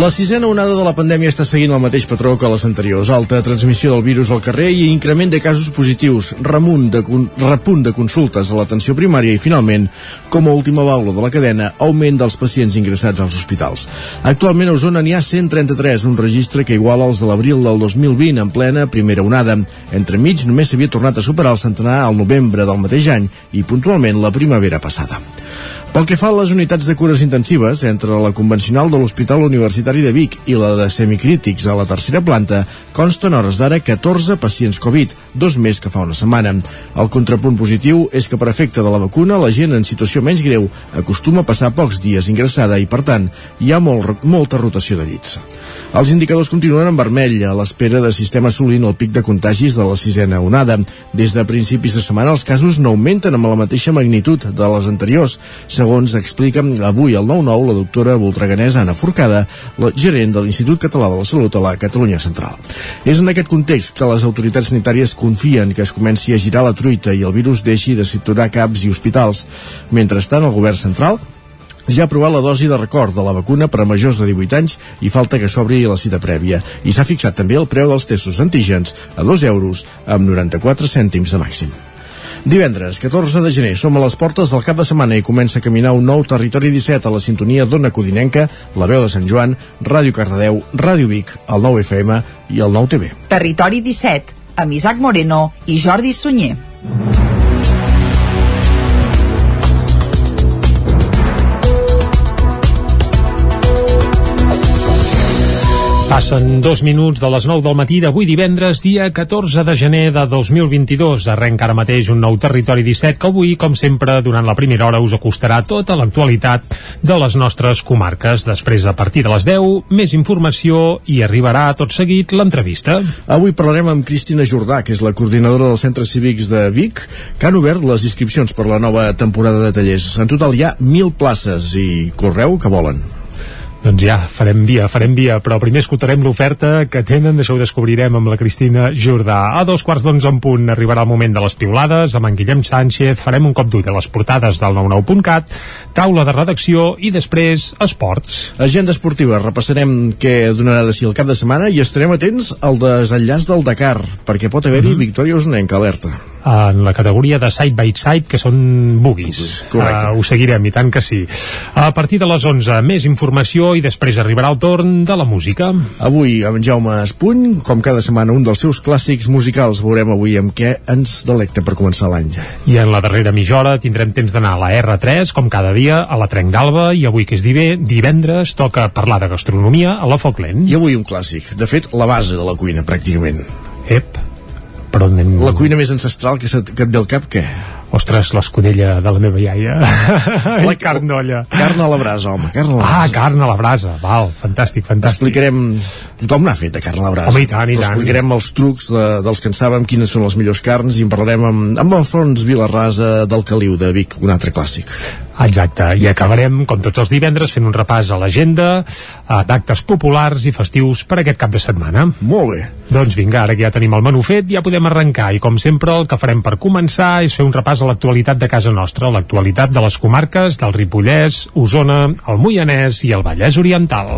La sisena onada de la pandèmia està seguint el mateix patró que les anteriors. Alta transmissió del virus al carrer i increment de casos positius, remunt de, repunt de consultes a l'atenció primària i, finalment, com a última baula de la cadena, augment dels pacients ingressats als hospitals. Actualment a Osona n'hi ha 133, un registre que iguala els de l'abril del 2020 en plena primera onada. Entremig només s'havia tornat a superar el centenar al novembre del mateix any i puntualment la primavera passada. Pel que fa a les unitats de cures intensives, entre la convencional de l'Hospital Universitari de Vic i la de semicrítics a la tercera planta, consten hores d'ara 14 pacients Covid, dos més que fa una setmana. El contrapunt positiu és que per efecte de la vacuna la gent en situació menys greu acostuma a passar pocs dies ingressada i, per tant, hi ha molt, molta rotació de llits. Els indicadors continuen en vermell a l'espera de sistema assolint el pic de contagis de la sisena onada. Des de principis de setmana els casos no augmenten amb la mateixa magnitud de les anteriors, segons explica avui al 9-9 la doctora voltreganesa Anna Forcada, la gerent de l'Institut Català de la Salut a la Catalunya Central. És en aquest context que les autoritats sanitàries confien que es comenci a girar la truita i el virus deixi de situar caps i hospitals. Mentrestant, el govern central ja ha aprovat la dosi de record de la vacuna per a majors de 18 anys i falta que s'obri la cita prèvia. I s'ha fixat també el preu dels testos antígens a 2 euros amb 94 cèntims de màxim. Divendres, 14 de gener, som a les portes del cap de setmana i comença a caminar un nou territori 17 a la sintonia d'Ona Codinenca, la veu de Sant Joan, Ràdio Cardedeu, Ràdio Vic, el 9 FM i el 9 TV. Territori 17, amb Isaac Moreno i Jordi Sunyer. Passen dos minuts de les 9 del matí d'avui divendres, dia 14 de gener de 2022. Arrenca ara mateix un nou Territori 17 que avui, com sempre, durant la primera hora us acostarà tota l'actualitat de les nostres comarques. Després, a partir de les 10, més informació i arribarà tot seguit l'entrevista. Avui parlarem amb Cristina Jordà, que és la coordinadora dels centres cívics de Vic, que han obert les inscripcions per la nova temporada de tallers. En total hi ha 1.000 places i correu que volen. Doncs ja, farem via, farem via, però primer escoltarem l'oferta que tenen, això ho descobrirem amb la Cristina Jordà. A dos quarts d'onze en punt arribarà el moment de les piulades, amb en Guillem Sánchez farem un cop d'ull a les portades del 99.cat, taula de redacció i després esports. Agenda esportiva, repassarem què donarà de si el cap de setmana i estarem atents al desenllaç del Dakar, perquè pot haver-hi mm -hmm. victòria usonenca, alerta en la categoria de side by side que són bugis uh, ho seguirem, i tant que sí. A partir de les 11 més informació i després arribarà el torn de la música. Avui amb Jaume Espuny com cada setmana un dels seus clàssics musicals. Veurem avui amb què ens delecta per començar l'any. I en la darrera mitja hora tindrem temps d'anar a la R3 com cada dia a la Trenc d'Alba i avui que és divendres toca parlar de gastronomia a la Foc Lent. I avui un clàssic, de fet la base de la cuina pràcticament. Ep, però anem... La cuina més ancestral que, que et ve al cap, què? Ostres, l'escudella de la meva iaia. La carn d'olla. Carn a la brasa, home, carn a la brasa. Ah, carn a la brasa, val, fantàstic, fantàstic. Explicarem, tothom n'ha fet de carn a la brasa. Home, i tant, i tant. Explicarem els trucs de, dels que en saben quines són les millors carns i en parlarem amb, amb Alfons Vilarrasa del Caliu de Vic, un altre clàssic. Exacte, i acabarem, com tots els divendres, fent un repàs a l'agenda, d'actes populars i festius per aquest cap de setmana. Molt bé. Doncs vinga, ara que ja tenim el menú fet, ja podem arrencar, i com sempre el que farem per començar és fer un repàs a l'actualitat de casa nostra, l'actualitat de les comarques del Ripollès, Osona, el Moianès i el Vallès Oriental.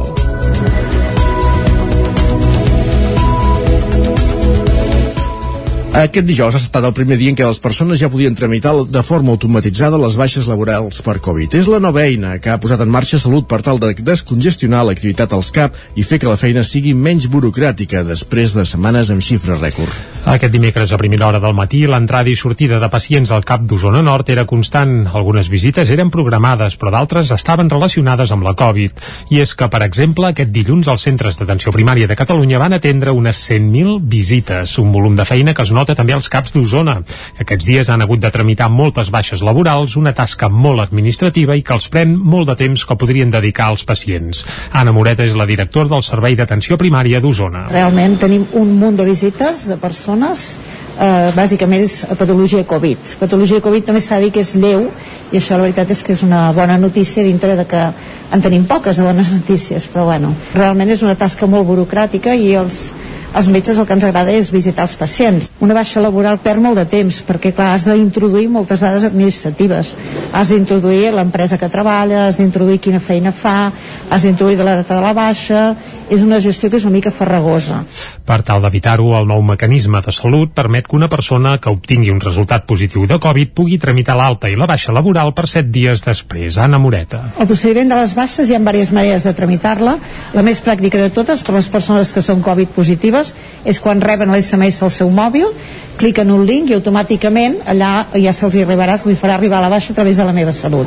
Aquest dijous ha estat el primer dia en què les persones ja podien tramitar de forma automatitzada les baixes laborals per Covid. És la nova eina que ha posat en marxa Salut per tal de descongestionar l'activitat als CAP i fer que la feina sigui menys burocràtica després de setmanes amb xifres rècord. Aquest dimecres a primera hora del matí l'entrada i sortida de pacients al CAP d'Osona Nord era constant. Algunes visites eren programades, però d'altres estaven relacionades amb la Covid. I és que, per exemple, aquest dilluns els centres d'atenció primària de Catalunya van atendre unes 100.000 visites, un volum de feina que es nota nota també els caps d'Osona, que aquests dies han hagut de tramitar moltes baixes laborals, una tasca molt administrativa i que els pren molt de temps que podrien dedicar als pacients. Anna Moreta és la directora del Servei d'Atenció Primària d'Osona. Realment tenim un munt de visites de persones eh, bàsicament és patologia Covid. Patologia Covid també s'ha de dir que és lleu i això la veritat és que és una bona notícia dintre de que en tenim poques de bones notícies, però bueno, realment és una tasca molt burocràtica i els als metges el que ens agrada és visitar els pacients. Una baixa laboral perd molt de temps perquè clar, has d'introduir moltes dades administratives. Has d'introduir l'empresa que treballa, has d'introduir quina feina fa, has d'introduir la data de la baixa, és una gestió que és una mica farragosa. Per tal d'evitar-ho, el nou mecanisme de salut permet que una persona que obtingui un resultat positiu de Covid pugui tramitar l'alta i la baixa laboral per 7 dies després. Anna Moreta. El procediment de les baixes hi ha diverses maneres de tramitar-la. La més pràctica de totes per les persones que són Covid positives és quan reben l'SMS al seu mòbil, cliquen un link i automàticament allà ja se'ls arribarà, se'ls farà arribar a la baixa a través de la meva salut.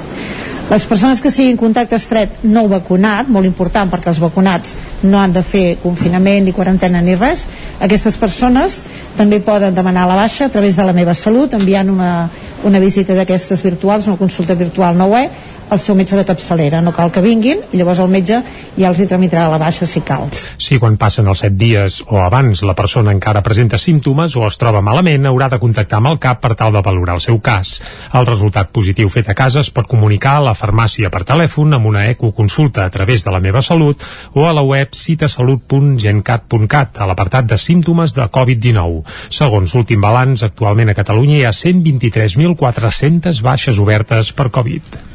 Les persones que siguin contacte estret no vacunat, molt important perquè els vacunats no han de fer confinament ni quarantena ni res, aquestes persones també poden demanar la baixa a través de la meva salut enviant una, una visita d'aquestes virtuals, una consulta virtual no web al seu metge de capçalera, no cal que vinguin i llavors el metge ja els hi tramitarà la baixa si cal. Si quan passen els 7 dies o abans la persona encara presenta símptomes o es troba malament, haurà de contactar amb el CAP per tal de valorar el seu cas. El resultat positiu fet a casa es pot comunicar a la farmàcia per telèfon amb una ecoconsulta a través de la meva salut o a la web citasalut.gencat.cat a l'apartat de símptomes de Covid-19. Segons l'últim balanç, actualment a Catalunya hi ha 123.400 baixes obertes per Covid.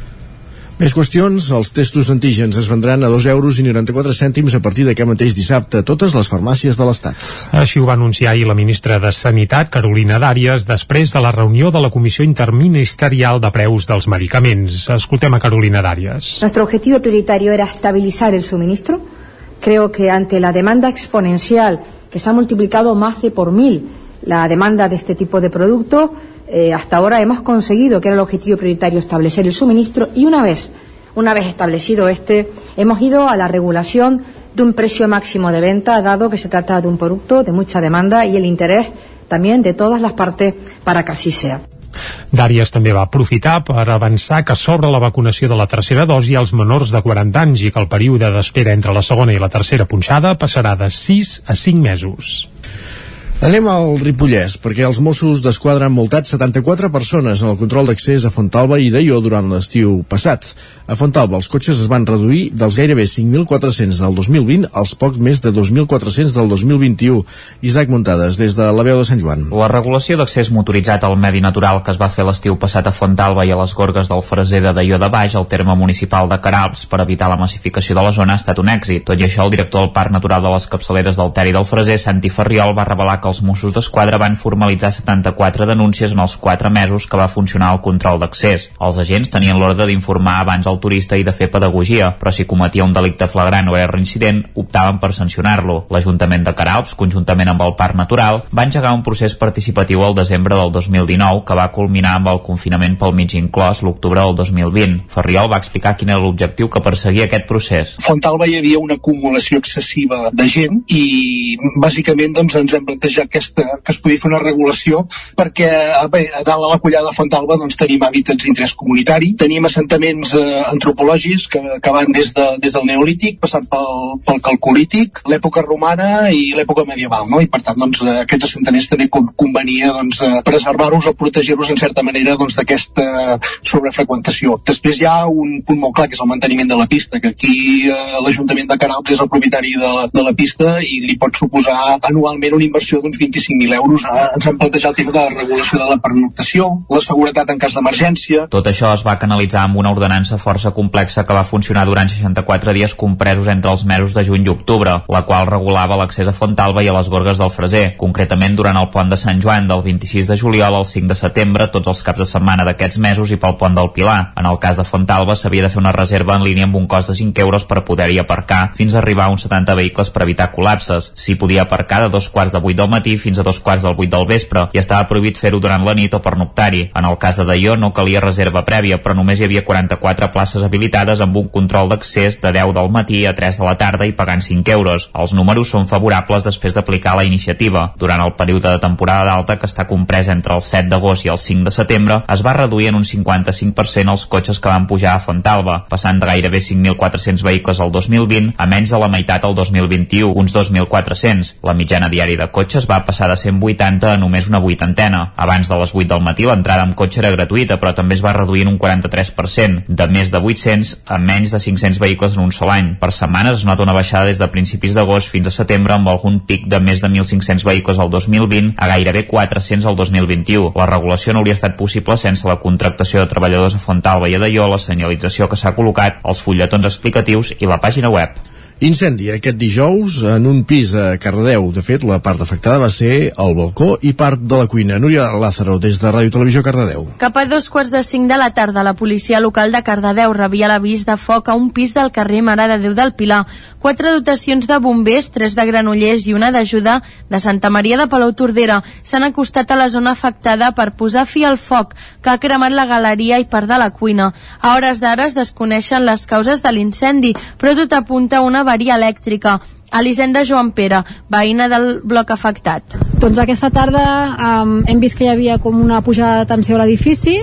Més qüestions, els testos antígens es vendran a 2 euros i 94 cèntims a partir d'aquest mateix dissabte a totes les farmàcies de l'Estat. Així ho va anunciar ahir la ministra de Sanitat, Carolina Dàries, després de la reunió de la Comissió Interministerial de Preus dels Medicaments. Escoltem a Carolina Dàries. Nuestro objetivo prioritario era estabilizar el suministro. Creo que ante la demanda exponencial que se ha multiplicado más de por mil la demanda de este tipo de producto, eh, hasta ahora hemos conseguido, que era el objetivo prioritario, establecer el suministro y una vez, una vez establecido este, hemos ido a la regulación de un precio máximo de venta, dado que se trata de un producto de mucha demanda y el interés también de todas las partes para que así sea. Dàries també va aprofitar per avançar que s'obre la vacunació de la tercera dosi als menors de 40 anys i que el període d'espera entre la segona i la tercera punxada passarà de 6 a 5 mesos. Anem al Ripollès, perquè els Mossos d'Esquadra han multat 74 persones en el control d'accés a Fontalba i Deió durant l'estiu passat. A Fontalba els cotxes es van reduir dels gairebé 5.400 del 2020 als poc més de 2.400 del 2021. Isaac Muntades, des de la veu de Sant Joan. La regulació d'accés motoritzat al medi natural que es va fer l'estiu passat a Fontalba i a les gorgues del Freser de Deió de Baix, al terme municipal de Caralps, per evitar la massificació de la zona ha estat un èxit. Tot i això, el director del Parc Natural de les Capçaleres del Ter i del Freser, Santi Ferriol, va revelar que els Mossos d'Esquadra van formalitzar 74 denúncies en els 4 mesos que va funcionar el control d'accés. Els agents tenien l'ordre d'informar abans al turista i de fer pedagogia, però si cometia un delicte flagrant o era reincident, optaven per sancionar-lo. L'Ajuntament de Caralps, conjuntament amb el Parc Natural, va engegar un procés participatiu al desembre del 2019 que va culminar amb el confinament pel mig inclòs l'octubre del 2020. Ferriol va explicar quin era l'objectiu que perseguia aquest procés. Fontalba hi havia una acumulació excessiva de gent i bàsicament doncs, ens vam aquesta, que es podia fer una regulació perquè bé, a dalt a la collada de Fontalba doncs, tenim hàbitats d'interès comunitari, tenim assentaments eh, antropològics que, que van des, de, des del neolític, passant pel, pel calcolític, l'època romana i l'època medieval, no? i per tant doncs, eh, aquests assentaments també con convenia doncs, eh, preservar-los o protegir-los en certa manera doncs, d'aquesta doncs, sobrefreqüentació. Després hi ha un punt molt clar que és el manteniment de la pista, que aquí eh, l'Ajuntament de Canals és el propietari de la, de la pista i li pot suposar anualment una inversió d'uns 25.000 euros. Eh, ens hem plantejat el tema de la regulació de la pernoctació, la seguretat en cas d'emergència. Tot això es va canalitzar amb una ordenança força complexa que va funcionar durant 64 dies compresos entre els mesos de juny i octubre, la qual regulava l'accés a Fontalba i a les Gorgues del Freser, concretament durant el pont de Sant Joan del 26 de juliol al 5 de setembre, tots els caps de setmana d'aquests mesos i pel pont del Pilar. En el cas de Fontalba s'havia de fer una reserva en línia amb un cost de 5 euros per poder-hi aparcar fins a arribar a uns 70 vehicles per evitar col·lapses. S'hi podia aparcar de dos quarts de 8 del matí fins a dos quarts del 8 del vespre i estava prohibit fer-ho durant la nit o per noctar-hi. En el cas de Daió no calia reserva prèvia, però només hi havia 44 places habilitades amb un control d'accés de 10 del matí a 3 de la tarda i pagant 5 euros. Els números són favorables després d'aplicar la iniciativa. Durant el període de temporada d'alta, que està comprès entre el 7 d'agost i el 5 de setembre, es va reduir en un 55% els cotxes que van pujar a Fontalba, passant de gairebé 5.400 vehicles al 2020 a menys de la meitat al 2021, uns 2.400. La mitjana diària de cotxes cotxes va passar de 180 a només una vuitantena. Abans de les 8 del matí l'entrada amb cotxe era gratuïta, però també es va reduir en un 43%, de més de 800 a menys de 500 vehicles en un sol any. Per setmanes es nota una baixada des de principis d'agost fins a setembre amb algun pic de més de 1.500 vehicles al 2020 a gairebé 400 al 2021. La regulació no hauria estat possible sense la contractació de treballadors a Fontalba i a Daió, la senyalització que s'ha col·locat, els fulletons explicatius i la pàgina web. Incendi aquest dijous en un pis a Cardedeu. De fet, la part afectada va ser el balcó i part de la cuina. Núria Lázaro, des de Ràdio Televisió Cardedeu. Cap a dos quarts de cinc de la tarda, la policia local de Cardedeu rebia l'avís de foc a un pis del carrer Mare de Déu del Pilar. Quatre dotacions de bombers, tres de Granollers i una d'ajuda de Santa Maria de Palau Tordera s'han acostat a la zona afectada per posar fi al foc que ha cremat la galeria i part de la cuina. A hores d'ara es desconeixen les causes de l'incendi, però tot apunta a una avaria elèctrica. Elisenda Joan Pere, veïna del bloc afectat. Doncs aquesta tarda um, hem vist que hi havia com una pujada de tensió a l'edifici,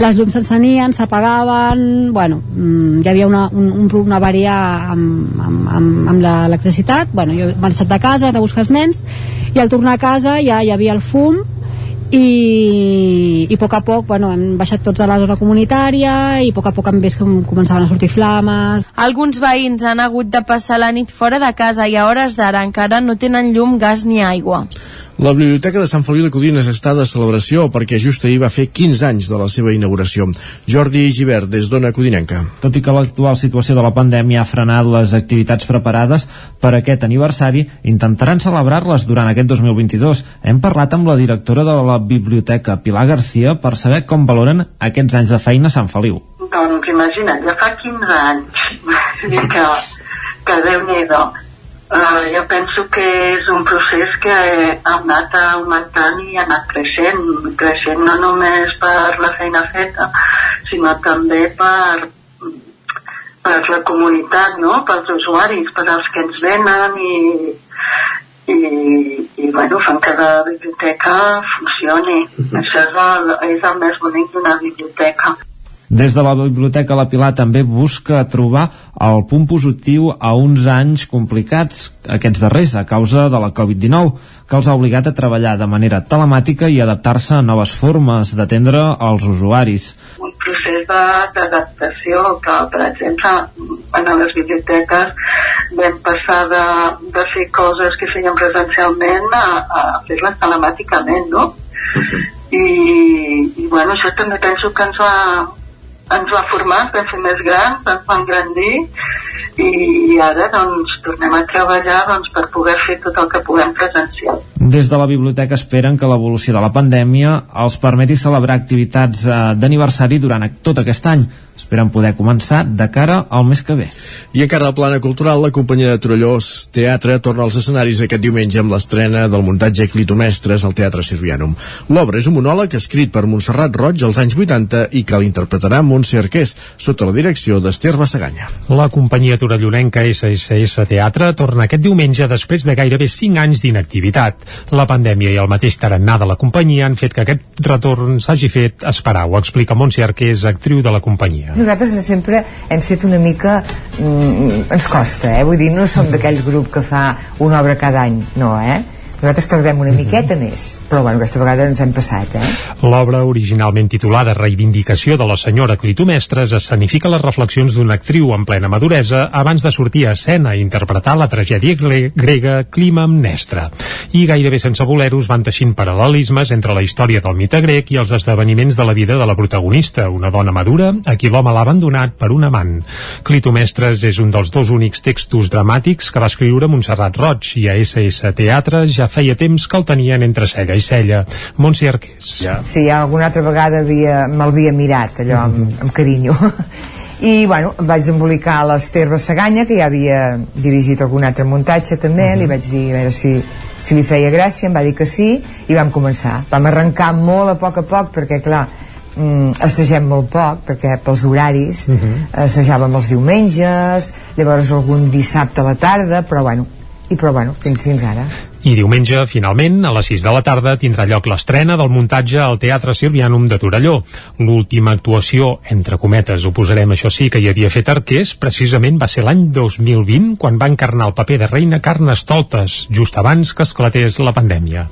les llums s'encenien, s'apagaven, bueno, mm, hi havia una, un, un, una avaria amb, amb, amb, amb l'electricitat, bueno, jo he marxat de casa, he de buscar els nens, i al tornar a casa ja hi havia el fum, i, i a poc a poc bueno, hem baixat tots a la zona comunitària i a poc a poc hem vist com començaven a sortir flames. Alguns veïns han hagut de passar la nit fora de casa i a hores d'ara encara no tenen llum, gas ni aigua. La Biblioteca de Sant Feliu de Codines està de celebració perquè just ahir va fer 15 anys de la seva inauguració. Jordi Givert, des d'Ona Codinenca. Tot i que l'actual situació de la pandèmia ha frenat les activitats preparades per aquest aniversari, intentaran celebrar-les durant aquest 2022. Hem parlat amb la directora de la Biblioteca, Pilar Garcia, per saber com valoren aquests anys de feina a Sant Feliu. Doncs imagina't, ja fa 15 anys que, que Déu-n'hi-do Uh, jo penso que és un procés que ha anat augmentant i ha anat creixent, creixent no només per la feina feta, sinó també per, per la comunitat, no? pels usuaris, per als que ens venen i, i, i bueno, fan que la biblioteca funcioni. Uh -huh. Això és el, és el més bonic d'una biblioteca. Des de la Biblioteca La Pilar també busca trobar el punt positiu a uns anys complicats, aquests darrers, a causa de la Covid-19, que els ha obligat a treballar de manera telemàtica i adaptar-se a noves formes d'atendre els usuaris. Un procés d'adaptació que, per exemple, en les biblioteques vam passar de, de fer coses que feien presencialment a, a fer-les telemàticament, no? Uh -huh. I, i bueno, això també penso que ens va, ens va formar, vam fer més grans, ens va engrandir i ara doncs tornem a treballar doncs, per poder fer tot el que puguem presencial. Des de la biblioteca esperen que l'evolució de la pandèmia els permeti celebrar activitats eh, d'aniversari durant tot aquest any esperen poder començar de cara al mes que ve. I encara al plana cultural, la companyia de Trollós Teatre torna als escenaris aquest diumenge amb l'estrena del muntatge Clitomestres al Teatre Sirvianum. L'obra és un monòleg escrit per Montserrat Roig als anys 80 i que l'interpretarà Montse Arqués, sota la direcció d'Ester Bassaganya. La companyia torellonenca SSS Teatre torna aquest diumenge després de gairebé 5 anys d'inactivitat. La pandèmia i el mateix tarannà de la companyia han fet que aquest retorn s'hagi fet esperar, ho explica Montse Arqués, actriu de la companyia. Nosaltres sempre hem set una mica... Mm, ens costa, eh? Vull dir, no som d'aquell grup que fa una obra cada any, no, eh? Nosaltres tardem una miqueta més però bueno, aquesta vegada ens hem passat eh? l'obra originalment titulada Reivindicació de la senyora Clitomestres escenifica les reflexions d'una actriu en plena maduresa abans de sortir a escena i interpretar la tragèdia grega Clima Amnestra i gairebé sense voler-ho van teixint paral·lelismes entre la història del mite grec i els esdeveniments de la vida de la protagonista una dona madura a qui l'home l'ha abandonat per un amant. Clitomestres és un dels dos únics textos dramàtics que va escriure Montserrat Roig i a SS Teatre ja feia temps que el tenien entre cella i cella. Montse Arqués. Ja. Sí, alguna altra vegada me'l havia mirat, allò, amb, mhm. amb carinyo. I, bueno, em vaig embolicar a l'Ester Bassaganya, que ja havia dirigit algun altre muntatge també, uh -huh. li mhm. vaig dir a veure si, si li feia gràcia, em va dir que sí, i vam començar. Vam arrencar molt a poc a poc, perquè, clar, mm, assagem molt poc perquè pels horaris uh -huh. assajàvem els diumenges llavors algun dissabte a la tarda però bueno, i però bueno, fins, fins ara I diumenge, finalment, a les 6 de la tarda, tindrà lloc l'estrena del muntatge al Teatre Sirvianum de Torelló. L'última actuació, entre cometes, ho posarem això sí, que hi havia fet Arqués, precisament va ser l'any 2020, quan va encarnar el paper de Reina Carnestoltes, just abans que esclatés la pandèmia.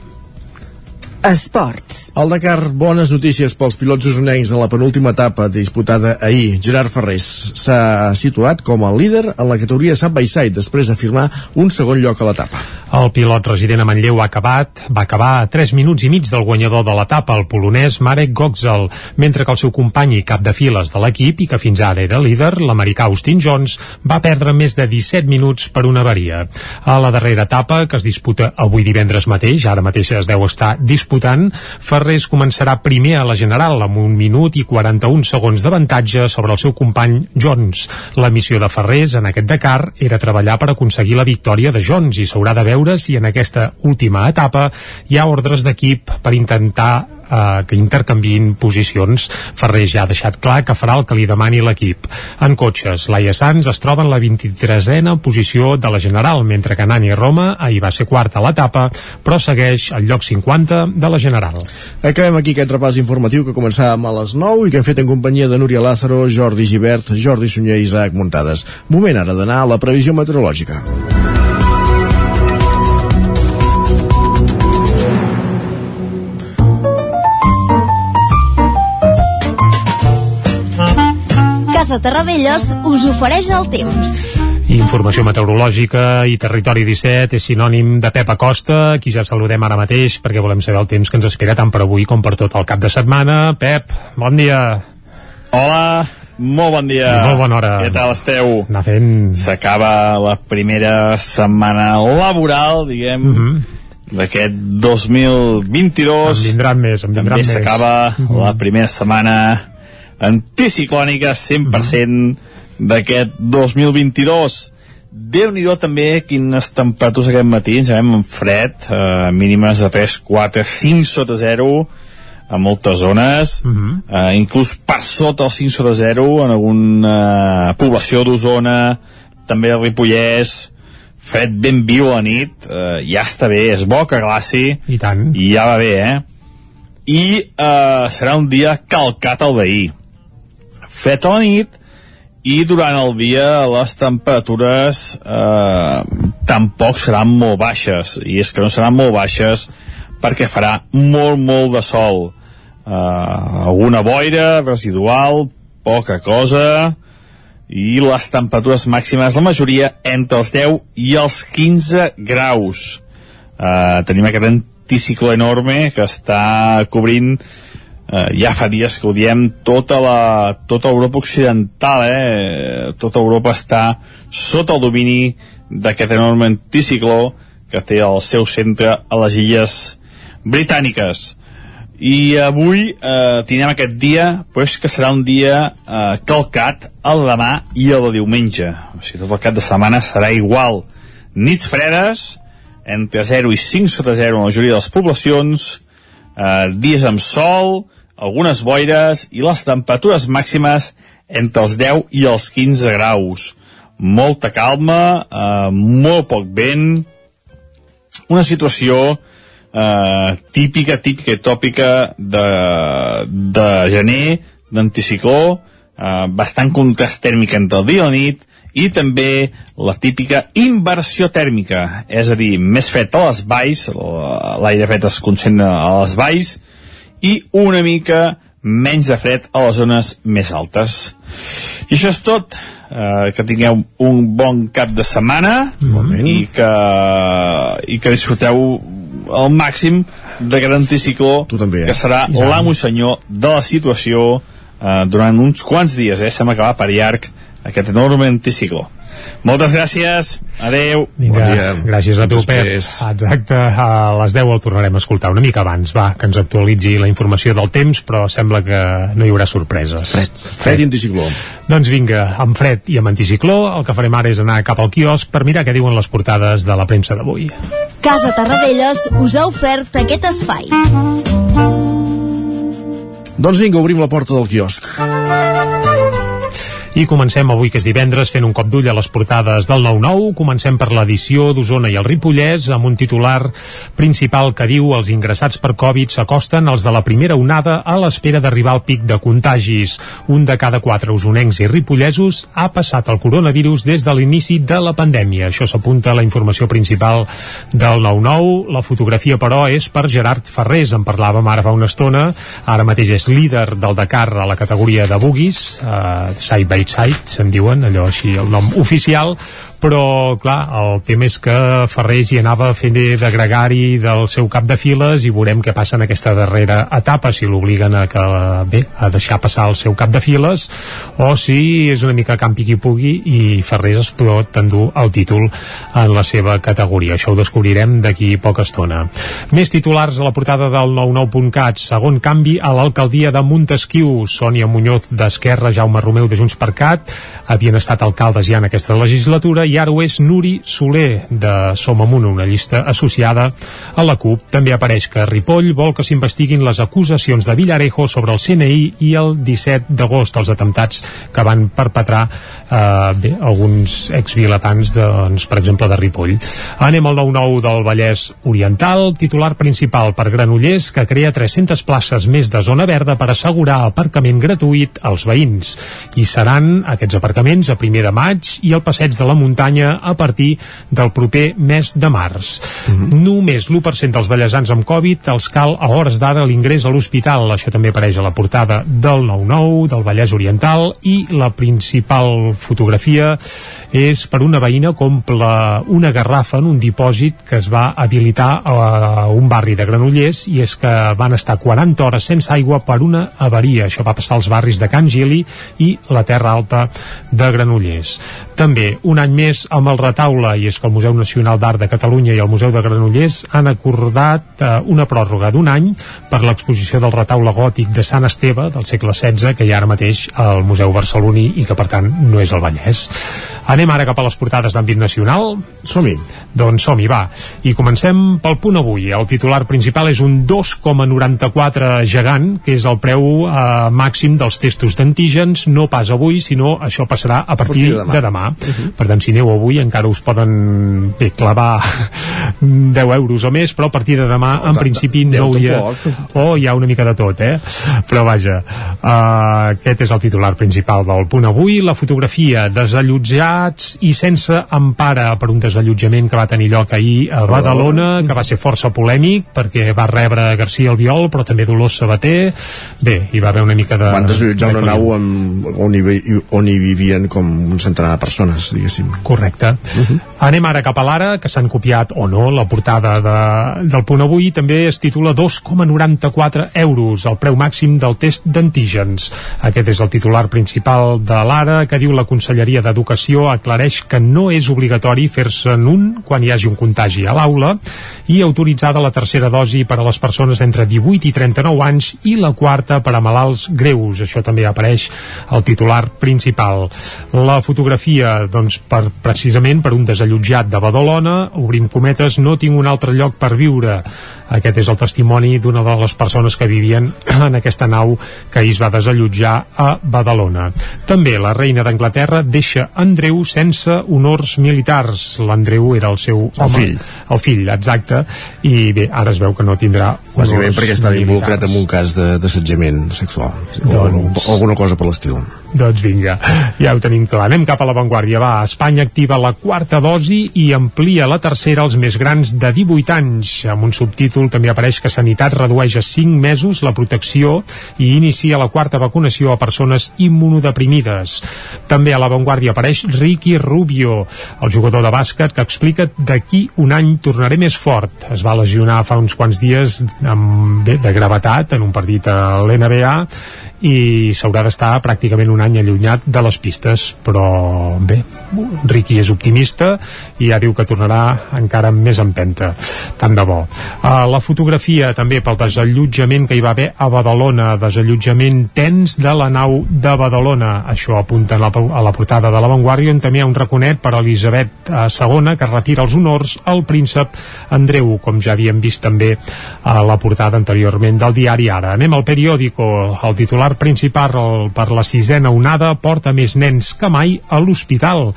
Esports. Al Dakar, bones notícies pels pilots usonencs en la penúltima etapa disputada ahir. Gerard Ferrés s'ha situat com a líder en la categoria side by side després d'afirmar un segon lloc a l'etapa. El pilot resident a Manlleu ha acabat, va acabar a 3 minuts i mig del guanyador de l'etapa, el polonès Marek Goxel, mentre que el seu company i cap de files de l'equip, i que fins ara era líder, l'americà Austin Jones, va perdre més de 17 minuts per una avaria. A la darrera etapa, que es disputa avui divendres mateix, ara mateix es deu estar disputant, Ferrés començarà primer a la general amb un minut i 41 segons d'avantatge sobre el seu company Jones. La missió de Ferrés en aquest Dakar era treballar per aconseguir la victòria de Jones i s'haurà de veure si en aquesta última etapa hi ha ordres d'equip per intentar eh, que intercanviïn posicions. Ferrés ja ha deixat clar que farà el que li demani l'equip. En cotxes, Laia Sanz es troba en la 23a posició de la General, mentre que Nani Roma ahir va ser quarta a l'etapa, però segueix al lloc 50 de la General. Acabem aquí aquest repàs informatiu que començàvem a les 9 i que hem fet en companyia de Núria Lázaro, Jordi Givert, Jordi Sunyer i Isaac Muntades. Moment ara d'anar a la previsió meteorològica. Casa Terradellos us ofereix el temps. Informació meteorològica i Territori 17 és sinònim de Pep Acosta, qui ja saludem ara mateix perquè volem saber el temps que ens espera tant per avui com per tot el cap de setmana. Pep, bon dia. Hola, molt bon dia. I molt bona hora. Què tal esteu? Anar fent... S'acaba la primera setmana laboral, diguem, Uh -huh. d'aquest 2022. En vindran més, en vindran També més. s'acaba Uh -huh. la primera setmana anticiclònica 100% d'aquest 2022. Déu-n'hi-do també quines temperatures aquest matí, ens veiem en fred, eh, mínimes de 3, 4, 5 sota 0, a moltes zones, uh -huh. eh, inclús per sota el 5 sota 0 en alguna població d'Osona, també de Ripollès, fred ben viu a la nit, eh, ja està bé, és bo que glaci, I tant. i ja va bé, eh? I eh, serà un dia calcat al d'ahir. Fred a la nit, i durant el dia les temperatures eh, tampoc seran molt baixes. I és que no seran molt baixes perquè farà molt molt de sol. Eh, alguna boira residual, poca cosa i les temperatures màximes la majoria entre els 10 i els 15 graus. Eh, tenim aquest anticicló enorme que està cobrint eh, ja fa dies que ho diem tota la, tota Europa occidental eh? tota Europa està sota el domini d'aquest enorme anticicló que té el seu centre a les illes britàniques. I avui eh, tindrem aquest dia pues, que serà un dia eh, calcat el demà i el diumenge. O sigui, tot el cap de setmana serà igual. Nits fredes entre 0 i 5 sota 0 en la majoria de les poblacions eh, dies amb sol algunes boires i les temperatures màximes entre els 10 i els 15 graus. Molta calma eh, molt poc vent una situació eh, típica, típica i tòpica de, de gener, d'anticicló, eh, bastant contrast tèrmic entre el dia i la nit, i també la típica inversió tèrmica, és a dir, més fred a les valls, l'aire fred es concentra a les valls, i una mica menys de fred a les zones més altes. I això és tot. Eh, que tingueu un bon cap de setmana i que, i que disfruteu al màxim d'aquest anticicló també, eh? que serà Ja. l'amo i senyor de la situació eh, durant uns quants dies, eh? Sembla que va per llarg aquest enorme anticicló. Moltes gràcies, adeu. Vinga, gràcies a tu, Pep. Exacte, a les 10 el tornarem a escoltar una mica abans, va, que ens actualitzi la informació del temps, però sembla que no hi haurà sorpreses. Freds. Fred i anticicló. Doncs vinga, amb fred i amb anticicló, el que farem ara és anar cap al quiosc per mirar què diuen les portades de la premsa d'avui. Casa Tarradellas us ha ofert aquest espai. Doncs vinga, obrim la porta del quiosc. I comencem avui, que és divendres, fent un cop d'ull a les portades del 9-9. Comencem per l'edició d'Osona i el Ripollès, amb un titular principal que diu els ingressats per Covid s'acosten als de la primera onada a l'espera d'arribar al pic de contagis. Un de cada quatre usonencs i ripollesos ha passat el coronavirus des de l'inici de la pandèmia. Això s'apunta a la informació principal del 9-9. La fotografia, però, és per Gerard Ferrés. En parlàvem ara fa una estona. Ara mateix és líder del Dakar a la categoria de bugis, uh, side by side, se'n diuen, allò així, el nom oficial, però clar, el tema és que Ferrés hi anava fent de gregari del seu cap de files i veurem què passa en aquesta darrera etapa, si l'obliguen a que bé, a deixar passar el seu cap de files o si és una mica campi qui pugui i Ferrés es pot endur el títol en la seva categoria. Això ho descobrirem d'aquí poca estona. Més titulars a la portada del 99.cat. Segon canvi a l'alcaldia de Montesquieu. Sònia Muñoz d'Esquerra, Jaume Romeu de Junts per Cat havien estat alcaldes ja en aquesta legislatura i ara ho és Nuri Soler de Som Amunt, una llista associada a la CUP. També apareix que Ripoll vol que s'investiguin les acusacions de Villarejo sobre el CNI i el 17 d'agost, els atemptats que van perpetrar eh, bé, alguns exvilatans, doncs, per exemple, de Ripoll. Anem al 9-9 del Vallès Oriental, titular principal per Granollers, que crea 300 places més de zona verda per assegurar aparcament gratuït als veïns. I seran aquests aparcaments a primer de maig i el passeig de la muntanya a partir del proper mes de març. Mm -hmm. Només l'1% dels ballesans amb Covid els cal a hores d'ara l'ingrés a l'hospital. Això també apareix a la portada del 9-9, del Vallès Oriental, i la principal fotografia és per una veïna que omple una garrafa en un dipòsit que es va habilitar a un barri de Granollers i és que van estar 40 hores sense aigua per una avaria. Això va passar als barris de Can Gili i la Terra Alta de Granollers. També, un any més amb el retaule, i és que el Museu Nacional d'Art de Catalunya i el Museu de Granollers han acordat eh, una pròrroga d'un any per l'exposició del retaule gòtic de Sant Esteve del segle XVI, que hi ha ara mateix al Museu Barceloní i que, per tant, no és el Vallès. Anem ara cap a les portades d'àmbit nacional. Som-hi. Doncs som-hi, va. I comencem pel punt avui. El titular principal és un 2,94 gegant, que és el preu eh, màxim dels testos d'antígens, no pas avui, sinó això passarà a partir, de demà. De demà. Uh -huh. Per tant, si aneu avui encara us poden bé, clavar 10 euros o més, però a partir de demà, no, en principi, no hauria... O oh, hi ha una mica de tot, eh? Però vaja, uh, aquest és el titular principal del punt avui. La fotografia, desallotjats i sense empara per un desallotjament que va tenir lloc ahir a Badalona, que va ser força polèmic, perquè va rebre García Albiol, però també Dolors Sabater. Bé, hi va haver una mica de... Van desallotjar una nau amb, on, hi, on hi vivien com un centenar de persones, diguéssim. Correcte. Uh -huh. Anem ara cap a l'ara, que s'han copiat o no la portada de, del punt avui, també es titula 2,94 euros, el preu màxim del test d'antígens. Aquest és el titular principal de l'ara, que diu la Conselleria d'Educació aclareix que no és obligatori fer-se'n un quan hi hagi un contagi a l'aula i autoritzada la tercera dosi per a les persones entre 18 i 39 anys i la quarta per a malalts greus. Això també apareix al titular principal. La fotografia, doncs, per, precisament per un desallotjat de Badalona, obrim cometes, no tinc un altre lloc per viure. Aquest és el testimoni d'una de les persones que vivien en aquesta nau que ahir es va desallotjar a Badalona. També la reina d'Anglaterra deixa Andreu sense honors militars. L'Andreu era el seu home, el fill. El fill, exacte, i bé, ara es veu que no tindrà Bàsicament perquè està involucrat en un cas d'assetjament sexual doncs... o, o alguna cosa per l'estil. Doncs vinga, ja ho tenim clar. Anem cap a l'avantguàrdia. Va, Espanya activa la quarta dosi i amplia la tercera als més grans de 18 anys. Amb un subtítol també apareix que Sanitat redueix a 5 mesos la protecció i inicia la quarta vacunació a persones immunodeprimides. També a l'avantguàrdia apareix Ricky Rubio, el jugador de bàsquet, que explica d'aquí un any tornaré més fort. Es va lesionar fa uns quants dies amb, de, de gravetat en un partit a l'NBA i s'haurà d'estar pràcticament un any allunyat de les pistes però bé, Ricky és optimista i ja diu que tornarà encara amb més empenta. Tant de bo. Uh, la fotografia també pel desallotjament que hi va haver a Badalona desallotjament tens de la nau de Badalona. Això apunta a la, a la portada de l'avantguàrdia on també hi ha un raconet per a Elisabet II que retira els honors al príncep Andreu com ja havíem vist també a la portada anteriorment del diari Ara. Anem al periòdico. El titular per principal per la sisena onada porta més nens que mai a l'hospital.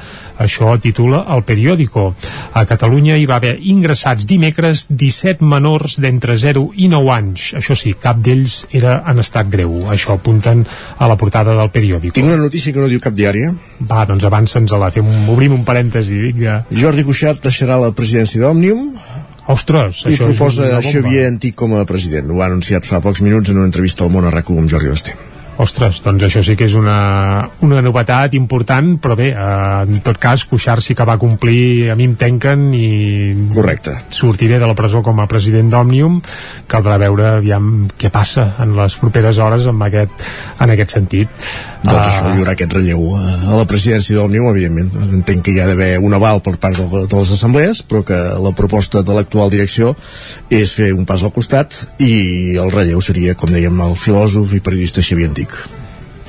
Això titula el periòdico. A Catalunya hi va haver ingressats dimecres 17 menors d'entre 0 i 9 anys. Això sí, cap d'ells era en estat greu. Això apunten a la portada del periòdico. Tinc una notícia que no diu cap diari. Va, doncs avança'ns a la fem, obrim un parèntesi, vinga. Jordi Cuixart deixarà la presidència d'Òmnium Ostres, i això proposa. Xavier Antic com a president. Ho ha anunciat fa pocs minuts en una entrevista al món a RAC1 amb Jordi Basté. Ostres, doncs això sí que és una, una novetat important, però bé, eh, en tot cas, Cuixart sí que va complir, a mi em tanquen i... Correcte. Sortiré de la presó com a president d'Òmnium, caldrà veure aviam què passa en les properes hores amb aquest, en aquest sentit. Doncs Ah, això, hi haurà aquest relleu a, a la presidència d'Òmnium, evidentment. Entenc que hi ha d'haver un aval per part de, de les assemblees, però que la proposta de l'actual direcció és fer un pas al costat i el relleu seria, com dèiem, el filòsof i periodista Xavier Antic. Like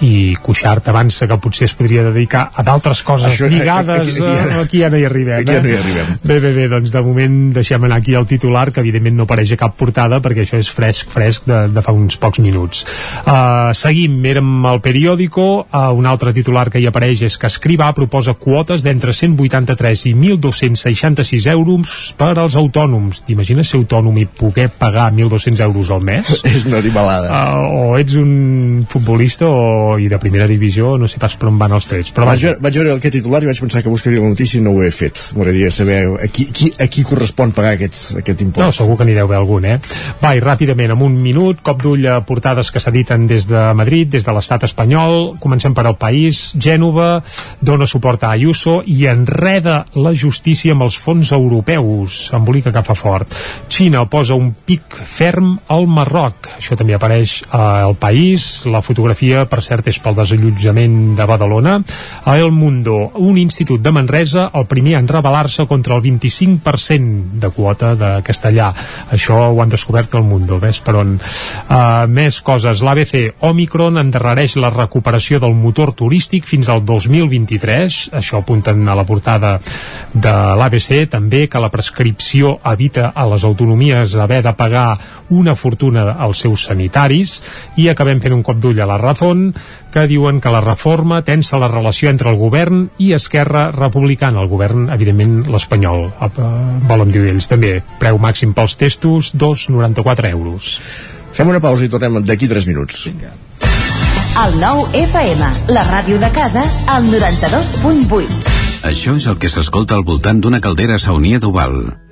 i Cuixart avança que potser es podria dedicar a d'altres coses Això- lligades aquí- aquí- a- aquí ja no hi arribem Aquí ja no hi eh? arribem. bé, bé, bé, doncs de moment deixem anar aquí el titular que evidentment no apareix a cap portada perquè això és fresc, fresc de, de fa uns pocs minuts uh, seguim, érem al periòdico uh, un altre titular que hi apareix és que Escrivà proposa quotes d'entre 183 i 1.266 euros per als autònoms t'imagines ser autònom i poder pagar 1.200 euros al mes? és una animalada. Uh, o ets un futbolista o, i de primera divisió no sé pas per on van els trets però Vaig, veure- vaig veure aquest titular i vaig pensar que buscaria la notícia i no ho he fet. M'agradaria saber a qui, qui, a qui correspon pagar aquest, aquest impost. no, segur que n'hi deu haver algun, eh? Va, i ràpidament, en un minut, cop d'ull a portades que s'editen des de Madrid, des de l'estat espanyol. Comencem per al país. Gènova dona suport a Ayuso i enreda la justícia amb els fons europeus. Embolica que fa fort. Xina posa un pic ferm al Marroc. Això també apareix al país. La fotografia, per cert, és pel desallotjament de Badalona. A El Mundo, un institut de Manresa, el primer en rebel·lar-se contra el 25% de quota de castellà. Això ho han descobert al Mundo, ves per on. Uh, més coses. L'ABC Omicron endarrereix la recuperació del motor turístic fins al 2023. Això apunten a la portada de l'ABC. També que la prescripció evita a les autonomies haver de pagar una fortuna als seus sanitaris i acabem fent un cop d'ull a la Razón que diuen que la reforma tensa la relació entre el govern i Esquerra Republicana, el govern, evidentment, l'espanyol. Eh, volen dir ells també. Preu màxim pels testos, 2,94 euros. Fem una pausa i tornem d'aquí 3 minuts. El nou FM, la ràdio de casa, al 92.8. Això és el que s'escolta al voltant d'una caldera saunia d'Oval.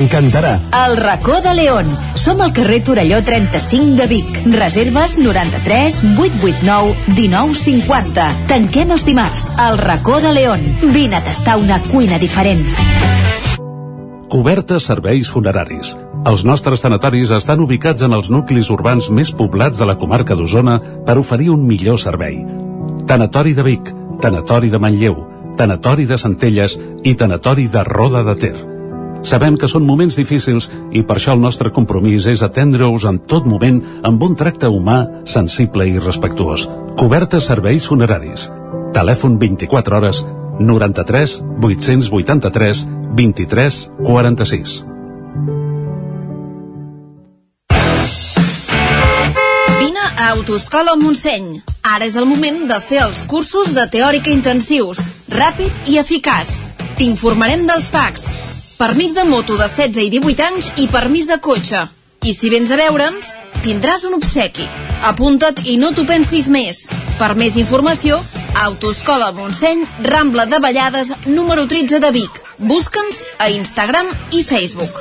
T'encantarà. El racó de León. Som al carrer Torelló 35 de Vic. Reserves 93 889 1950. Tanquem els dimarts. El racó de León. Vine a tastar una cuina diferent. Cobertes serveis funeraris. Els nostres tanatoris estan ubicats en els nuclis urbans més poblats de la comarca d'Osona per oferir un millor servei. Tanatori de Vic, Tanatori de Manlleu, Tanatori de Centelles i Tanatori de Roda de Ter. Sabem que són moments difícils i per això el nostre compromís és atendre-us en tot moment amb un tracte humà, sensible i respectuós. Cobertes serveis funeraris. Telèfon 24 hores 93 883 23 46. Vine a Autoscola Montseny. Ara és el moment de fer els cursos de teòrica intensius, ràpid i eficaç. T'informarem dels PACs, permís de moto de 16 i 18 anys i permís de cotxe. I si vens a veure'ns, tindràs un obsequi. Apunta't i no t'ho pensis més. Per més informació, Autoscola Montseny, Rambla de Vallades, número 13 de Vic. Busca'ns a Instagram i Facebook.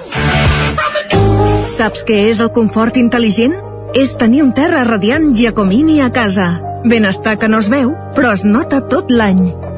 Saps què és el confort intel·ligent? És tenir un terra radiant Giacomini a casa. Benestar que no es veu, però es nota tot l'any.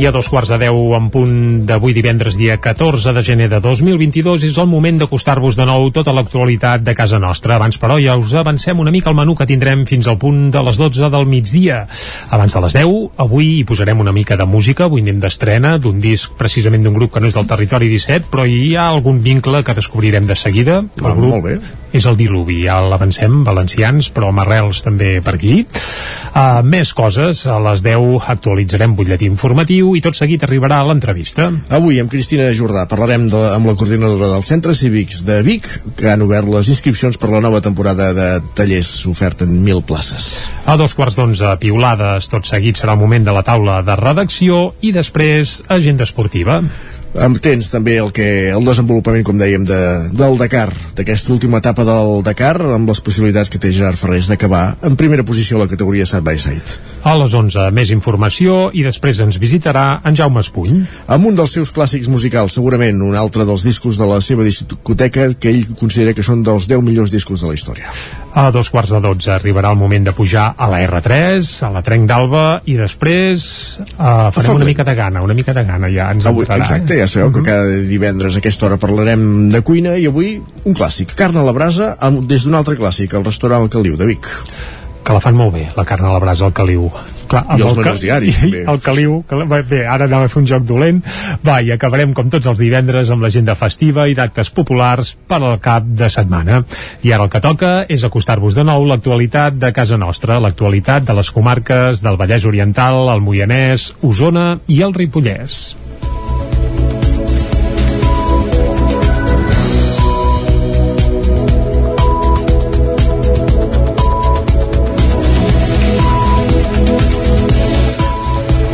I a dos quarts de deu en punt d'avui divendres dia 14 de gener de 2022 és el moment d'acostar-vos de nou tota l'actualitat de casa nostra. Abans, però, ja us avancem una mica el menú que tindrem fins al punt de les 12 del migdia. Abans de les 10, avui hi posarem una mica de música, avui anem d'estrena d'un disc precisament d'un grup que no és del territori 17, però hi ha algun vincle que descobrirem de seguida. Ah, grup molt bé. És el Diluvi, ja l'avancem, valencians, però amb arrels també per aquí. Uh, més coses, a les 10 actualitzarem butlletí informatiu i tot seguit arribarà l'entrevista. Avui amb Cristina Jordà parlarem de, amb la coordinadora dels centres cívics de Vic que han obert les inscripcions per la nova temporada de tallers oferten 1.000 places. A dos quarts d'onze, piulades, tot seguit serà el moment de la taula de redacció i després agenda esportiva. Amb temps també el que el desenvolupament, com dèiem, de, del Dakar, d'aquesta última etapa del Dakar, amb les possibilitats que té Gerard Ferrés d'acabar en primera posició a la categoria side by side. A les 11, més informació i després ens visitarà en Jaume Espuny. Amb un dels seus clàssics musicals, segurament un altre dels discos de la seva discoteca que ell considera que són dels 10 millors discos de la història. A dos quarts de dotze arribarà el moment de pujar a la R3, a la Trenc d'Alba i després uh, farem una mica de gana, una mica de gana ja ens Avui, entrarà. exacte, ja sabeu que cada divendres a aquesta hora parlarem de cuina i avui un clàssic, carn a la brasa amb, des d'un altre clàssic, el restaurant El Caliu de Vic. Que la fan molt bé, la carn a la brasa al caliu. Clar, I els el menús diaris, també. El caliu, que, bé, bé, ara anava a fer un joc dolent. Va, i acabarem com tots els divendres amb l'agenda festiva i d'actes populars per al cap de setmana. I ara el que toca és acostar-vos de nou l'actualitat de casa nostra, l'actualitat de les comarques del Vallès Oriental, el Moianès, Osona i el Ripollès.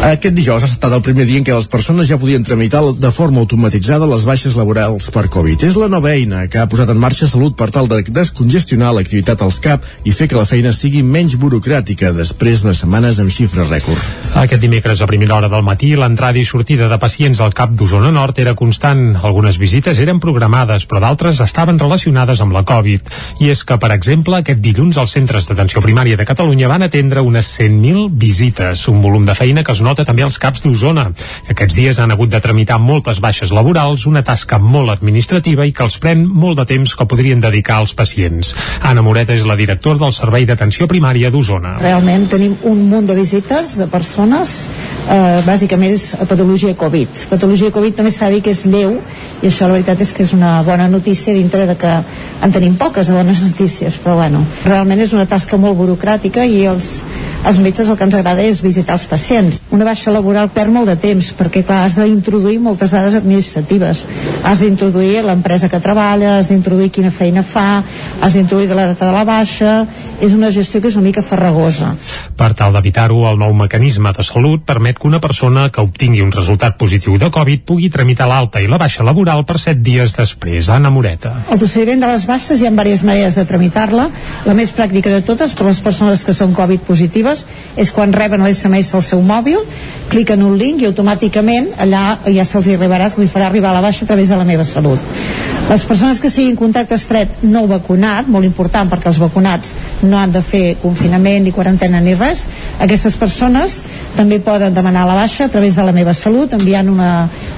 Aquest dijous ha estat el primer dia en què les persones ja podien tramitar de forma automatitzada les baixes laborals per Covid. És la nova eina que ha posat en marxa Salut per tal de descongestionar l'activitat als CAP i fer que la feina sigui menys burocràtica després de setmanes amb xifres rècord. Aquest dimecres a primera hora del matí l'entrada i sortida de pacients al CAP d'Osona Nord era constant. Algunes visites eren programades, però d'altres estaven relacionades amb la Covid. I és que, per exemple, aquest dilluns els centres d'atenció primària de Catalunya van atendre unes 100.000 visites, un volum de feina que es nota també als CAPs d'Osona, que aquests dies han hagut de tramitar moltes baixes laborals, una tasca molt administrativa i que els pren molt de temps que podrien dedicar als pacients. Anna Moreta és la directora del Servei d'Atenció Primària d'Osona. Realment tenim un munt de visites de persones, eh, bàsicament és a patologia Covid. Patologia Covid també s'ha de dir que és lleu i això la veritat és que és una bona notícia dintre de que en tenim poques de bones notícies, però bueno, realment és una tasca molt burocràtica i els, als metges el que ens agrada és visitar els pacients. Una baixa laboral perd molt de temps perquè clar, has d'introduir moltes dades administratives has d'introduir l'empresa que treballa has d'introduir quina feina fa has d'introduir la data de la baixa és una gestió que és una mica farragosa Per tal d'evitar-ho, el nou mecanisme de salut permet que una persona que obtingui un resultat positiu de Covid pugui tramitar l'alta i la baixa laboral per 7 dies després. Anna Moreta. El procediment de les baixes hi ha diverses maneres de tramitar-la. La més pràctica de totes per les persones que són Covid positives és quan reben l'SMS al seu mòbil, cliquen un link i automàticament allà ja se'ls arribarà, se li farà arribar la baixa a través de la meva salut. Les persones que siguin contacte estret no vacunat, molt important perquè els vacunats no han de fer confinament ni quarantena ni res, aquestes persones també poden demanar la baixa a través de la meva salut enviant una,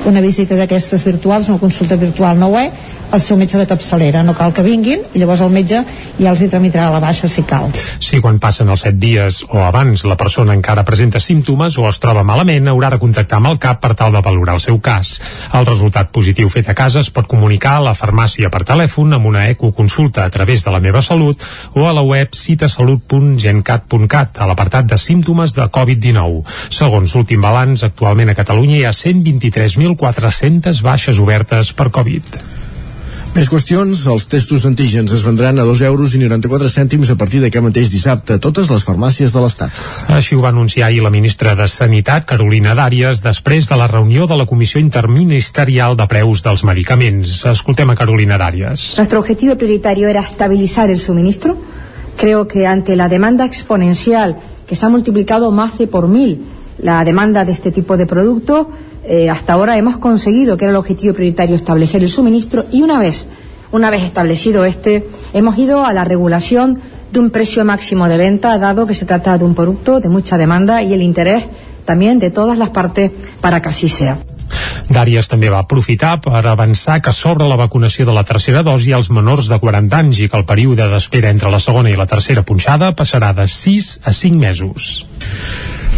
una visita d'aquestes virtuals, una consulta virtual no web al seu metge de capçalera, no cal que vinguin i llavors el metge ja els hi tramitarà la baixa si cal. Si quan passen els 7 dies o abans la persona encara presenta símptomes o es troba malament, haurà de contactar amb el CAP per tal de valorar el seu cas. El resultat positiu fet a casa es pot comunicar a la farmàcia per telèfon amb una ecoconsulta a través de la meva salut o a la web citasalut.gencat.cat a l'apartat de símptomes de Covid-19. Segons l'últim balanç, actualment a Catalunya hi ha 123.400 baixes obertes per Covid. Més qüestions, els testos d'antígens es vendran a 2 euros i 94 cèntims a partir d'aquest mateix dissabte a totes les farmàcies de l'Estat. Així ho va anunciar ahir la ministra de Sanitat, Carolina Dàries, després de la reunió de la Comissió Interministerial de Preus dels Medicaments. Escoltem a Carolina Dàries. Nuestro objetivo prioritario era estabilizar el suministro. Creo que ante la demanda exponencial que se ha multiplicado más de por mil la demanda de este tipo de producto, eh, hasta ahora hemos conseguido, que era el objetivo prioritario, establecer el suministro y una vez, una vez establecido este, hemos ido a la regulación de un precio máximo de venta, dado que se trata de un producto de mucha demanda y el interés también de todas las partes para que así sea. Dàries també va aprofitar per avançar que s'obre la vacunació de la tercera dosi als menors de 40 anys i que el període d'espera entre la segona i la tercera punxada passarà de 6 a 5 mesos.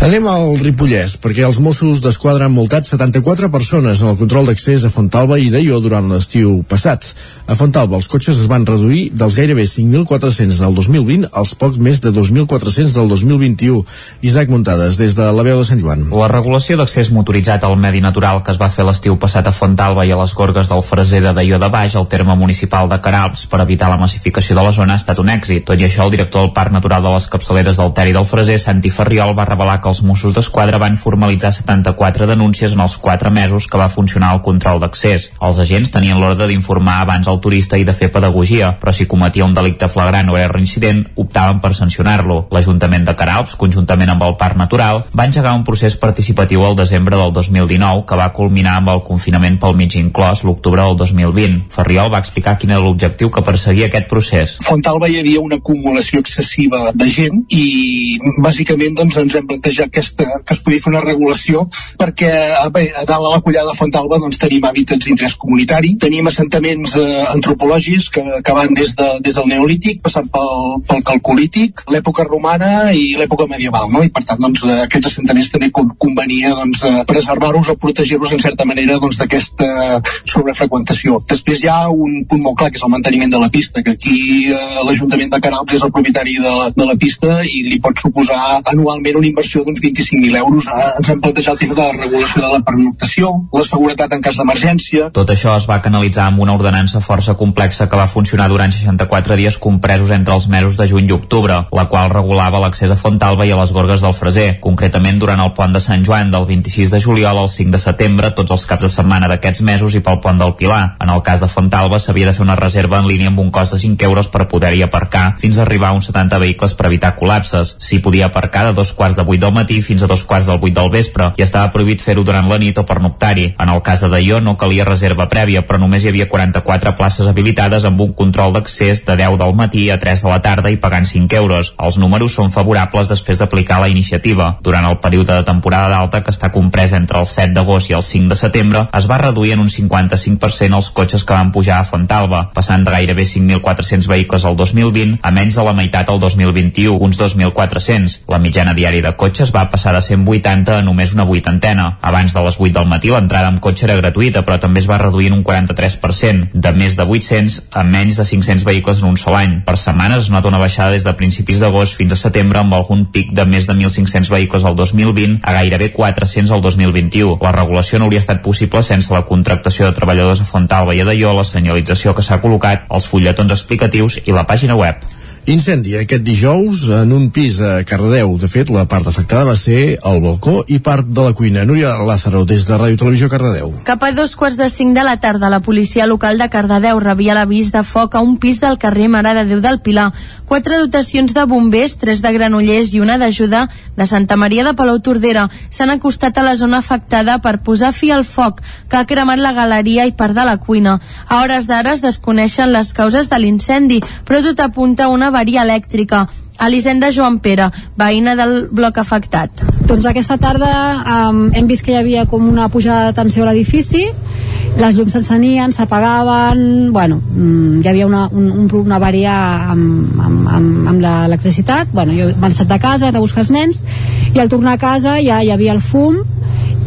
Anem al Ripollès, perquè els Mossos d'Esquadra han multat 74 persones en el control d'accés a Fontalba i Deió durant l'estiu passat. A Fontalba els cotxes es van reduir dels gairebé 5.400 del 2020 als poc més de 2.400 del 2021. Isaac Muntades, des de la veu de Sant Joan. La regulació d'accés motoritzat al medi natural que es va fer l'estiu passat a Fontalba i a les gorgues del Freser de Deió de Baix, al terme municipal de Caralps, per evitar la massificació de la zona ha estat un èxit. Tot i això, el director del Parc Natural de les Capçaleres del Ter i del Freser, Santi Ferriol, va revelar que els Mossos d'Esquadra van formalitzar 74 denúncies en els 4 mesos que va funcionar el control d'accés. Els agents tenien l'ordre d'informar abans al turista i de fer pedagogia, però si cometia un delicte flagrant o era reincident, optaven per sancionar-lo. L'Ajuntament de Caralps, conjuntament amb el Parc Natural, va engegar un procés participatiu al desembre del 2019 que va culminar amb el confinament pel mig inclòs l'octubre del 2020. Ferriol va explicar quin era l'objectiu que perseguia aquest procés. Fontalba hi havia una acumulació excessiva de gent i bàsicament doncs, ens hem plantejat aquesta, que es podia fer una regulació perquè bé, a dalt a la collada de Fontalba doncs, tenim hàbitats d'interès comunitari, tenim assentaments eh, antropològics que, que van des, de, des del neolític, passant pel, pel calcolític, l'època romana i l'època medieval, no? i per tant doncs, eh, aquests assentaments també con- convenia doncs, eh, preservar-los o protegir-los en certa manera doncs, d'aquesta sobrefreqüentació. Després hi ha un punt molt clar que és el manteniment de la pista, que aquí eh, l'Ajuntament de Canals és el propietari de la, de la pista i li pot suposar anualment una inversió d'uns 25.000 euros. Ens hem plantejat el tema de la regulació de la pernoctació, la seguretat en cas d'emergència, Tot això es va canalitzar amb una ordenança força complexa que va funcionar durant 64 dies compresos entre els mesos de juny i octubre, la qual regulava l'accés a Fontalba i a les Gorgues del Freser. Concretament, durant el pont de Sant Joan del 26 de juliol al 5 de setembre, tots els caps de setmana d'aquests mesos i pel pont del Pilar. En el cas de Fontalba s'havia de fer una reserva en línia amb un cost de 5 euros per poder-hi aparcar fins a arribar a uns 70 vehicles per evitar col·lapses. S'hi podia aparcar de dos quarts de 8 del matí fins a dos quarts del 8 del vespre i estava prohibit fer-ho durant la nit o per noctari. En el cas de Daió no calia reserva prèvia, però només hi havia 44 places habilitades amb un control d'accés de 10 del matí a 3 de la tarda i pagant 5 euros. Els números són favorables després d'aplicar la iniciativa. Durant el període de temporada d'alta, que està comprès entre el 7 d'agost i el 5 de setembre, es va reduir en un 55% els cotxes que van pujar a Fontalba, passant de gairebé 5.400 vehicles al 2020 a menys de la meitat al 2021, uns 2.400. La mitjana diària de cotxes va passar de 180 a només una vuitantena. Abans de les 8 del matí l'entrada amb cotxe era gratuïta, però també es va reduir en un 43%, de més de 800 a menys de 500 vehicles en un sol any. Per setmanes es nota una baixada des de principis d'agost fins a setembre amb algun pic de més de 1.500 vehicles al 2020 a gairebé 400 al 2021. La regulació no hauria estat possible sense la contractació de treballadors a Fontalba i a Daió, la senyalització que s'ha col·locat, els fulletons explicatius i la pàgina web. Incendi aquest dijous en un pis a Cardedeu. De fet, la part afectada va ser el balcó i part de la cuina. Núria Lázaro, des de Ràdio Televisió Cardedeu. Cap a dos quarts de cinc de la tarda, la policia local de Cardedeu rebia l'avís de foc a un pis del carrer Mare de Déu del Pilar. Quatre dotacions de bombers, tres de granollers i una d'ajuda de Santa Maria de Palau Tordera s'han acostat a la zona afectada per posar fi al foc que ha cremat la galeria i part de la cuina. A hores d'ara es desconeixen les causes de l'incendi, però tot apunta a una avaria elèctrica. Elisenda Joan Pere, veïna del bloc afectat. Doncs aquesta tarda um, hem vist que hi havia com una pujada de tensió a l'edifici, les llums s'encenien, s'apagaven bueno, mm, hi havia una, un, un, una avaria amb, amb, amb, amb l'electricitat bueno, jo he marxat de casa, de buscar els nens i al tornar a casa ja hi havia el fum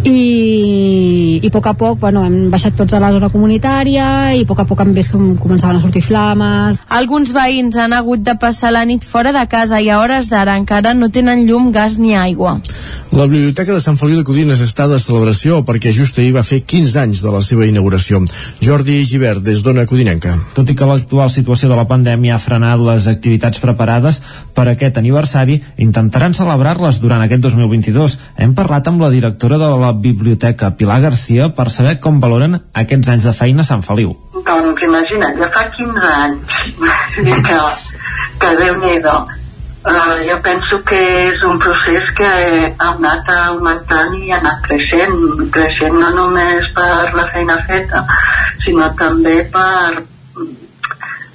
i, i a poc a poc bueno, hem baixat tots a la zona comunitària i a poc a poc hem vist com començaven a sortir flames. Alguns veïns han hagut de passar la nit fora de casa i a hores d'ara encara no tenen llum, gas ni aigua. La Biblioteca de Sant Feliu de Codines està de celebració perquè just ahir va fer 15 anys de la seva inauguració. Jordi Givert, des d'Ona Codinenca. Tot i que l'actual situació de la pandèmia ha frenat les activitats preparades per aquest aniversari, intentaran celebrar-les durant aquest 2022. Hem parlat amb la directora de la Biblioteca Pilar Garcia per saber com valoren aquests anys de feina a Sant Feliu. Doncs imagina't, ja fa 15 anys que, que Déu-n'hi-do. Uh, jo penso que és un procés que ha anat augmentant i ha anat creixent, creixent no només per la feina feta, sinó també per,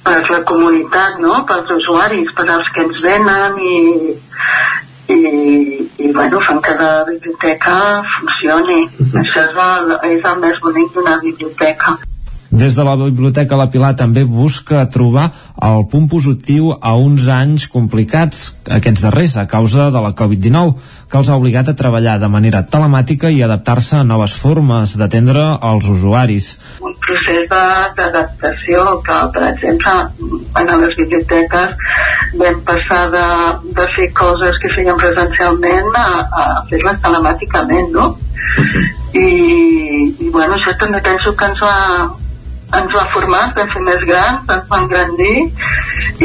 per la comunitat, no? pels usuaris, per als que ens venen i, i, i bueno, fan que la biblioteca funcioni. Uh -huh. Això és el, és el més bonic d'una biblioteca. Des de la Biblioteca La Pilar també busca trobar el punt positiu a uns anys complicats, aquests darrers, a causa de la Covid-19, que els ha obligat a treballar de manera telemàtica i adaptar-se a noves formes d'atendre els usuaris. Un procés d'adaptació que, per exemple, en les biblioteques vam passar de, de fer coses que feien presencialment a, a fer-les telemàticament, no? I, i bueno, això també penso que ens va, ens va formar, ens vam fer més grans, ens va engrandir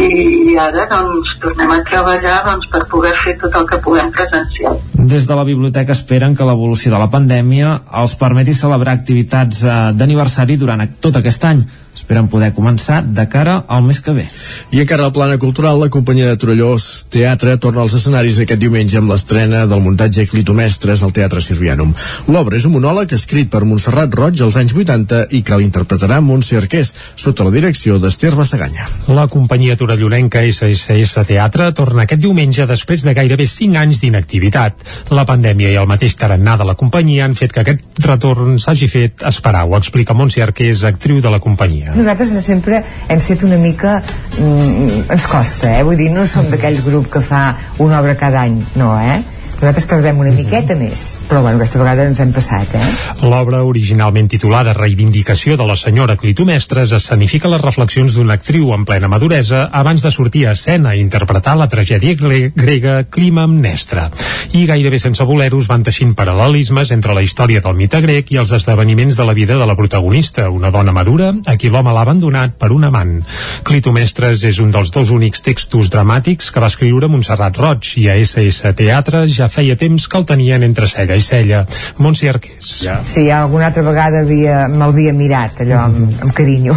i ara doncs tornem a treballar doncs, per poder fer tot el que puguem presencial. Des de la biblioteca esperen que l'evolució de la pandèmia els permeti celebrar activitats eh, d'aniversari durant tot aquest any esperen poder començar de cara al mes que ve. I encara al plana cultural, la companyia de Torellós Teatre torna als escenaris aquest diumenge amb l'estrena del muntatge Clitomestres al Teatre Sirvianum. L'obra és un monòleg escrit per Montserrat Roig als anys 80 i que l'interpretarà Montse Arqués, sota la direcció d'Ester Bassaganya. La companyia torellonenca SSS Teatre torna aquest diumenge després de gairebé 5 anys d'inactivitat. La pandèmia i el mateix tarannà de la companyia han fet que aquest retorn s'hagi fet esperar, ho explica Montse Arqués, actriu de la companyia companyia. Nosaltres sempre hem fet una mica... Mm, ens costa, eh? Vull dir, no som d'aquell grup que fa una obra cada any, no, eh? Nosaltres tardem una miqueta més però bueno, aquesta vegada ens hem passat eh? L'obra originalment titulada Reivindicació de la senyora Clitomestres escenifica les reflexions d'una actriu en plena maduresa abans de sortir a escena i interpretar la tragèdia grega Clima Amnestra. I gairebé sense voler-ho van teixint paral·lelismes entre la història del mite grec i els esdeveniments de la vida de la protagonista una dona madura a qui l'home l'ha abandonat per un amant. Clitomestres és un dels dos únics textos dramàtics que va escriure Montserrat Roig i a SS Teatre ja feia temps que el tenien entre cella i cella. Montse Arqués. Ja. Sí, alguna altra vegada havia mirat, allò, amb, mm. amb carinyo.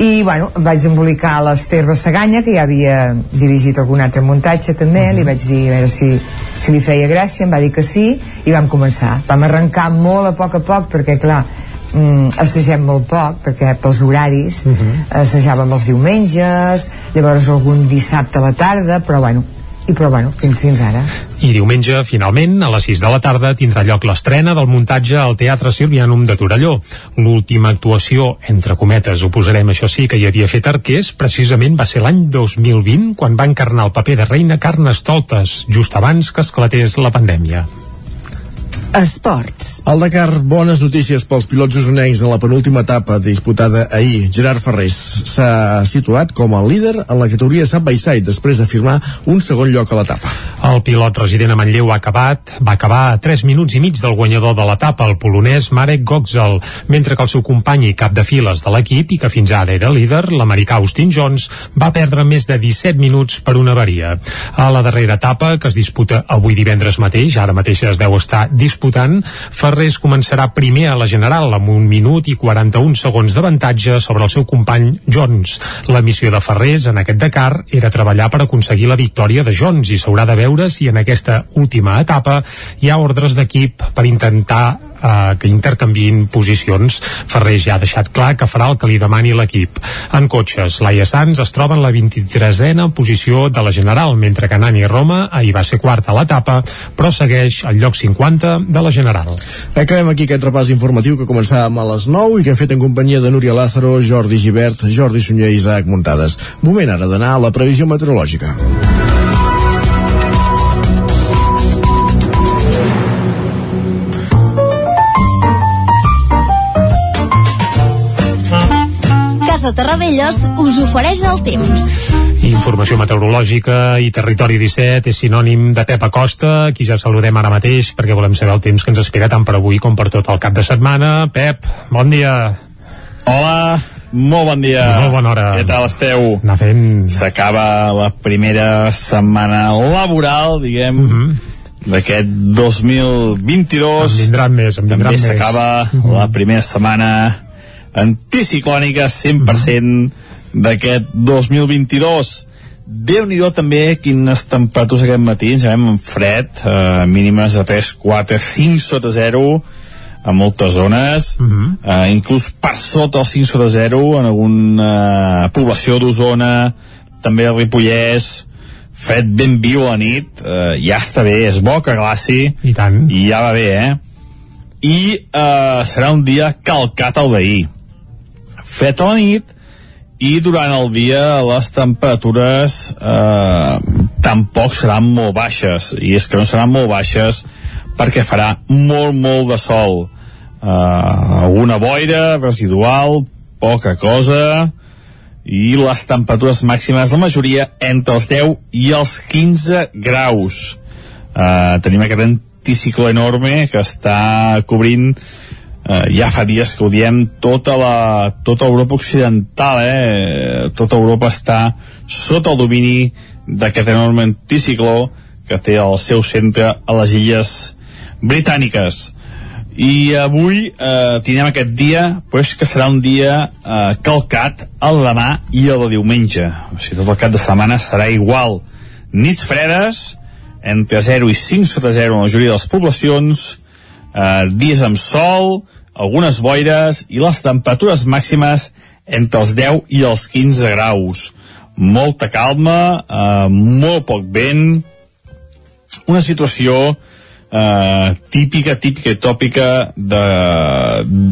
I, bueno, vaig embolicar l'Ester Bassaganya, que ja havia dirigit algun altre muntatge també, mm -hmm. li vaig dir a veure si, si li feia gràcia, em va dir que sí, i vam començar. Vam arrencar molt a poc a poc, perquè, clar, mm, assagem molt poc perquè pels horaris uh -huh. assajàvem els diumenges llavors algun dissabte a la tarda però bueno, i però bueno, fins, fins ara. I diumenge, finalment, a les 6 de la tarda, tindrà lloc l'estrena del muntatge al Teatre Silvianum de Torelló. L'última actuació, entre cometes, ho posarem això sí, que hi havia fet Arqués, precisament va ser l'any 2020, quan va encarnar el paper de reina Carnestoltes, just abans que esclatés la pandèmia. Esports. Al Dakar, bones notícies pels pilots usonencs en la penúltima etapa disputada ahir. Gerard Ferrés s'ha situat com a líder en la categoria Side by Side després de firmar un segon lloc a l'etapa. El pilot resident a Manlleu ha acabat, va acabar a 3 minuts i mig del guanyador de l'etapa, el polonès Marek Goxel, mentre que el seu company i cap de files de l'equip, i que fins ara era líder, l'americà Austin Jones, va perdre més de 17 minuts per una avaria. A la darrera etapa, que es disputa avui divendres mateix, ara mateix es deu estar disputant disputant, Ferrés començarà primer a la General amb un minut i 41 segons d'avantatge sobre el seu company Jones. La missió de Ferrés en aquest Dakar era treballar per aconseguir la victòria de Jones i s'haurà de veure si en aquesta última etapa hi ha ordres d'equip per intentar eh, que intercanviïn posicions. Ferrés ja ha deixat clar que farà el que li demani l'equip. En cotxes, Laia Sanz es troba en la 23a posició de la General, mentre que Nani Roma ahir va ser quarta a l'etapa, però segueix al lloc 50 de la General. Acabem aquí aquest repàs informatiu que començàvem a les 9 i que hem fet en companyia de Núria Lázaro, Jordi Givert, Jordi Sunyer i Isaac Muntades. Moment ara d'anar a la previsió meteorològica. Casa Terradellos us ofereix el temps. Informació meteorològica i Territori 17 és sinònim de Pep Acosta, qui ja saludem ara mateix perquè volem saber el temps que ens espera tant per avui com per tot el cap de setmana. Pep, bon dia. Hola, molt bon dia. Molt bona hora. Què tal esteu? Anar fent... S'acaba la primera setmana laboral, diguem, uh -huh. d'aquest 2022. En vindran més, en vindran També més. s'acaba uh -huh. la primera setmana anticiclònica 100% uh -huh. d'aquest 2022. Déu-n'hi-do també quines temperatures aquest matí, ens veiem en fred, eh, mínimes de 3, 4, 5 sota 0, a moltes zones, uh -huh. eh, inclús per sota els 5 sota 0 en alguna eh, població d'Osona, també a Ripollès, fred ben viu a la nit, eh, ja està bé, és bo que glaci, I tant. i ja va bé, eh? I eh, serà un dia calcat al d'ahir. Fred a la nit, i durant el dia les temperatures eh, tampoc seran molt baixes. I és que no seran molt baixes perquè farà molt molt de sol. Eh, alguna boira residual, poca cosa i les temperatures màximes la majoria entre els 10 i els 15 graus. Eh, tenim aquest anticicló enorme que està cobrint eh, ja fa dies que ho diem tota la, tota Europa occidental eh? tota Europa està sota el domini d'aquest enorme anticicló que té el seu centre a les illes britàniques. I avui eh, tindrem aquest dia pues, que serà un dia eh, calcat el demà i el de diumenge. O sigui, tot el cap de setmana serà igual. Nits fredes entre 0 i 5 sota 0 en la majoria de les poblacions eh, dies amb sol algunes boires i les temperatures màximes entre els 10 i els 15 graus. Molta calma eh, molt poc vent una situació eh, típica, típica i tòpica de,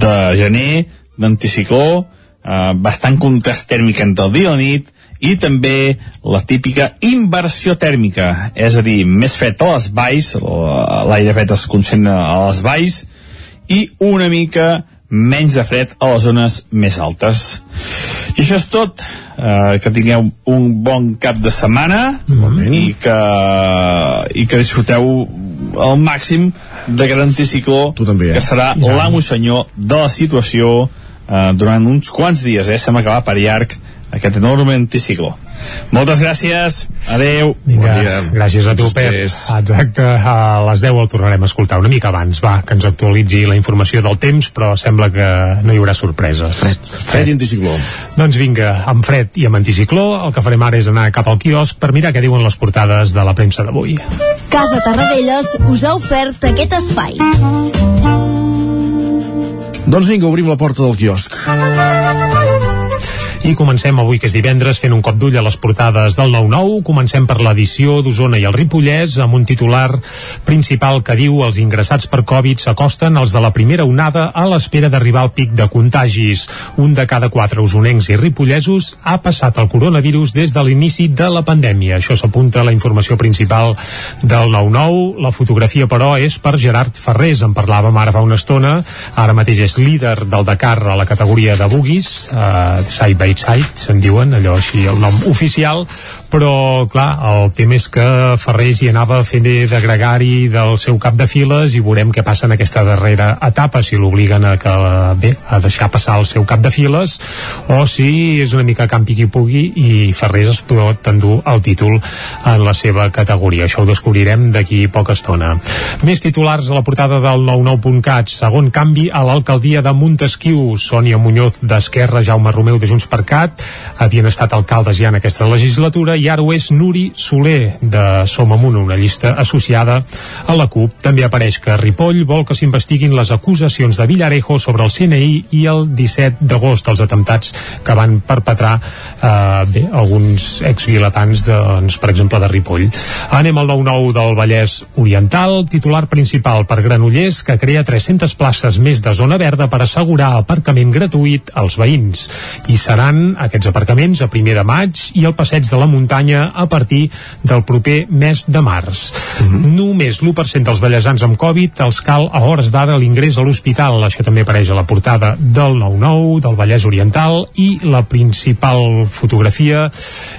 de gener, d'anticicló, eh, bastant contrast tèrmic entre el dia i la nit, i també la típica inversió tèrmica, és a dir, més fred a les valls, l'aire fred es concentra a les valls, i una mica menys de fred a les zones més altes. I això és tot. Uh, que tingueu un bon cap de setmana i que, i que disfruteu al màxim d'aquest anticicló també, eh? que serà Ja. l'amo senyor de la situació uh, durant uns quants dies, eh? Sembla que va per llarg aquest enorme anticicló. Moltes gràcies, adeu. Vinga, gràcies a tu, Pep. Exacte, a les 10 el tornarem a escoltar una mica abans, va, que ens actualitzi la informació del temps, però sembla que no hi haurà sorpreses. Fred, Fred i anticicló. Doncs vinga, amb fred i amb anticicló, el que farem ara és anar cap al quiosc per mirar què diuen les portades de la premsa d'avui. Casa Tarradellas us ha ofert aquest espai. Doncs vinga, obrim la porta del quiosc. I comencem avui, que és divendres, fent un cop d'ull a les portades del 9-9. Comencem per l'edició d'Osona i el Ripollès, amb un titular principal que diu els ingressats per Covid s'acosten als de la primera onada a l'espera d'arribar al pic de contagis. Un de cada quatre usonencs i ripollesos ha passat el coronavirus des de l'inici de la pandèmia. Això s'apunta a la informació principal del 9-9. La fotografia, però, és per Gerard Ferrés. En parlàvem ara fa una estona. Ara mateix és líder del Dakar a la categoria de bugis, eh, side by side, se'n diuen, allò així el nom oficial, però clar, el tema és que Ferrés hi anava fent de gregari del seu cap de files i veurem què passa en aquesta darrera etapa, si l'obliguen a que bé, a deixar passar el seu cap de files o si és una mica campi qui pugui i Ferrés es pot endur el títol en la seva categoria. Això ho descobrirem d'aquí poca estona. Més titulars a la portada del 99.cat. Segon canvi a l'alcaldia de Montesquieu. Sònia Muñoz d'Esquerra, Jaume Romeu de Junts per aparcat, havien estat alcaldes ja en aquesta legislatura i ara ho és Nuri Soler de Som Amunt, una llista associada a la CUP. També apareix que Ripoll vol que s'investiguin les acusacions de Villarejo sobre el CNI i el 17 d'agost dels atemptats que van perpetrar eh, bé, alguns exvilatans, doncs, per exemple, de Ripoll. Anem al 9-9 del Vallès Oriental, titular principal per Granollers, que crea 300 places més de zona verda per assegurar aparcament gratuït als veïns. I seran aquests aparcaments a primer de maig i el passeig de la muntanya a partir del proper mes de març. Mm -hmm. Només l'1% dels ballesans amb Covid els cal a hores d'ara l'ingrés a l'hospital. Això també apareix a la portada del 9-9, del Vallès Oriental, i la principal fotografia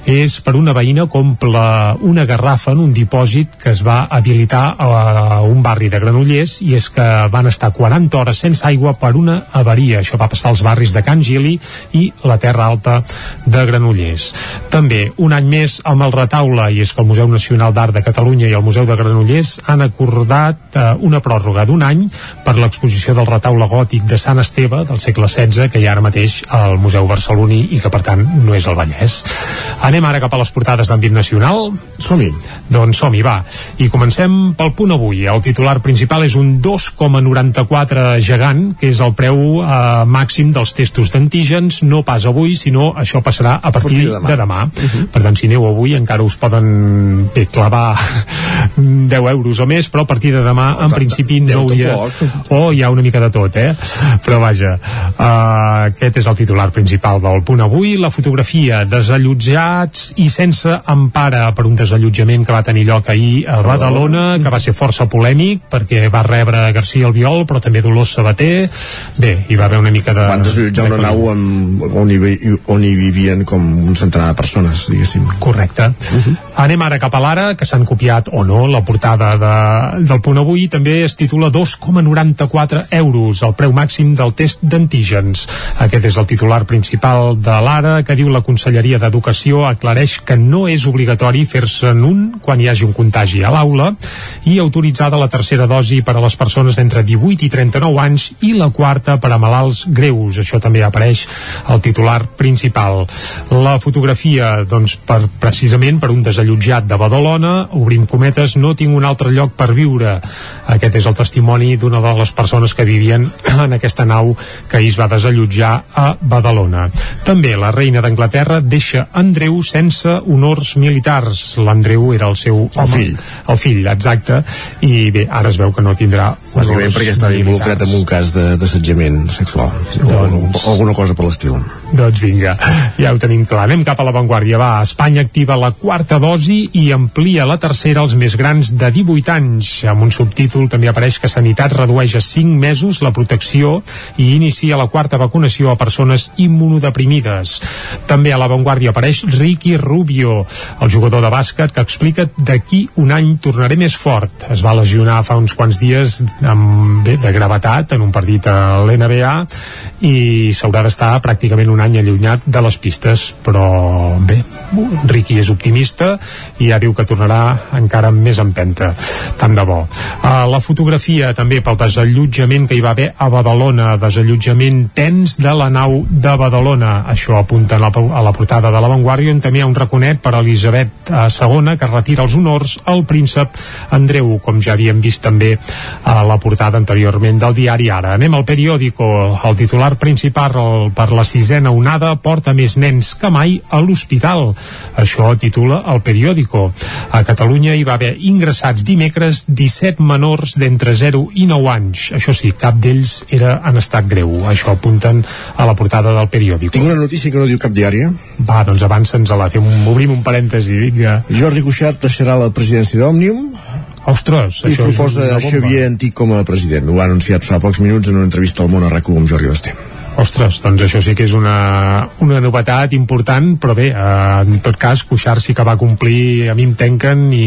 és per una veïna que omple una garrafa en un dipòsit que es va habilitar a un barri de Granollers i és que van estar 40 hores sense aigua per una avaria. Això va passar als barris de Can Gili i la Terra Alta de Granollers. També, un any més amb el retaule, i és que el Museu Nacional d'Art de Catalunya i el Museu de Granollers han acordat eh, una pròrroga d'un any per l'exposició del retaule gòtic de Sant Esteve del segle XVI que hi ha ara mateix al Museu Barceloní i que per tant no és el Vallès. Anem ara cap a les portades d'àmbit nacional. Som-hi. Doncs som-hi, va. I comencem pel punt avui. El titular principal és un 2,94 gegant, que és el preu eh, màxim dels testos d'antígens, no pas avui, sinó això passarà a partir, a partir de demà. De demà. Uh -huh. Per tant, si aneu avui encara us poden bé, clavar 10 euros o més, però a partir de demà, oh, en principi, no hauria... O oh, hi ha una mica de tot, eh? Però vaja, uh, aquest és el titular principal del punt avui. La fotografia, desallotjats i sense empara per un desallotjament que va tenir lloc ahir a Badalona, que va ser força polèmic, perquè va rebre García Albiol, però també Dolors Sabater. Bé, hi va haver una mica de... Van desallotjar una nau amb, on, hi, on hi vivien com un centenar de persones, diguéssim. Correcte. Uh -huh. Anem ara cap a l'ara, que s'han copiat o no la portada de, del punt avui, també es titula 2,94 euros, el preu màxim del test d'antígens. Aquest és el titular principal de l'ara, que diu la Conselleria d'Educació aclareix que no és obligatori fer-se'n un quan hi hagi un contagi a l'aula i autoritzada la tercera dosi per a les persones d'entre 18 i 39 anys i la quarta per a malalts greus. Això també apareix al titular principal. La fotografia, doncs, per, precisament per un desallotjat de Badalona, obrim cometes, no tinc un altre lloc per viure. Aquest és el testimoni d'una de les persones que vivien en aquesta nau que ahir es va desallotjar a Badalona. També la reina d'Anglaterra deixa Andreu sense honors militars. L'Andreu era el seu el fill. El fill, exacte. I bé, ara es veu que no tindrà Bàsicament perquè estava involucrat en un cas d'assetjament sexual doncs, o alguna, alguna cosa per l'estil. Doncs vinga, ja ho tenim clar. Anem cap a l'avantguàrdia. Va, Espanya activa la quarta dosi i amplia la tercera als més grans de 18 anys. Amb un subtítol també apareix que Sanitat redueix a 5 mesos la protecció i inicia la quarta vacunació a persones immunodeprimides. També a l'avantguàrdia apareix Ricky Rubio, el jugador de bàsquet que explica d'aquí un any tornaré més fort. Es va lesionar fa uns quants dies amb, bé, de gravetat en un partit a l'NBA i s'haurà d'estar pràcticament un any allunyat de les pistes però bé, Ricky és optimista i ja diu que tornarà encara més empenta. Tant de bo. Uh, la fotografia també pel desallotjament que hi va haver a Badalona. Desallotjament tens de la nau de Badalona. Això apunta a la, a la portada de l'avantguàrdia on també hi ha un raconet per a Elisabet II que retira els honors al príncep Andreu com ja havíem vist també a la portada anteriorment del diari Ara. Anem al periòdico, el titular principal per la sisena onada porta més nens que mai a l'hospital. Això titula el periòdico. A Catalunya hi va haver ingressats dimecres 17 menors d'entre 0 i 9 anys. Això sí, cap d'ells era en estat greu. Això apunten a la portada del periòdico. Tinc una notícia que no diu cap diari. Va, doncs avança'ns a la... Fem, obrim un parèntesi, vinga. Jordi Cuixart deixarà la presidència d'Òmnium Ostres, I proposa Xavier Antic com a president. Ho ha anunciat fa pocs minuts en una entrevista al Món a RAC1 amb Jordi Basté. Ostres, doncs això sí que és una, una novetat important, però bé, eh, en tot cas, Cuixart sí que va complir, a mi em tenquen i...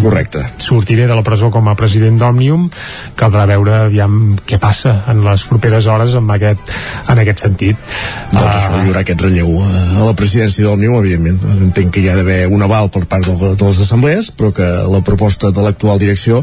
Correcte. Sortiré de la presó com a president d'Òmnium, caldrà veure aviam què passa en les properes hores amb aquest, en aquest sentit. Doncs uh, això, hi haurà aquest relleu a la presidència d'Òmnium, evidentment. Entenc que hi ha d'haver un aval per part de, de les assemblees, però que la proposta de l'actual direcció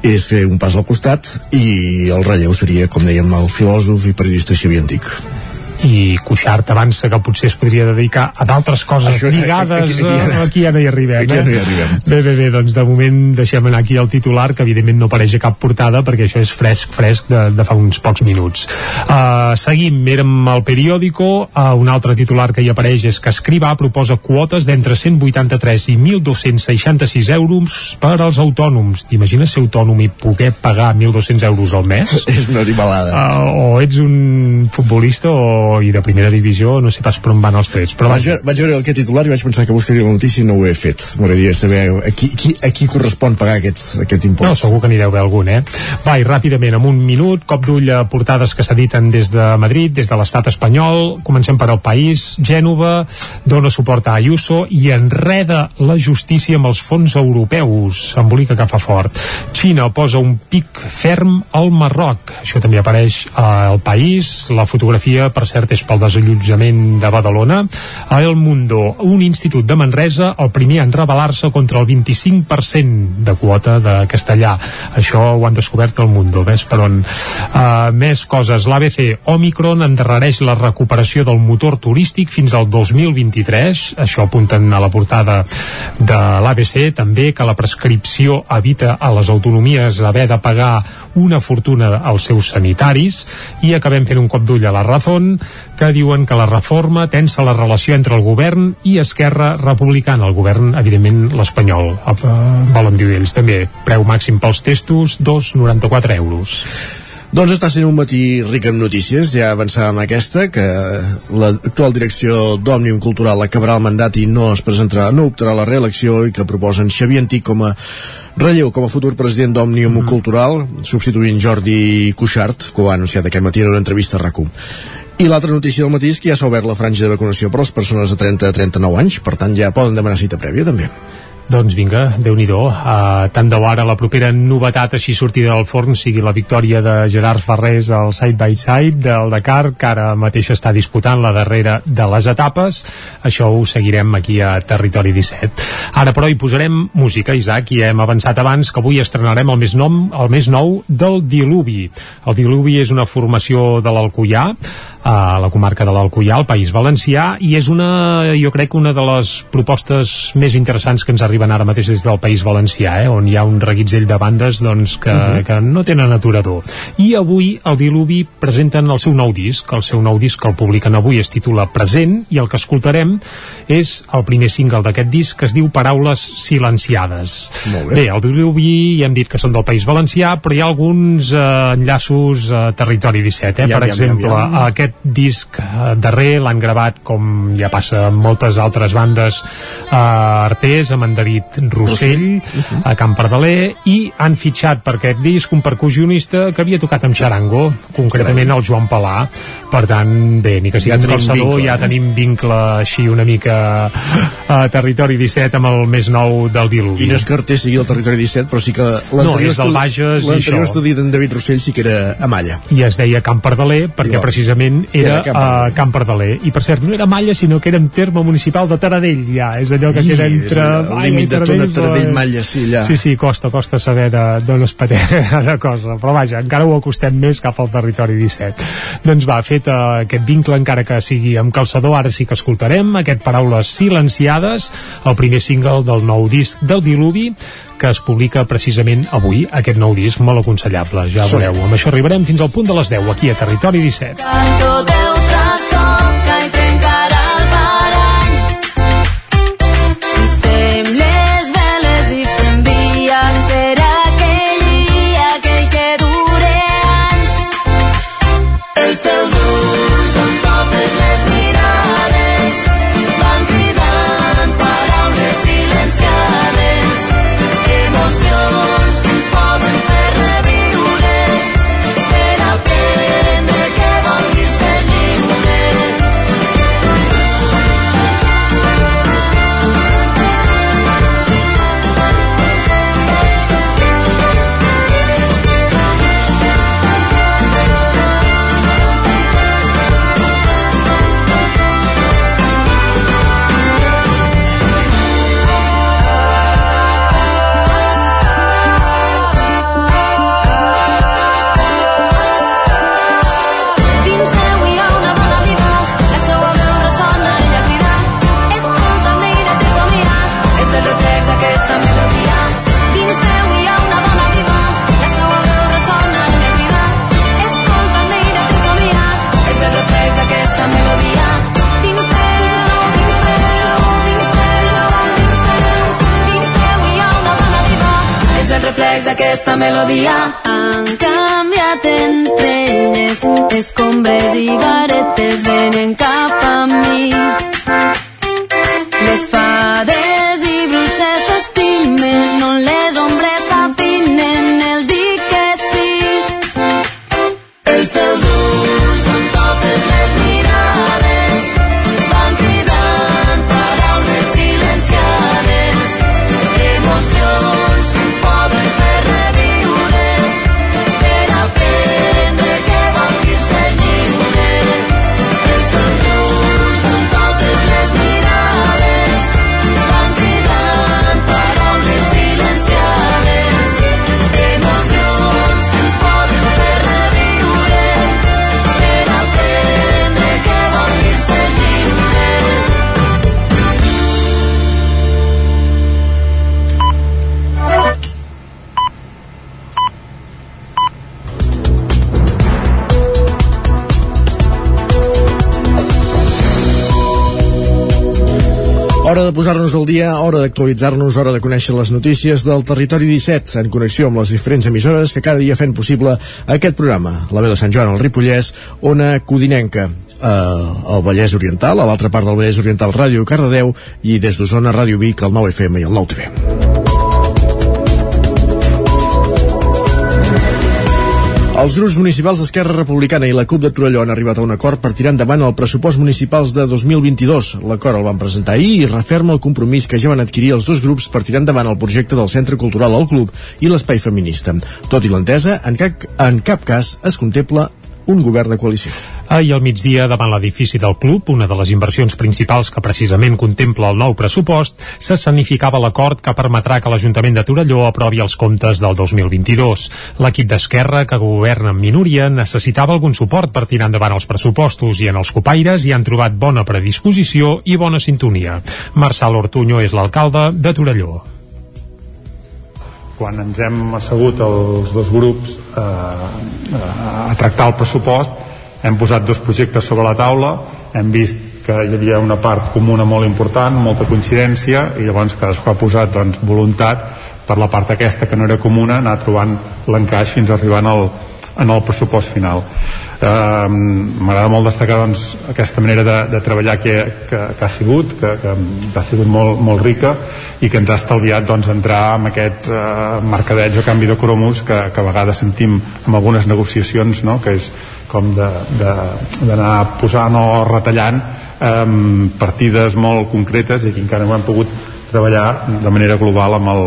és fer un pas al costat i el relleu seria, com dèiem, el filòsof i periodista Xavier Antic. week. I Cuixart avança que potser es podria dedicar a d'altres coses Això, lligades aquí- aquí- aquí, aquí ja no hi arribem aquí ja eh? no hi arribem. bé, bé, bé, doncs de moment deixem anar aquí el titular que evidentment no apareix a cap portada perquè això és fresc, fresc de, de fa uns pocs minuts uh, seguim, érem al periòdico uh, un altre titular que hi apareix és que Escrivà proposa quotes d'entre 183 i 1.266 euros per als autònoms t'imagines ser autònom i poder pagar 1.200 euros al mes? és una animalada uh, o ets un futbolista o, i de primera divisió no sé pas per on van els trets però vaig, vaig veure aquest titular i vaig pensar que buscaria la notícia i no ho he fet m'agradaria saber a qui, qui, a qui correspon pagar aquests, aquest impost No, segur que n'hi deu haver algun, eh? Va, i ràpidament, amb un minut, cop d'ull a portades que s'editen des de Madrid, des de l'estat espanyol. Comencem per al país. Gènova dona suport a Ayuso i enreda la justícia amb els fons europeus. Embolica que fa fort. Xina posa un pic ferm al Marroc. Això també apareix al país. La fotografia, per cert, és pel desallotjament de Badalona. A El Mundo, un institut de Manresa, el primer en rebel·lar-se contra el 25% de quota de castellà. Això ho han descobert al Mundo, ves per on. Uh, més coses. L'ABC Omicron endarrereix la recuperació del motor turístic fins al 2023. Això apunten a la portada de l'ABC. També que la prescripció evita a les autonomies haver de pagar una fortuna als seus sanitaris i acabem fent un cop d'ull a la Razón que diuen que la reforma tensa la relació entre el govern i Esquerra Republicana, el govern, evidentment, l'espanyol. Eh, volen dir ells també. Preu màxim pels testos, 2,94 euros. Doncs està sent un matí ric en notícies, ja avançàvem aquesta, que l'actual direcció d'Òmnium Cultural acabarà el mandat i no es presentarà, no optarà a la reelecció i que proposen Xavier Antic com a relleu com a futur president d'Òmnium mm. Cultural, substituint Jordi Cuixart, que ho ha anunciat aquest matí en una entrevista a RAC1. I l'altra notícia del matí és que ja s'ha obert la franja de vacunació per a les persones de 30 a 39 anys, per tant ja poden demanar cita prèvia també. Doncs vinga, déu nhi uh, tant de ara la propera novetat així sortida del forn sigui la victòria de Gerard Ferrés al side by side del Dakar, que ara mateix està disputant la darrera de les etapes això ho seguirem aquí a Territori 17. Ara però hi posarem música, Isaac, i hem avançat abans que avui estrenarem el més, nom, el més nou del Diluvi. El Diluvi és una formació de l'Alcoià a la comarca de l'Alcoià, al País Valencià, i és una, jo crec, una de les propostes més interessants que ens arriben ara mateix des del País Valencià, eh, on hi ha un reguitzell de bandes doncs, que, uh -huh. que no tenen aturador. I avui, el Diluvi, presenten el seu nou disc. El seu nou disc que el publiquen avui es titula Present, i el que escoltarem és el primer single d'aquest disc que es diu Paraules silenciades. Molt bé. Bé, el Diluvi ja hem dit que són del País Valencià, però hi ha alguns eh, enllaços a Territori 17, eh? Aviam, per aviam, exemple, aviam. aquest disc eh, darrer l'han gravat com ja passa amb moltes altres bandes a Artés, amb en David Rossell a Camp Pardaler i han fitxat per aquest disc un percussionista que havia tocat amb xarango concretament el Joan Palà. Per tant, bé, ni que sigui Ja un calçador vincle, ja eh? tenim vincle així una mica a Territori 17 amb el més nou del Diluvi. I no és que Artés sigui el territori 17, però sí que No, l'anterior del estudi- Bages estudi d'en David Rossell sí que era a Malla. i es deia Camp Pardaler perquè precisament era, Era Camp a Pardaler. Camp Pardaler i per cert no era Malla sinó que era en terme municipal de Taradell ja, és allò que I, queda entre el límit de Tona, Taradell, però- Malla, sí, allà. sí, sí, costa, costa saber de- d'on es patega la cosa, però vaja, encara ho acostem més cap al territori 17 doncs va, fet uh, aquest vincle encara que sigui amb calçador, ara sí que escoltarem aquest Paraules Silenciades el primer single del nou disc del Diluvi que es publica precisament avui, aquest nou disc molt aconsellable, ja veureu. Amb això arribarem fins al punt de les 10 aquí a Territori 17 Canto teu trastoca és aquesta melodia. Han canviat entranyes, escombres i varetes venen cap a mi. Les fades de posar-nos al dia, hora d'actualitzar-nos, hora de conèixer les notícies del Territori 17, en connexió amb les diferents emissores que cada dia fent possible aquest programa. La veu de Sant Joan, al Ripollès, Ona Codinenca, eh, al Vallès Oriental, a l'altra part del Vallès Oriental, Ràdio Cardedeu, i des d'Osona, Ràdio Vic, el 9 FM i el 9 TV. Els grups municipals d'Esquerra Republicana i la CUP de Torelló han arribat a un acord per tirar endavant el pressupost municipals de 2022. L'acord el van presentar ahir i referma el compromís que ja van adquirir els dos grups per tirar endavant el projecte del Centre Cultural al Club i l'Espai Feminista. Tot i l'entesa, en, cap, en cap cas es contempla un govern de coalició. Ahir al migdia, davant l'edifici del club, una de les inversions principals que precisament contempla el nou pressupost, s'escenificava l'acord que permetrà que l'Ajuntament de Torelló aprovi els comptes del 2022. L'equip d'Esquerra, que governa en minoria, necessitava algun suport per tirar endavant els pressupostos i en els copaires hi han trobat bona predisposició i bona sintonia. Marçal Ortuño és l'alcalde de Torelló. Quan ens hem assegut els dos grups eh, a, a tractar el pressupost hem posat dos projectes sobre la taula hem vist que hi havia una part comuna molt important, molta coincidència i llavors cadascú ha posat doncs, voluntat per la part aquesta que no era comuna anar trobant l'encaix fins arribant al, en el pressupost final eh, m'agrada molt destacar doncs, aquesta manera de, de treballar que, que, que ha sigut que, que, que ha sigut molt, molt rica i que ens ha estalviat doncs, entrar en aquest eh, mercadeig o canvi de cromos que, que a vegades sentim en algunes negociacions no? que és com d'anar posant o retallant eh, partides molt concretes i aquí encara no hem pogut treballar de manera global amb el,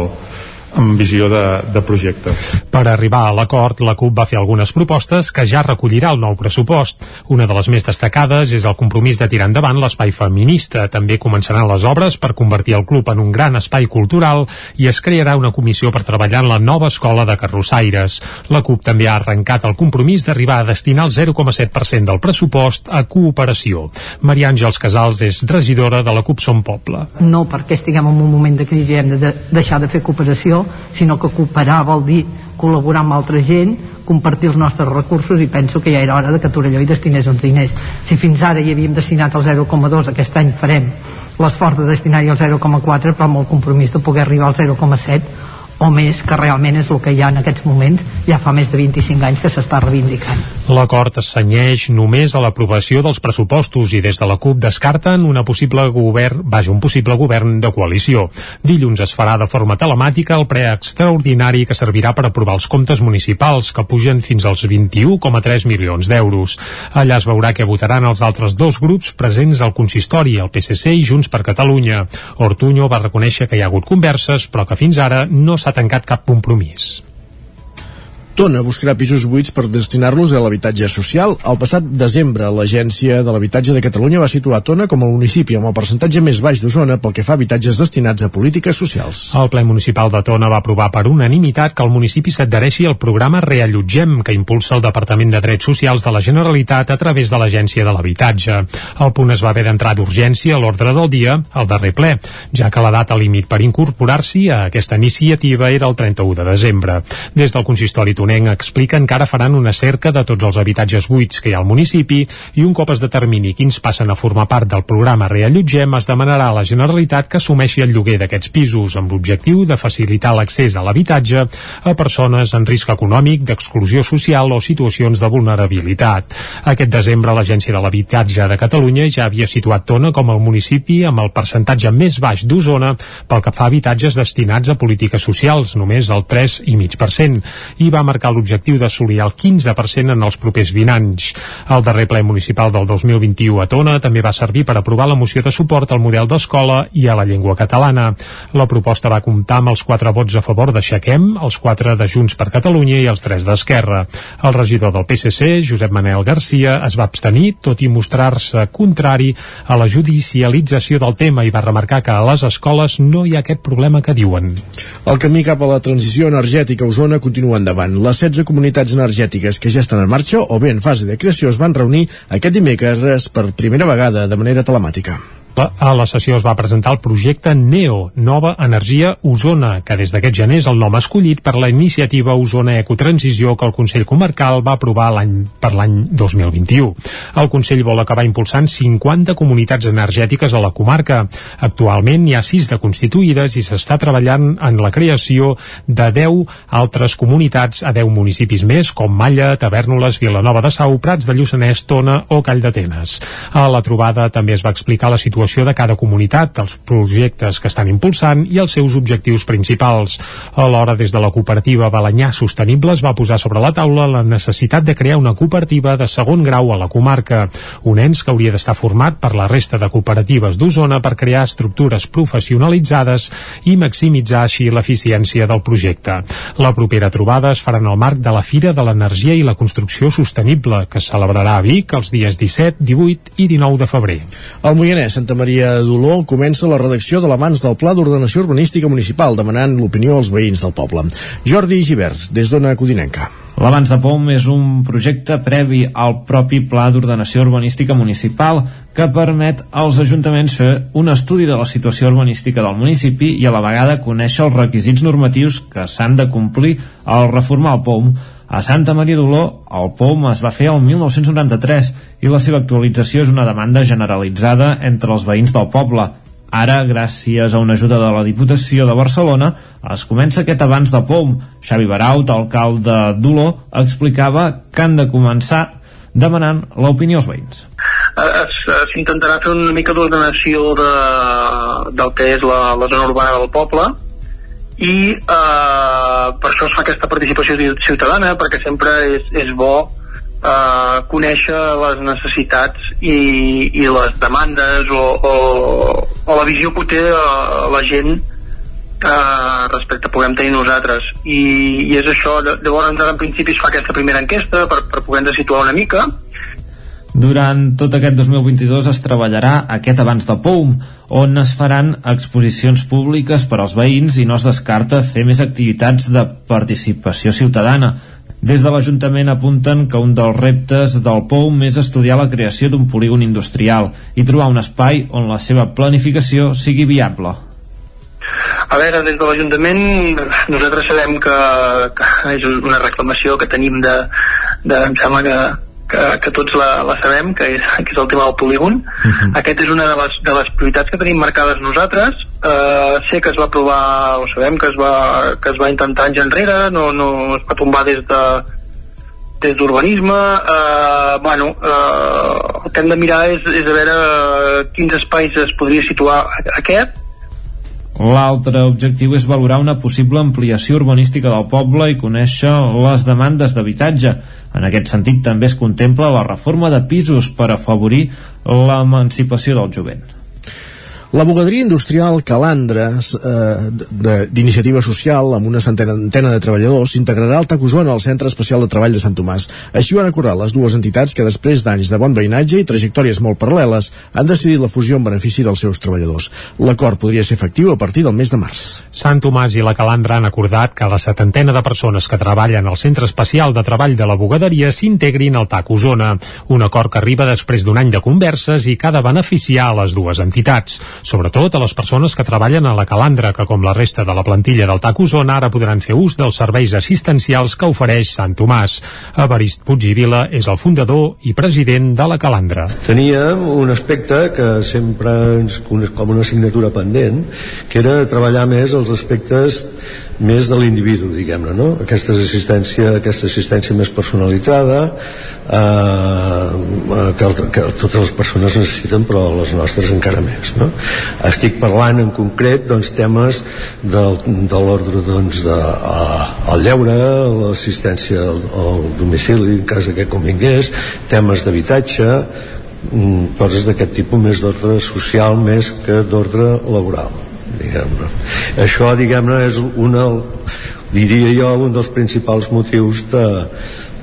amb visió de, de projecte. Per arribar a l'acord, la CUP va fer algunes propostes que ja recollirà el nou pressupost. Una de les més destacades és el compromís de tirar endavant l'espai feminista. També començaran les obres per convertir el club en un gran espai cultural i es crearà una comissió per treballar en la nova escola de carrossaires. La CUP també ha arrencat el compromís d'arribar a destinar el 0,7% del pressupost a cooperació. Maria Àngels Casals és regidora de la CUP Som Poble. no perquè estiguem en un moment de crisi hem de, de deixar de fer cooperació, sinó que cooperar vol dir col·laborar amb altra gent, compartir els nostres recursos i penso que ja era hora de que Torelló hi destinés uns diners. Si fins ara hi havíem destinat el 0,2, aquest any farem l'esforç de destinar-hi el 0,4, però amb el compromís de poder arribar al 0,7 o més, que realment és el que hi ha en aquests moments, ja fa més de 25 anys que s'està reivindicant. L'acord es senyeix només a l'aprovació dels pressupostos i des de la CUP descarten una possible govern, vaja, un possible govern de coalició. Dilluns es farà de forma telemàtica el ple extraordinari que servirà per aprovar els comptes municipals, que pugen fins als 21,3 milions d'euros. Allà es veurà què votaran els altres dos grups presents al consistori, el PSC i Junts per Catalunya. Ortuño va reconèixer que hi ha hagut converses, però que fins ara no s'ha tancat cap compromís. Tona buscarà pisos buits per destinar-los a l'habitatge social. El passat desembre, l'Agència de l'Habitatge de Catalunya va situar Tona com a municipi amb el percentatge més baix d'Osona pel que fa a habitatges destinats a polítiques socials. El ple municipal de Tona va aprovar per unanimitat que el municipi s'adhereixi al programa Reallotgem, que impulsa el Departament de Drets Socials de la Generalitat a través de l'Agència de l'Habitatge. El punt es va haver d'entrar d'urgència a l'ordre del dia, al darrer ple, ja que la data límit per incorporar-s'hi a aquesta iniciativa era el 31 de desembre. Des del consistori usonenc explica que ara faran una cerca de tots els habitatges buits que hi ha al municipi i un cop es determini quins passen a formar part del programa Reallotgem es demanarà a la Generalitat que assumeixi el lloguer d'aquests pisos amb l'objectiu de facilitar l'accés a l'habitatge a persones en risc econòmic, d'exclusió social o situacions de vulnerabilitat. Aquest desembre l'Agència de l'Habitatge de Catalunya ja havia situat Tona com el municipi amb el percentatge més baix d'Osona pel que fa a habitatges destinats a polítiques socials, només el 3,5%, i va marcar l'objectiu d'assolir el 15% en els propers 20 anys. El darrer ple municipal del 2021 a Tona també va servir per aprovar la moció de suport al model d'escola i a la llengua catalana. La proposta va comptar amb els quatre vots a favor de Xaquem, els quatre de Junts per Catalunya i els tres d'Esquerra. El regidor del PSC, Josep Manel Garcia, es va abstenir, tot i mostrar-se contrari a la judicialització del tema i va remarcar que a les escoles no hi ha aquest problema que diuen. El camí cap a la transició energètica a Osona continua endavant. Les 16 comunitats energètiques que ja estan en marxa o bé en fase de creació es van reunir aquest dimecres per primera vegada de manera telemàtica. A la sessió es va presentar el projecte NEO, Nova Energia Osona, que des d'aquest gener és el nom escollit per la iniciativa Osona Ecotransició que el Consell Comarcal va aprovar l'any per l'any 2021. El Consell vol acabar impulsant 50 comunitats energètiques a la comarca. Actualment hi ha 6 de constituïdes i s'està treballant en la creació de 10 altres comunitats a 10 municipis més, com Malla, Tavernoles, Vilanova de Sau, Prats de Lluçanès, Tona o Call d'Atenes. A la trobada també es va explicar la situació situació de cada comunitat, els projectes que estan impulsant i els seus objectius principals. Alhora, des de la cooperativa Balanyà Sostenible es va posar sobre la taula la necessitat de crear una cooperativa de segon grau a la comarca, un ens que hauria d'estar format per la resta de cooperatives d'Osona per crear estructures professionalitzades i maximitzar així l'eficiència del projecte. La propera trobada es farà en el marc de la Fira de l'Energia i la Construcció Sostenible, que es celebrarà a Vic els dies 17, 18 i 19 de febrer. El Moianès, Santa Maria d'Oló comença la redacció de l'abans del Pla d'Ordenació Urbanística Municipal, demanant l'opinió als veïns del poble. Jordi Givers, des d'Ona Codinenca. L'Abans de POM és un projecte previ al propi Pla d'Ordenació Urbanística Municipal que permet als ajuntaments fer un estudi de la situació urbanística del municipi i a la vegada conèixer els requisits normatius que s'han de complir al reformar el POM a Santa Maria d'Oló, el POM es va fer el 1993 i la seva actualització és una demanda generalitzada entre els veïns del poble. Ara, gràcies a una ajuda de la Diputació de Barcelona, es comença aquest abans de POM. Xavi Baraut, alcalde d'Oló, explicava que han de començar demanant l'opinió als veïns. S'intentarà fer una mica d'ordenació de, del que és la, la zona urbana del poble, i eh, per això es fa aquesta participació ciutadana perquè sempre és, és bo eh, conèixer les necessitats i, i les demandes o, o, o la visió que té eh, la gent eh, respecte puguem tenir nosaltres. I, i és això, llavors en principi es fa aquesta primera enquesta per, per poder-nos situar una mica durant tot aquest 2022 es treballarà aquest abans del POUM, on es faran exposicions públiques per als veïns i no es descarta fer més activitats de participació ciutadana. Des de l'Ajuntament apunten que un dels reptes del POUM és estudiar la creació d'un polígon industrial i trobar un espai on la seva planificació sigui viable. A veure, des de l'Ajuntament nosaltres sabem que, que és una reclamació que tenim de, de em sembla que que, que tots la, la sabem, que és, que és el tema del polígon. Uh -huh. Aquest és una de les, de les prioritats que tenim marcades nosaltres. Uh, sé que es va provar, ho sabem, que es va, que es va intentar anys enrere, no, no es va tombar des de des d'urbanisme eh, bueno, eh, el que hem de mirar és, és a veure quins espais es podria situar aquest L'altre objectiu és valorar una possible ampliació urbanística del poble i conèixer les demandes d'habitatge. En aquest sentit, també es contempla la reforma de pisos per afavorir l'emancipació del jovent. La bugaderia industrial Calandres, eh, d'iniciativa social, amb una centena de treballadors, s'integrarà al Tacusona al Centre Especial de Treball de Sant Tomàs. Així ho han acordat les dues entitats que, després d'anys de bon veïnatge i trajectòries molt paral·leles, han decidit la fusió en benefici dels seus treballadors. L'acord podria ser efectiu a partir del mes de març. Sant Tomàs i la Calandra han acordat que la setantena de persones que treballen al Centre Especial de Treball de la Bugaderia s'integrin al TAC Osona, un acord que arriba després d'un any de converses i que ha de beneficiar les dues entitats. Sobretot a les persones que treballen a la Calandra, que com la resta de la plantilla del TAC Osona ara podran fer ús dels serveis assistencials que ofereix Sant Tomàs. Evarist Puig i Vila és el fundador i president de la Calandra. Teníem un aspecte que sempre ens com una assignatura pendent, que era treballar més els aspectes més de l'individu, diguem-ne, no? Aquesta assistència, aquesta assistència més personalitzada, eh, que, que totes les persones necessiten, però les nostres encara més, no? Estic parlant en concret, doncs, temes del, de l'ordre, doncs, de, a, al lleure, l'assistència al, al domicili, en cas que convingués, temes d'habitatge, mm, coses d'aquest tipus més d'ordre social més que d'ordre laboral diguem-ne. Això, diguem-ne, és una, diria jo, un dels principals motius de,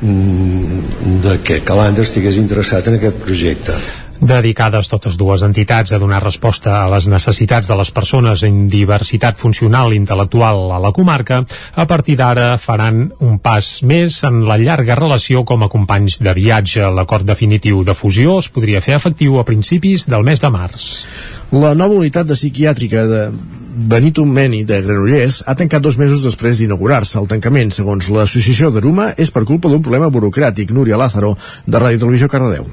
mm, de que Calanda estigués interessat en aquest projecte dedicades totes dues entitats a donar resposta a les necessitats de les persones en diversitat funcional i intel·lectual a la comarca, a partir d'ara faran un pas més en la llarga relació com a companys de viatge. L'acord definitiu de fusió es podria fer efectiu a principis del mes de març. La nova unitat de psiquiàtrica de Benito Meni de Granollers ha tancat dos mesos després d'inaugurar-se. El tancament, segons l'associació d'Aruma, és per culpa d'un problema burocràtic. Núria Lázaro, de Ràdio Televisió Cardedeu.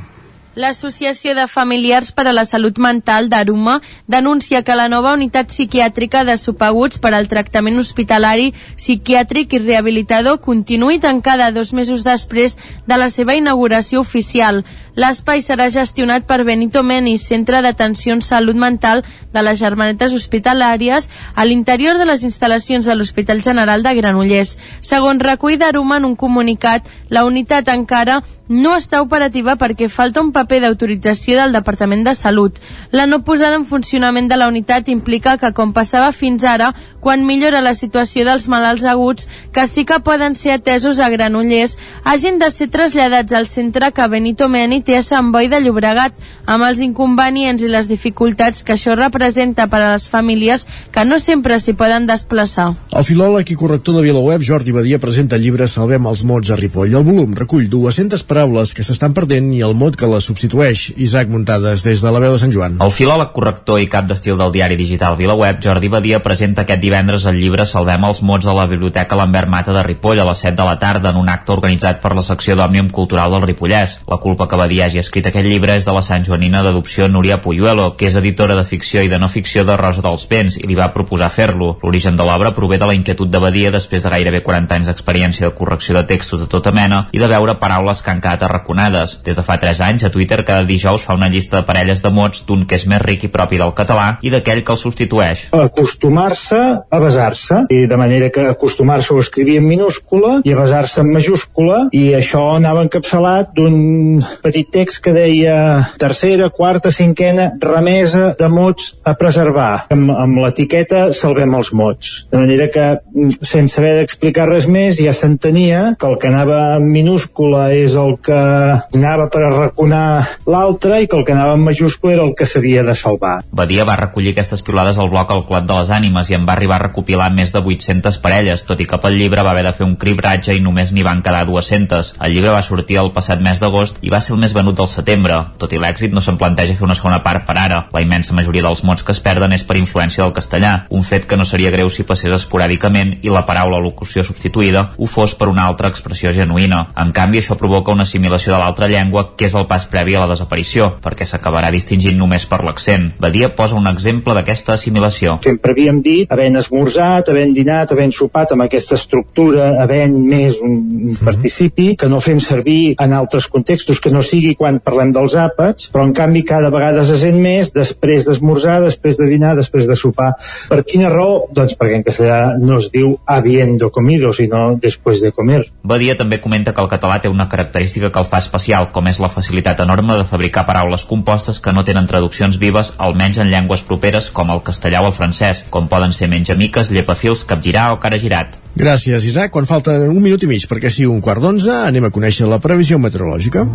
L'Associació de Familiars per a la Salut Mental d'Aruma denuncia que la nova unitat psiquiàtrica de supaguts per al tractament hospitalari, psiquiàtric i rehabilitador continuï tancada dos mesos després de la seva inauguració oficial. L'espai serà gestionat per Benito Meni, Centre d'Atenció en Salut Mental de les Germanetes Hospitalàries, a l'interior de les instal·lacions de l'Hospital General de Granollers. Segons recull d'Aruma en un comunicat, la unitat encara no està operativa perquè falta un paper d'autorització del Departament de Salut. La no posada en funcionament de la unitat implica que, com passava fins ara, quan millora la situació dels malalts aguts, que sí que poden ser atesos a Granollers, hagin de ser traslladats al centre que Benito Meni té a Sant Boi de Llobregat, amb els inconvenients i les dificultats que això representa per a les famílies que no sempre s'hi poden desplaçar. El filòleg i corrector de VilaWeb, Jordi Badia, presenta el llibre Salvem els mots a Ripoll. El volum recull 200 paraules que s'estan perdent i el mot que les substitueix. Isaac Muntades, des de la veu de Sant Joan. El filòleg corrector i cap d'estil del diari digital VilaWeb, Jordi Badia, presenta aquest divendres el llibre Salvem els mots a la Biblioteca Lambert Mata de Ripoll a les 7 de la tarda en un acte organitzat per la secció d'Òmnium Cultural del Ripollès. La culpa que Badia hagi escrit aquest llibre és de la Sant Joanina d'adopció Núria Puyuelo, que és editora de ficció i de no ficció de Rosa dels Vents, i li va proposar fer-lo. L'origen de l'obra prové de la inquietud de Badia després de gairebé 40 anys d'experiència de correcció de textos de tota mena i de veure paraules que han quedat arraconades. Des de fa 3 anys, a Twitter cada dijous fa una llista de parelles de mots d'un que és més ric i propi del català i d'aquell que el substitueix. Acostumar-se a basar-se, i de manera que acostumar-se ho escrivia en minúscula i a basar-se en majúscula, i això anava encapçalat d'un petit text que deia tercera, quarta, cinquena, remesa de mots a preservar. Amb, amb l'etiqueta salvem els mots. De manera que, mm, sense haver d'explicar res més, ja s'entenia que el que anava en minúscula és el que anava per arraconar l'altre i que el que anava en majúscula era el que s'havia de salvar. Badia va recollir aquestes pilades al bloc al Clot de les Ànimes i en va arribar a recopilar més de 800 parelles, tot i que pel llibre va haver de fer un cribratge i només n'hi van quedar 200. El llibre va sortir el passat mes d'agost i va ser el més venut del setembre. Tot i l'èxit, no se'n planteja fer una segona part per ara. La immensa majoria dels mots que es perden és per influència del castellà, un fet que no seria greu si passés esporàdicament i la paraula o locució substituïda ho fos per una altra expressió genuïna. En canvi, això provoca una assimilació de l'altra llengua, que és el pas previ a la desaparició, perquè s'acabarà distingint només per l'accent. Badia posa un exemple d'aquesta assimilació. Sempre havíem dit, havent esmorzat, havent dinat, havent sopat amb aquesta estructura, havent més un un participi, que no fem servir en altres contextos, que no sigui quan parlem dels àpats, però en canvi cada vegada se sent més després d'esmorzar, després de dinar, després de sopar. Per quina raó? Doncs perquè en castellà no es diu habiendo comido, sinó después de comer. Badia també comenta que el català té una característica que el fa especial, com és la facilitat enorme de fabricar paraules compostes que no tenen traduccions vives, almenys en llengües properes com el castellà o el francès, com poden ser menjamiques, llepafils, capgirar o caragirat. Gràcies, Isaac. Quan falta un minut i mig perquè sigui un quart d'onze, anem a conèixer la previsió meteorològica.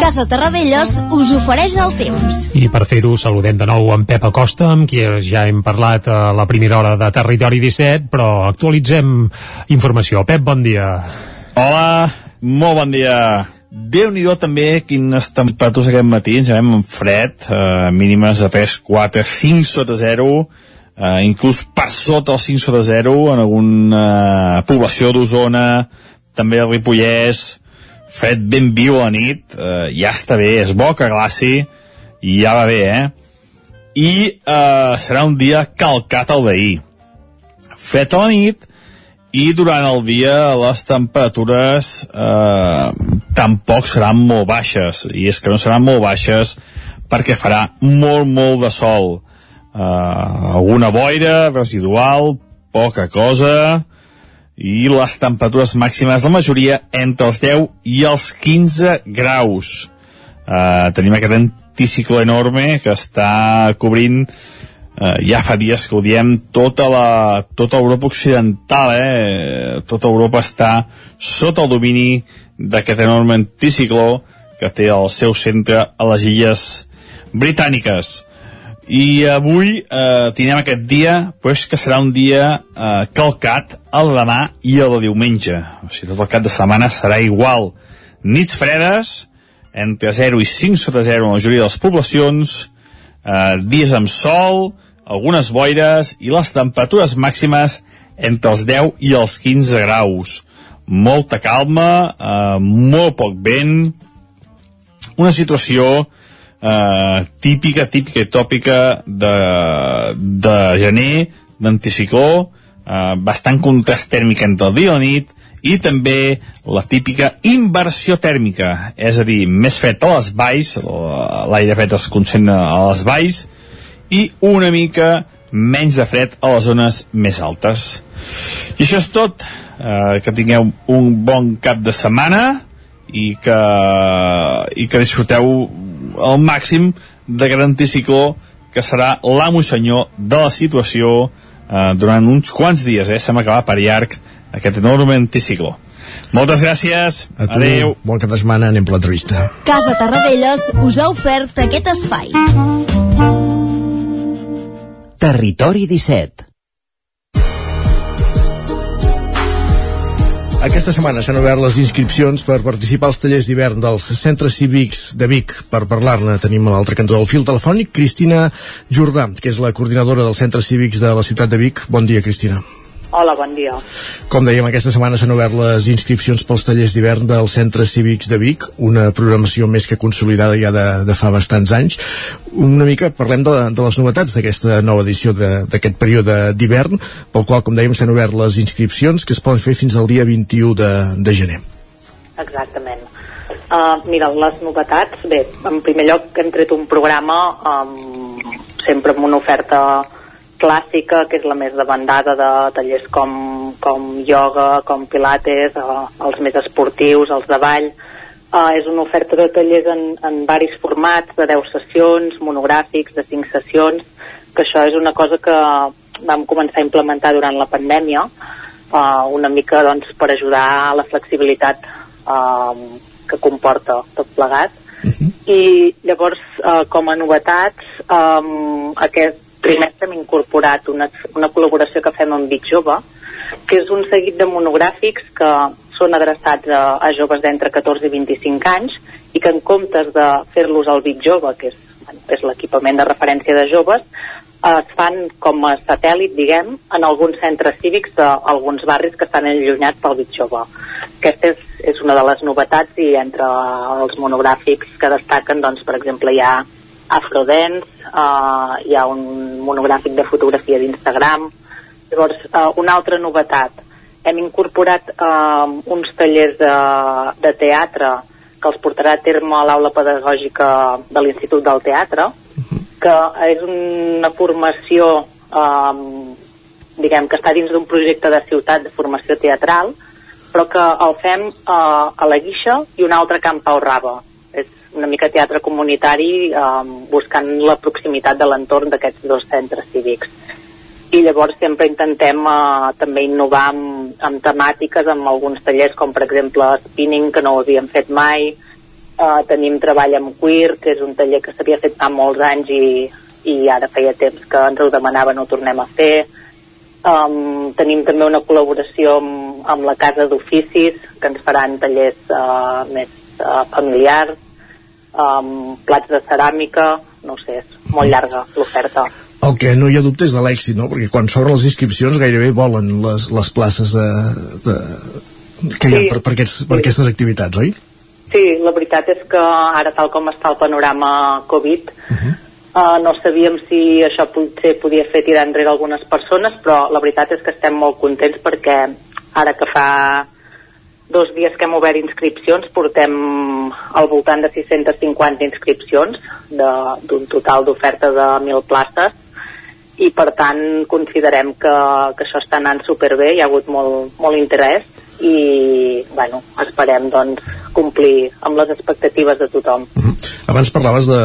Casa Terradellos us ofereix el temps. I per fer-ho saludem de nou en Pep Acosta, amb qui ja hem parlat a la primera hora de Territori 17, però actualitzem informació. Pep, bon dia. Hola, molt bon dia. Déu nhi també quines temperatures aquest matí, ens veiem amb fred, eh, mínimes de 3, 4, 5 sota 0, eh, inclús per sota els 5 sota 0 en alguna població d'Osona, també a Ripollès, fred ben viu a la nit, eh, ja està bé, és bo que glaci, i ja va bé, eh? I eh, serà un dia calcat al d'ahir. Fred a la nit, i durant el dia les temperatures eh, tampoc seran molt baixes. I és que no seran molt baixes perquè farà molt molt de sol. Eh, alguna boira residual poca cosa i les temperatures màximes la majoria entre els 10 i els 15 graus. Eh, tenim aquest anticiclo enorme que està cobrint eh, ja fa dies que ho diem tota la, tota Europa occidental eh? tota Europa està sota el domini d'aquest enorme anticicló que té el seu centre a les illes britàniques i avui eh, tindrem aquest dia pues, que serà un dia eh, calcat el demà i el diumenge o sigui, tot el cap de setmana serà igual nits fredes entre 0 i 5 sota 0 en la majoria de les poblacions eh, dies amb sol algunes boires i les temperatures màximes entre els 10 i els 15 graus. Molta calma, eh, molt poc vent, una situació eh, típica, típica i tòpica de, de gener, d'anticicló, eh, bastant contrast tèrmic entre el dia i la nit, i també la típica inversió tèrmica, és a dir, més fred a les valls, l'aire fred es concentra a les valls, i una mica menys de fred a les zones més altes. I això és tot. Eh, que tingueu un bon cap de setmana i que, i que disfruteu al màxim d'aquest anticicló que serà l'amo senyor de la situació eh, durant uns quants dies, eh? Sembla que va per llarg aquest enorme anticicló. Moltes gràcies. A tu, Adéu. bon cap de setmana, anem per l'entrevista. Casa Tarradellas us ha ofert aquest espai. Territori 17 Aquesta setmana s'han obert les inscripcions per participar als tallers d'hivern dels centres cívics de Vic. Per parlar-ne tenim a l'altre cantó del fil telefònic Cristina Jordà, que és la coordinadora dels centres cívics de la ciutat de Vic. Bon dia, Cristina. Hola, bon dia. Com dèiem, aquesta setmana s'han obert les inscripcions pels tallers d'hivern dels centres cívics de Vic, una programació més que consolidada ja de, de fa bastants anys. Una mica parlem de, de les novetats d'aquesta nova edició d'aquest període d'hivern, pel qual, com dèiem, s'han obert les inscripcions que es poden fer fins al dia 21 de, de gener. Exactament. Uh, mira, les novetats, bé, en primer lloc hem tret un programa um, sempre amb una oferta clàssica, que és la més demandada de tallers com, com ioga, com pilates, eh, els més esportius, els de ball. Eh, és una oferta de tallers en, en varis formats, de 10 sessions, monogràfics, de 5 sessions, que això és una cosa que vam començar a implementar durant la pandèmia, eh, una mica doncs, per ajudar a la flexibilitat eh, que comporta tot plegat. Uh -huh. I llavors, eh, com a novetats, eh, aquest primer hem incorporat una, una col·laboració que fem amb Vic Jove, que és un seguit de monogràfics que són adreçats a, a joves d'entre 14 i 25 anys i que en comptes de fer-los al Vic Jove, que és, és l'equipament de referència de joves, es fan com a satèl·lit, diguem, en alguns centres cívics d'alguns barris que estan allunyats pel Vic Jove. Aquesta és, és una de les novetats i entre els monogràfics que destaquen, doncs, per exemple, hi ha Afrodance, uh, hi ha un monogràfic de fotografia d'Instagram. Llavors, uh, una altra novetat, hem incorporat uh, uns tallers de, de teatre que els portarà a terme a l'aula pedagògica de l'Institut del Teatre, que és una formació, um, diguem, que està dins d'un projecte de ciutat de formació teatral, però que el fem uh, a la Guixa i un altre camp Pau Raba. Una mica teatre comunitari um, buscant la proximitat de l'entorn d'aquests dos centres cívics. I llavors sempre intentem uh, també innovar amb, amb temàtiques, amb alguns tallers com per exemple spinning, que no ho havíem fet mai, uh, tenim treball amb queer, que és un taller que s'havia fet fa molts anys i, i ara feia temps que ens ho demanaven, ho tornem a fer. Um, tenim també una col·laboració amb, amb la Casa d'Oficis, que ens faran tallers uh, més uh, familiars, um, plats de ceràmica, no sé, és molt llarga l'oferta. El que no hi ha dubte és de l'èxit, no? Perquè quan s'obren les inscripcions gairebé volen les, les places de, de, que hi ha Sí. per, per, aquests, per aquestes activitats, oi? Sí, la veritat és que ara tal com està el panorama Covid, uh no sabíem si això potser podia fer tirar enrere algunes persones, però la veritat és que estem molt contents perquè ara que fa dos dies que hem obert inscripcions portem al voltant de 650 inscripcions d'un total d'oferta de 1.000 places i per tant considerem que, que això està anant superbé, hi ha hagut molt, molt interès i bueno, esperem doncs complir amb les expectatives de tothom. Abans parlaves de,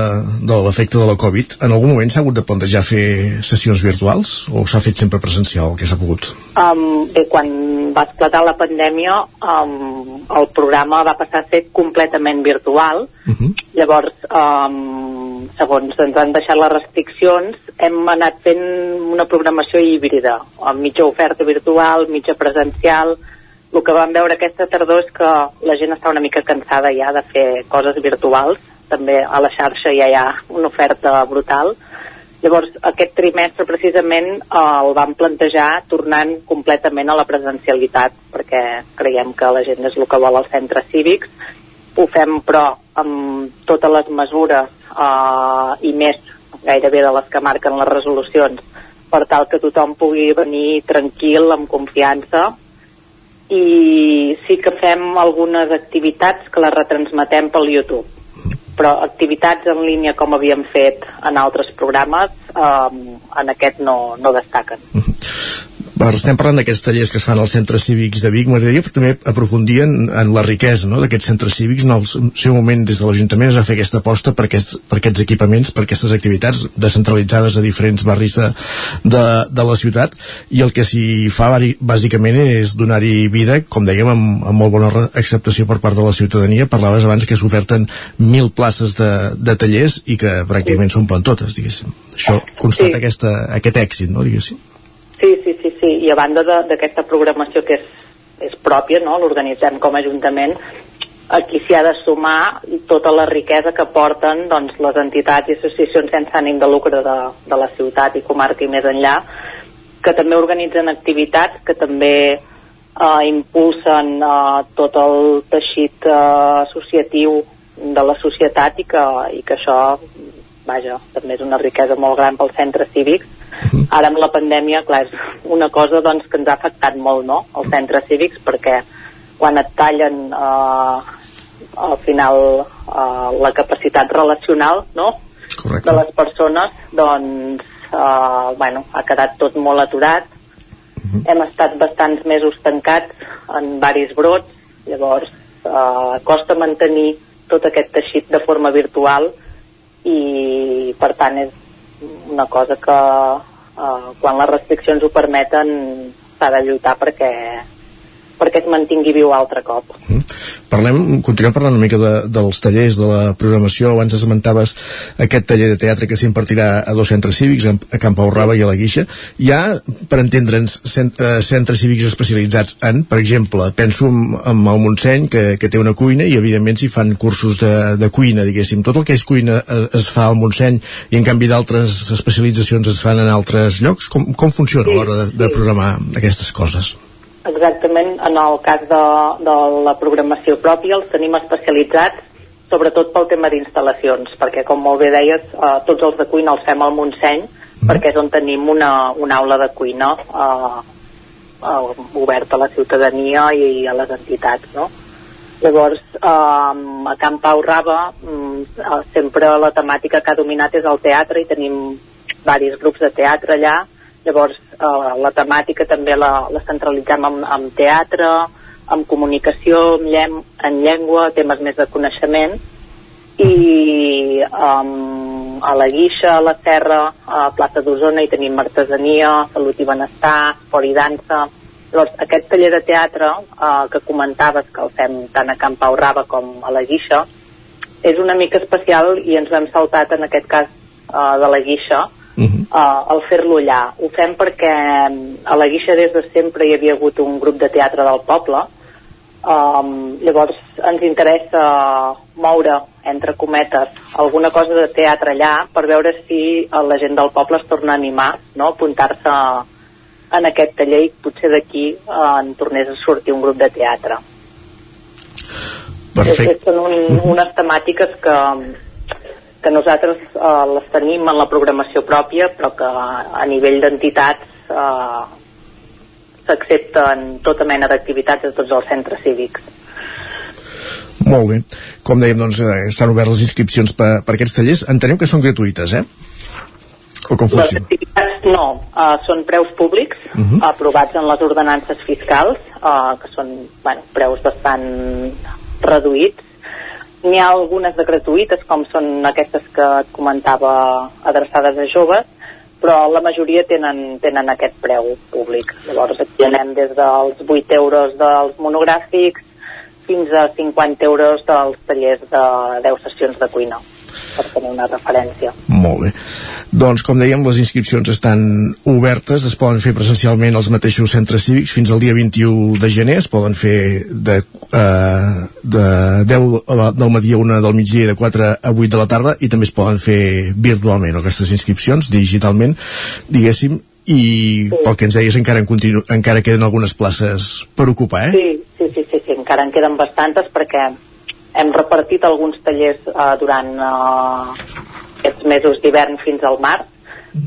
de l'efecte de la Covid. En algun moment s'ha hagut de plantejar fer sessions virtuals o s'ha fet sempre presencial, el que s'ha pogut? Um, bé, quan va esclatar la pandèmia um, el programa va passar a ser completament virtual llavors um, segons ens han deixat les restriccions hem anat fent una programació híbrida amb mitja oferta virtual, mitja presencial el que vam veure aquesta tardor és que la gent està una mica cansada ja de fer coses virtuals també a la xarxa ja hi ha una oferta brutal Llavors, aquest trimestre precisament el vam plantejar tornant completament a la presencialitat, perquè creiem que la gent és el que vol als centres cívics. Ho fem, però, amb totes les mesures eh, i més gairebé de les que marquen les resolucions, per tal que tothom pugui venir tranquil, amb confiança, i sí que fem algunes activitats que les retransmetem pel YouTube. Però activitats en línia com havíem fet en altres programes um, en aquest no, no destaquen. Va, estem parlant d'aquests tallers que es fan als centres cívics de Vic. M'agradaria també aprofundir en, en la riquesa no, d'aquests centres cívics. En el seu moment, des de l'Ajuntament, es va fer aquesta aposta per aquests, per aquests equipaments, per aquestes activitats descentralitzades a diferents barris de, de, de la ciutat. I el que s'hi fa, bàsicament, és donar-hi vida, com dèiem, amb, amb molt bona acceptació per part de la ciutadania. Parlaves abans que s'oferten mil places de, de tallers i que pràcticament s'omplen totes, diguéssim. Això constata Sí. aquesta, aquest èxit, no, diguéssim. Sí, sí, sí, sí. i a banda d'aquesta programació que és, és pròpia, no? l'organitzem com a Ajuntament aquí s'hi ha de sumar tota la riquesa que porten doncs, les entitats i associacions sense ànim de lucre de, de la ciutat i comarca i més enllà que també organitzen activitats que també eh, impulsen eh, tot el teixit eh, associatiu de la societat i que, i que això vaja, també és una riquesa molt gran pels centres cívics ara amb la pandèmia, clar, és una cosa doncs, que ens ha afectat molt, no?, els centres cívics, perquè quan et tallen eh, al final eh, la capacitat relacional, no?, Correcte. de les persones, doncs, eh, bueno, ha quedat tot molt aturat. Hem estat bastants mesos tancats en varis brots, llavors eh, costa mantenir tot aquest teixit de forma virtual i per tant és una cosa que eh, quan les restriccions ho permeten s'ha de lluitar perquè perquè es mantingui viu altre cop. Parlem, continuem parlant una mica de, dels tallers, de la programació. Abans esmentaves aquest taller de teatre que s'impartirà a dos centres cívics, a Camp Pau Raba i a la Guixa. Hi ha, per entendre'ns, cent, eh, centres cívics especialitzats en, per exemple, penso en, en el Montseny, que, que té una cuina, i evidentment s'hi fan cursos de, de cuina, diguéssim. Tot el que és cuina es, es fa al Montseny i en canvi d'altres especialitzacions es fan en altres llocs. Com, com funciona a l'hora de, de programar aquestes coses? Exactament, en el cas de, de la programació pròpia els tenim especialitzats sobretot pel tema d'instal·lacions, perquè com molt bé deies, eh, tots els de cuina els fem al Montseny, perquè és on tenim una, una aula de cuina eh, eh, oberta a la ciutadania i a les entitats, no? Llavors, eh, a Camp Pau Raba mm, eh, sempre la temàtica que ha dominat és el teatre i tenim varis grups de teatre allà. Llavors, eh, la temàtica també la, la centralitzem en, en teatre, en comunicació, en, llem, en llengua, temes més de coneixement. I um, a la Guixa, a la Serra, a Plaça d'Osona hi tenim artesania, salut i benestar, esport i dansa. Llavors, aquest taller de teatre uh, que comentaves que el fem tant a Camp Pau Raba com a la Guixa és una mica especial i ens hem saltat en aquest cas uh, de la Guixa uh, el fer-lo allà. Ho fem perquè mm, a la Guixa des de sempre hi havia hagut un grup de teatre del poble Um, llavors ens interessa moure, entre cometes, alguna cosa de teatre allà per veure si la gent del poble es torna a animar, no? apuntar-se en aquest taller i potser d'aquí eh, en tornés a sortir un grup de teatre. Perfecte. Són un, unes temàtiques que, que nosaltres eh, les tenim en la programació pròpia, però que a nivell d'entitats eh, s'accepten tota mena d'activitats a tots els centres cívics. Molt bé. Com dèiem, doncs, eh, estan obertes les inscripcions per, per aquests tallers. Entenem que són gratuïtes, eh? O com Les funciona? activitats no, uh, són preus públics Uh -huh. aprovats en les ordenances fiscals, uh, que són bueno, preus bastant reduïts. N'hi ha algunes de gratuïtes, com són aquestes que et comentava adreçades a joves, però la majoria tenen, tenen aquest preu públic. Llavors aquí anem des dels 8 euros dels monogràfics fins a 50 euros dels tallers de 10 sessions de cuina, per tenir una referència. Molt bé. Doncs, com dèiem, les inscripcions estan obertes, es poden fer presencialment als mateixos centres cívics fins al dia 21 de gener, es poden fer de, eh, de 10 a la- del matí a 1 del migdia i de 4 a 8 de la tarda i també es poden fer virtualment, aquestes inscripcions, digitalment, diguéssim, i pel que ens deies encara, en continu, encara queden algunes places per ocupar, eh? Sí, sí, sí, sí, sí, encara en queden bastantes perquè hem repartit alguns tallers eh, durant eh, aquests mesos d'hivern fins al març.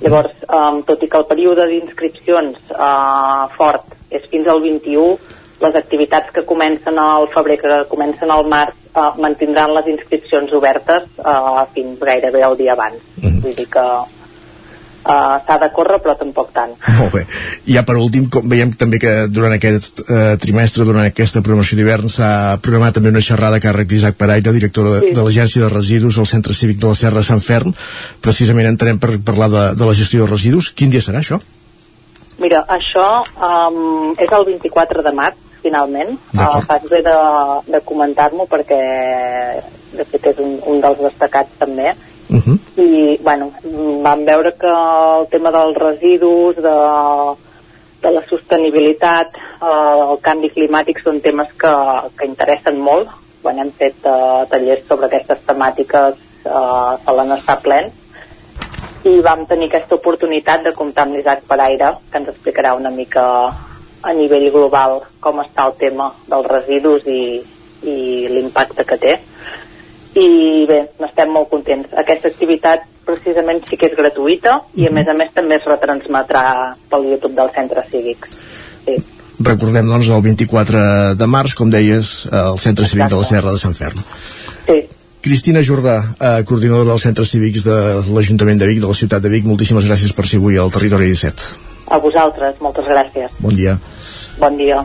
Llavors, eh, tot i que el període d'inscripcions eh, fort és fins al 21, les activitats que comencen al febrer, que comencen al març, eh, mantindran les inscripcions obertes eh, fins gairebé el dia abans. Vull dir que eh, s'ha de córrer, però tampoc tant. Molt bé. I ja per últim, com veiem també que durant aquest eh, trimestre, durant aquesta programació d'hivern, s'ha programat també una xerrada a càrrec d'Isaac Paraire, director de, Sí. de l'Agència de Residus al Centre Cívic de la Serra de Sant Ferm. Precisament entenem per parlar de, de la gestió de residus. Quin dia serà això? Mira, això um, és el 24 de març, finalment. Uh, faig bé de, de comentar-m'ho perquè, de fet, és un, un dels destacats també. Uh -huh. I, bueno, vam veure que el tema dels residus, de, de la sostenibilitat, uh, el canvi climàtic són temes que, que interessen molt. Quan hem fet uh, tallers sobre aquestes temàtiques uh, solen estar plens i vam tenir aquesta oportunitat de comptar amb l'Isaac Paraire, que ens explicarà una mica a nivell global com està el tema dels residus i, i l'impacte que té. I bé, n'estem molt contents. Aquesta activitat precisament sí que és gratuïta i a més a més també es retransmetrà pel YouTube del centre cívic. Sí. Recordem, doncs, el 24 de març, com deies, al Centre Cívic de la Serra de Sant Ferm. Sí. Cristina Jordà, eh, coordinadora dels centres cívics de l'Ajuntament de Vic, de la ciutat de Vic, moltíssimes gràcies per ser avui al Territori 17. A vosaltres, moltes gràcies. Bon dia. Bon dia.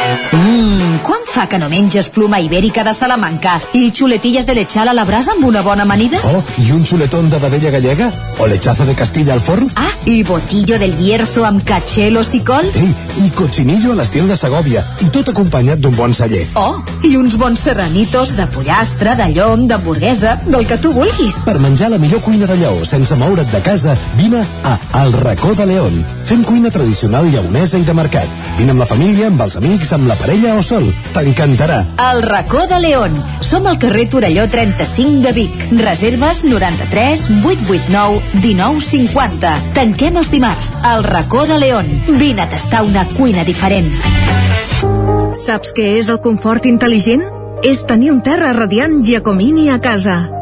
Mmm, quan fa que no menges pluma ibèrica de Salamanca i xuletilles de lechal a la brasa amb una bona amanida? Oh, ¿y un chuletón de vedella gallega? ¿O lechazo de Castilla al forn? Ah, i botillo del Bierzo amb catxelos i col? Ei, i cochinillo a l'estil de Segòvia, i tot acompanyat d'un bon celler. Oh, i uns bons serranitos de pollastre, de llom, d'hamburguesa, del que tu vulguis. Per menjar la millor cuina de lleó sense moure't de casa, vine a El Racó de León. Fem cuina tradicional lleonesa i de mercat. Vine amb la família, amb els amics, amb la parella o sol. T'encantarà. El racó de León. Som al carrer Torelló 35 de Vic. Reserves 93 889 1950. Tanquem els dimarts. El racó de León. Vine a tastar una cuina diferent. Saps què és el confort intel·ligent? És tenir un terra radiant Giacomini a casa.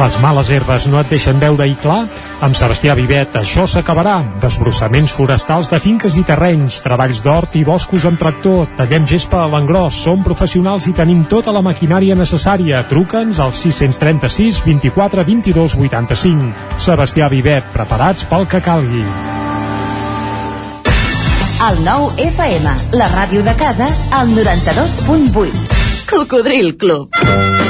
Les males herbes no et deixen veure-hi clar? Amb Sebastià Vivet això s'acabarà. Desbrossaments forestals de finques i terrenys, treballs d'hort i boscos amb tractor, tallem gespa a l'engròs, som professionals i tenim tota la maquinària necessària. Truca'ns al 636 24 22 85. Sebastià Vivet, preparats pel que calgui. El nou FM, la ràdio de casa, al 92.8. Cocodril Club.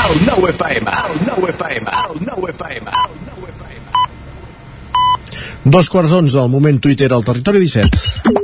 El nou FM, el nou FM, el nou FM. Dos quarts d'onze, al moment Twitter al territori 17.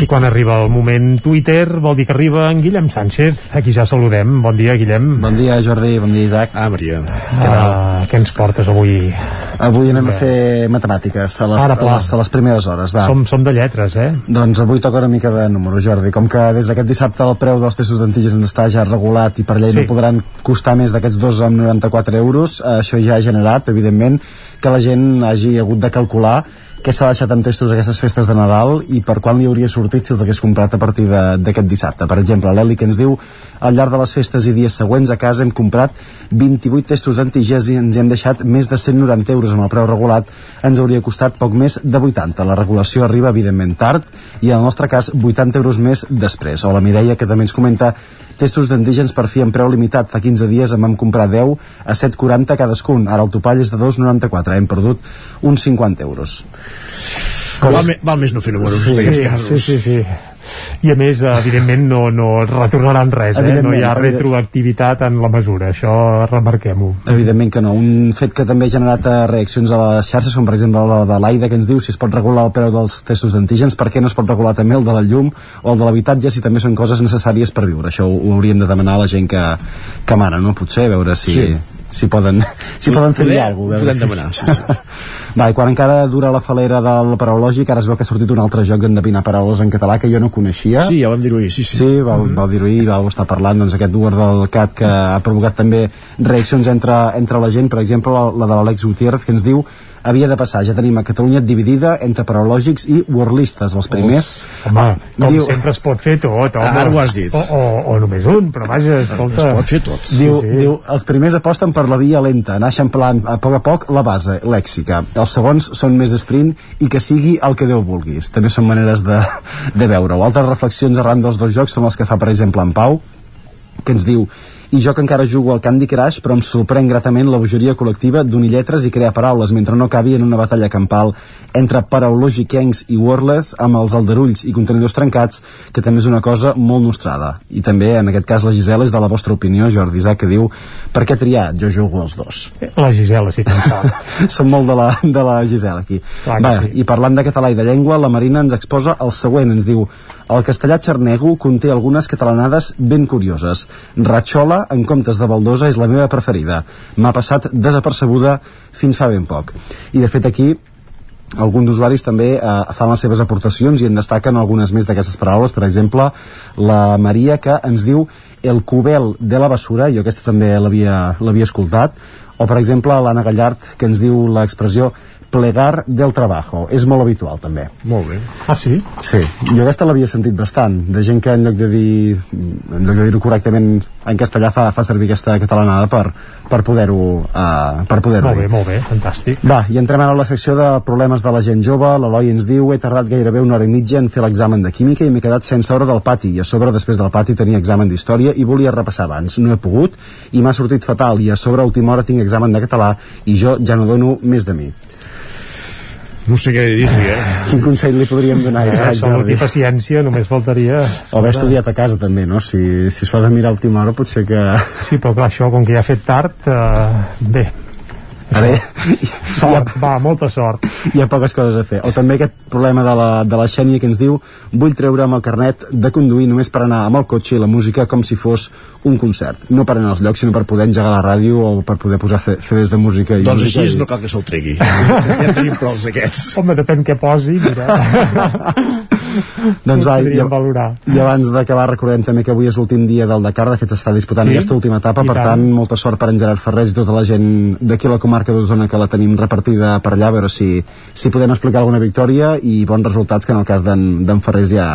I quan arriba el moment Twitter vol dir que arriba en Guillem Sánchez. Aquí ja saludem. Bon dia, Guillem. Bon dia, Jordi. Bon dia, Isaac. Ah, Maria. Uh, què ens portes avui? Avui anem a fer matemàtiques a les, Ara, a les, a les primeres hores. Va. Som, som de lletres, eh? Doncs avui toca una mica de número, Jordi. Com que des d'aquest dissabte el preu dels testos d'antígens està ja regulat i per llei Sí. no podran costar més d'aquests 2,94 euros, eh, això ja ha generat, evidentment, que la gent hagi hagut de calcular què s'ha deixat en testos aquestes festes de Nadal i per quan li hauria sortit si els hagués comprat a partir d'aquest dissabte. Per exemple, l'Eli que ens diu al llarg de les festes i dies següents a casa hem comprat 28 testos d'antígens i ens hem deixat més de 190 euros amb el preu regulat ens hauria costat poc més de 80. La regulació arriba evidentment tard i en el nostre cas 80 euros més després. O la Mireia que també ens comenta testos d'antígens per fi en preu limitat. Fa 15 dies en vam comprar 10 a 7,40 cadascun. Ara el topall és de 2,94. Hem perdut uns 50 euros. Val, me, val més no fer números sí, casos. sí, sí, sí. I a més, evidentment, no, no retornaran res, eh? No hi ha retroactivitat en la mesura, això remarquem-ho. Evidentment que no. Un fet que també ha generat eh, reaccions a les xarxes, com per exemple la de l'Aida, que ens diu si es pot regular el preu dels testos d'antígens, per què no es pot regular també el de la llum o el de l'habitatge si també són coses necessàries per viure. Això ho, ho hauríem de demanar a la gent que, que mana, no? Potser, a veure si, Sí. si poden, si poden fer-hi alguna cosa. podem demanar, sí, sí. Va, i quan encara dura la falera del paraulògic, ara es veu que ha sortit un altre joc d'endevinar paraules en català que jo no coneixia. Sí, ja vam dir-ho ahir, sí, sí. Sí, vau, vau dir-ho ahir, vau estar parlant, doncs aquest Word del CAT que ha provocat també reaccions entre, entre la gent, per exemple, la, la de l'Àlex Gutiérrez, que ens diu havia de passar, ja tenim a Catalunya dividida entre paraulògics i wordlistes, els primers. Home, com Diu- sempre es pot fer tot, home. Ara ho has dit. O, o, o només un, però vaja, escolta... Diu, diu, els primers aposten per la via lenta, anar eixamplant a poc a poc la base lèxica. Els segons són més d'esprint i que sigui el que Déu vulguis. També són maneres de, de veure-ho. Altres reflexions arran dels dos jocs són les que fa, per exemple, en Pau, que ens diu i jo que encara jugo al Candy Crush però em sorprèn gratament la bogeria col·lectiva d'unir lletres i crear paraules mentre no acabi en una batalla campal entre paraulògiquencs i wordless amb els aldarulls i contenidors trencats que també és una cosa molt nostrada i també en aquest cas la Gisela és de la vostra opinió Jordi Isaac que diu per què triar? Jo jugo als dos La Gisela, sí, pensava. som molt de la, de la Gisela aquí Clar que Va, sí. i parlant de català i de llengua la Marina ens exposa el següent ens diu el castellà xarnego conté algunes catalanades ben curioses. Ratxola en comptes de baldosa és la meva preferida. M'ha passat desapercebuda fins fa ben poc. I de fet aquí alguns usuaris també eh, fan les seves aportacions i en destaquen algunes més d'aquestes paraules. Per exemple la Maria que ens diu el cubel de la basura jo aquesta també l'havia escoltat. O per exemple l'Anna Gallart que ens diu l'expressió plegar del trabajo és molt habitual també molt bé ah sí? Sí, jo aquesta l'havia sentit bastant, de gent que en lloc de dir en lloc de dir-ho correctament en castellà fa, fa servir aquesta catalanada per, per poder-ho uh, per poder-ho Molt dir. bé, molt bé, fantàstic. Va, i entrem ara a la secció de problemes de la gent jove. L'Eloi ens diu, he tardat gairebé una hora i mitja en fer l'examen de química i m'he quedat sense hora del pati. I a sobre, després del pati, tenia examen d'història i volia repassar abans. No he pogut i m'ha sortit fatal. I a sobre, a última hora, tinc examen de català i jo ja no dono més de mi. No sé què dir-li, eh? Quin consell li podríem donar Eh, Isaac salut i paciència, només faltaria... O haver estudiat a casa també, no? Si, si s'ho ha de mirar a última hora potser que... Sí, però clar, això, com que ja ha fet tard, eh, bé, Ara sort, va, molta sort. hi ha poques coses a fer. O també aquest problema de la, de la Xènia que ens diu vull treure'm el carnet de conduir només per anar amb el cotxe i la música com si fos un concert. No per anar als llocs, sinó per poder engegar la ràdio o per poder posar CDs de música. I Doncs música així i... no cal que se'l tregui. ja en tenim prou d'aquests. Home, depèn què posi, mira. Doncs va, i, valorar. i abans d'acabar recordem també que avui és l'últim dia del Dakar, de fet està disputant Sí? aquesta última etapa, I per tant. tant molta sort per en Gerard Ferrés i tota la gent d'aquí a la comarca d'Osona que la tenim repartida per allà, a veure si, si podem explicar alguna victòria i bons resultats que en el cas d'en Ferrés ja,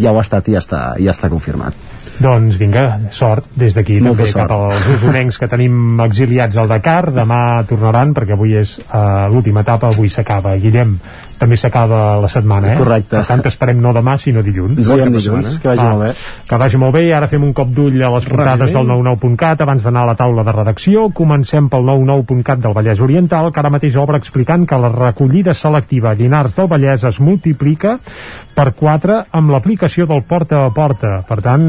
ja ho ha estat i ja està, ja està confirmat. Doncs vinga, sort des d'aquí també sort. cap als usonencs que tenim exiliats al Dakar demà tornaran perquè avui és uh, l'última etapa, avui s'acaba Guillem, també s'acaba la setmana eh? Correcte. per tant t'esperem no demà sinó dilluns. Ens veiem dilluns, que vagi Va, molt bé. que vagi molt bé. I ara fem un cop d'ull a les portades del 99.cat abans d'anar a la taula de redacció comencem pel 99.cat del Vallès Oriental que ara mateix obre explicant que la recollida selectiva a Llinars del Vallès es multiplica per 4 amb l'aplicació del porta a porta. Per tant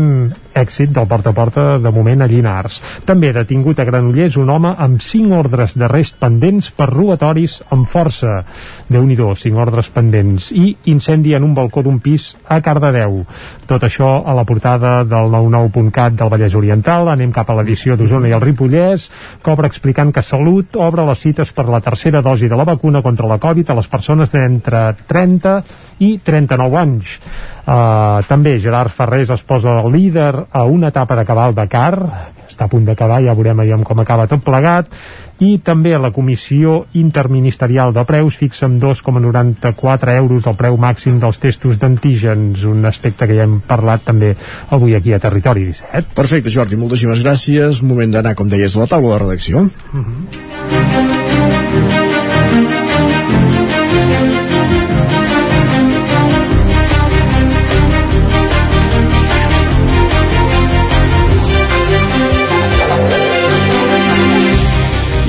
èxit del porta a porta de moment a Llinars. També detingut a Granollers un home amb 5 ordres d'arrest pendents per robatoris amb força. Déu nhi 5 ordres pendents. I incendi en un balcó d'un pis a Cardedeu. Tot això a la portada del 99.cat del Vallès Oriental. Anem cap a l'edició d'Osona i el Ripollès. Obre explicant que Salut obre les cites per la tercera dosi de la vacuna contra la Covid a les persones d'entre 30 i 39 anys uh, també Gerard Ferrés es posa líder a una etapa d'acabar el Dakar està a punt d'acabar, ja veurem aviam com acaba tot plegat i també la Comissió Interministerial de Preus fixa amb 2,94 euros el preu màxim dels testos d'antígens, un aspecte que ja hem parlat també avui aquí a Territori 17. Perfecte, Jordi, moltíssimes gràcies. Moment d'anar, com deies, a la taula de redacció.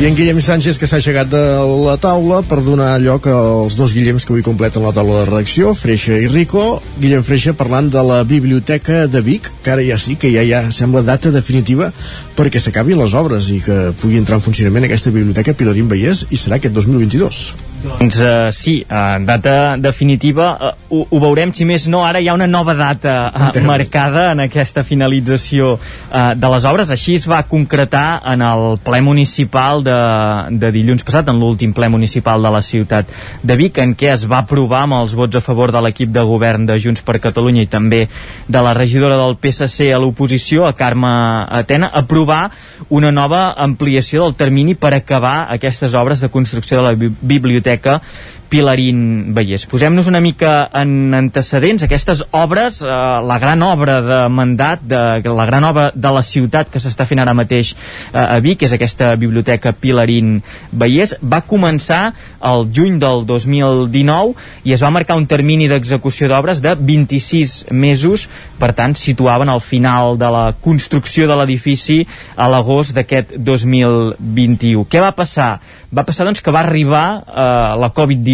I en Guillem Sánchez, que s'ha aixecat de la taula per donar lloc als dos Guillems que avui completen la taula de redacció, Freixa i Rico. Guillem Freixa parlant de la Biblioteca de Vic, que ara ja sí que ja, ja sembla data definitiva perquè s'acabin les obres i que pugui entrar en funcionament aquesta biblioteca Pilarín Vallès i serà aquest 2022. Doncs uh, sí, uh, data definitiva. Uh, ho, ho veurem, si més no ara hi ha una nova data uh, marcada en aquesta finalització uh, de les obres, així es va concretar en el ple municipal de, de dilluns passat, en l'últim ple municipal de la ciutat de Vic, en què es va aprovar amb els vots a favor de l'equip de govern de Junts per Catalunya i també de la regidora del PSC a l'oposició, a Carme Atena, aprovar una nova ampliació del termini per acabar aquestes obres de construcció de la bi- biblioteca Pilarín Vallès. Posem-nos una mica en antecedents. Aquestes obres, eh, la gran obra de mandat, de, la gran obra de la ciutat que s'està fent ara mateix eh, a Vic, que és aquesta biblioteca Pilarín Vallès, va començar el juny del 2019 i es va marcar un termini d'execució d'obres de 26 mesos, per tant situaven al final de la construcció de l'edifici a l'agost d'aquest 2021. Què va passar? Va passar doncs que va arribar eh, la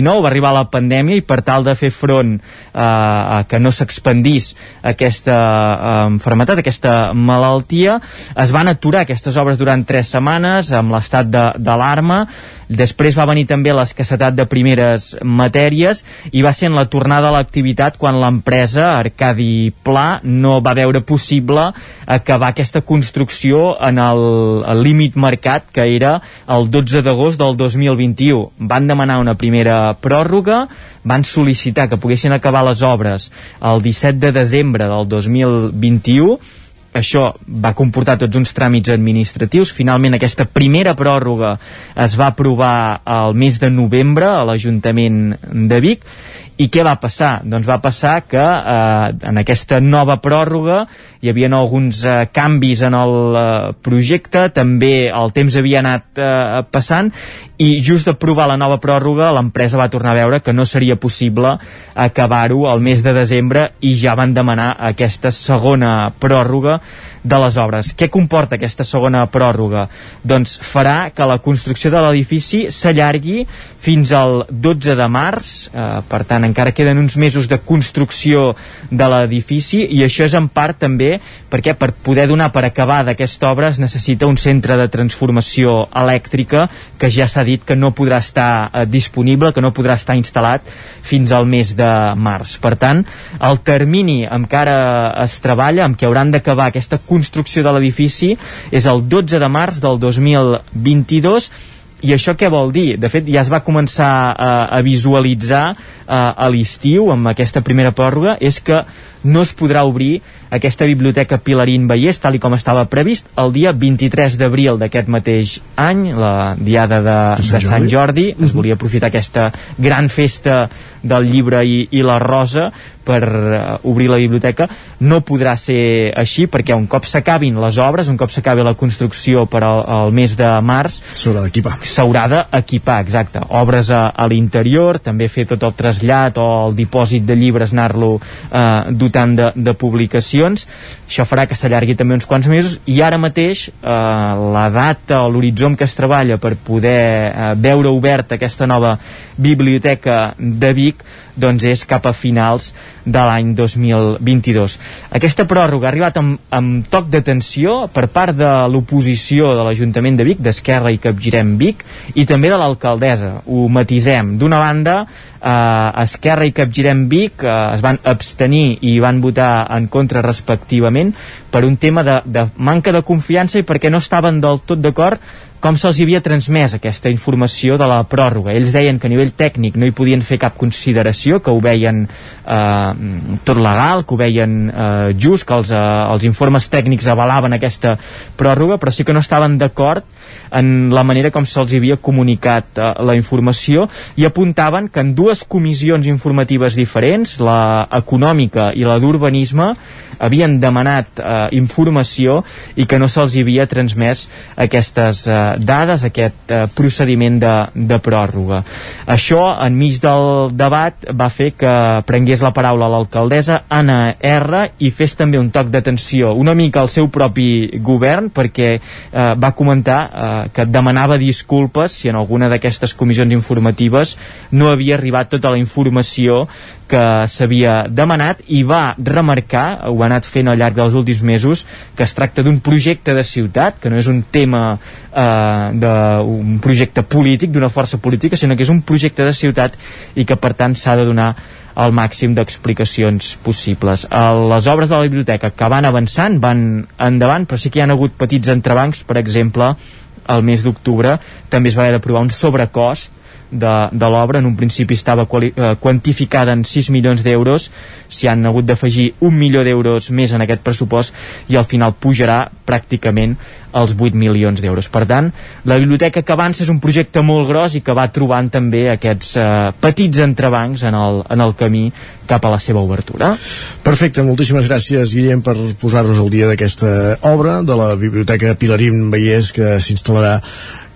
Covid-19, va arribar la pandèmia i per tal de fer front eh, a que no s'expandís aquesta eh, enfermetat, aquesta malaltia, es van aturar aquestes obres durant tres setmanes amb l'estat d'alarma, després va venir també l'escassetat de primeres matèries i va ser en la tornada a l'activitat quan l'empresa Arcadi Pla no va veure possible acabar aquesta construcció en el, límit marcat que era el 12 d'agost del 2021. Van demanar una primera pròrroga, van sol·licitar que poguessin acabar les obres el 17 de desembre del 2021 això va comportar tots uns tràmits administratius. Finalment, aquesta primera pròrroga es va aprovar al mes de novembre a l'Ajuntament de Vic. I què va passar? Doncs va passar que eh, en aquesta nova pròrroga hi havia alguns eh, canvis en el eh, projecte, també el temps havia anat eh, passant i just d'aprovar la nova pròrroga l'empresa va tornar a veure que no seria possible acabar-ho al mes de desembre i ja van demanar aquesta segona pròrroga de les obres. Què comporta aquesta segona pròrroga? Doncs farà que la construcció de l'edifici s'allargui fins al 12 de març, eh, per tant encara queden uns mesos de construcció de l'edifici i això és en part també perquè per poder donar per acabar d'aquesta obra es necessita un centre de transformació elèctrica que ja s'ha dit que no podrà estar eh, disponible, que no podrà estar instal·lat fins al mes de març. Per tant, el termini amb què ara es treballa, amb què hauran d'acabar aquesta construcció de l'edifici, és el 12 de març del 2022 i això què vol dir? De fet, ja es va començar a, a visualitzar a, a l'estiu amb aquesta primera pròrroga, és que no es podrà obrir aquesta biblioteca Pilarín Vallès tal i com estava previst el dia 23 d'abril d'aquest mateix any la diada de, de Sant Jordi. Es volia aprofitar aquesta gran festa del llibre i, i la rosa per uh, obrir la biblioteca. No podrà ser així perquè un cop s'acabin les obres, un cop s'acabi la construcció per al, al mes de març s'haurà d'equipar. s'haurà d'equipar, exacte. Obres a, a l'interior, també fer tot el trasllat o el dipòsit de llibres anar-lo eh, dotant de, de publicacions. Això farà que s'allargui també uns quants mesos. I ara mateix eh, la data o l'horitzó que es treballa per poder eh, veure oberta aquesta nova biblioteca de Vic doncs és cap a finals de l'any 2022. Aquesta pròrroga ha arribat amb, amb toc d'atenció per part de l'oposició de l'Ajuntament de Vic, d'Esquerra i Capgirem Vic, i també de l'alcaldessa. Ho matisem. D'una banda, eh, Esquerra i Capgirem Vic eh, es van abstenir i van votar en contra respectivament per un tema de, de manca de confiança i perquè no estaven del tot d'acord com se'ls havia transmès aquesta informació de la pròrroga. Ells deien que a nivell tècnic no hi podien fer cap consideració, que ho veien eh, tot legal, que ho veien eh, just, que els, eh, els informes tècnics avalaven aquesta pròrroga, però sí que no estaven d'acord en la manera com se'ls havia comunicat eh, la informació i apuntaven que en dues comissions informatives diferents, la econòmica i la d'urbanisme, havien demanat eh, informació i que no se'ls havia transmès aquestes eh, dades, aquest eh, procediment de, de pròrroga. Això, enmig del debat, va fer que prengués la paraula l'alcaldessa Anna R i fes també un toc d'atenció una mica al seu propi govern perquè eh, va comentar eh, que demanava disculpes si en alguna d'aquestes comissions informatives no havia arribat tota la informació que s'havia demanat i va remarcar, ho ha anat fent al llarg dels últims mesos, que es tracta d'un projecte de ciutat, que no és un tema eh, d'un projecte polític, d'una força política, sinó que és un projecte de ciutat i que per tant s'ha de donar el màxim d'explicacions possibles. Les obres de la biblioteca que van avançant, van endavant, però sí que hi ha hagut petits entrebancs, per exemple, el mes d'octubre també es va haver d'aprovar un sobrecost de, de l'obra, en un principi estava eh, quantificada en 6 milions d'euros s'hi han hagut d'afegir un milió d'euros més en aquest pressupost i al final pujarà pràcticament els 8 milions d'euros. Per tant, la biblioteca que avança és un projecte molt gros i que va trobant també aquests eh, petits entrebancs en el, en el camí cap a la seva obertura. Perfecte, moltíssimes gràcies Guillem per posar-nos al dia d'aquesta obra de la Biblioteca Pilarín Vallès que s'instal·larà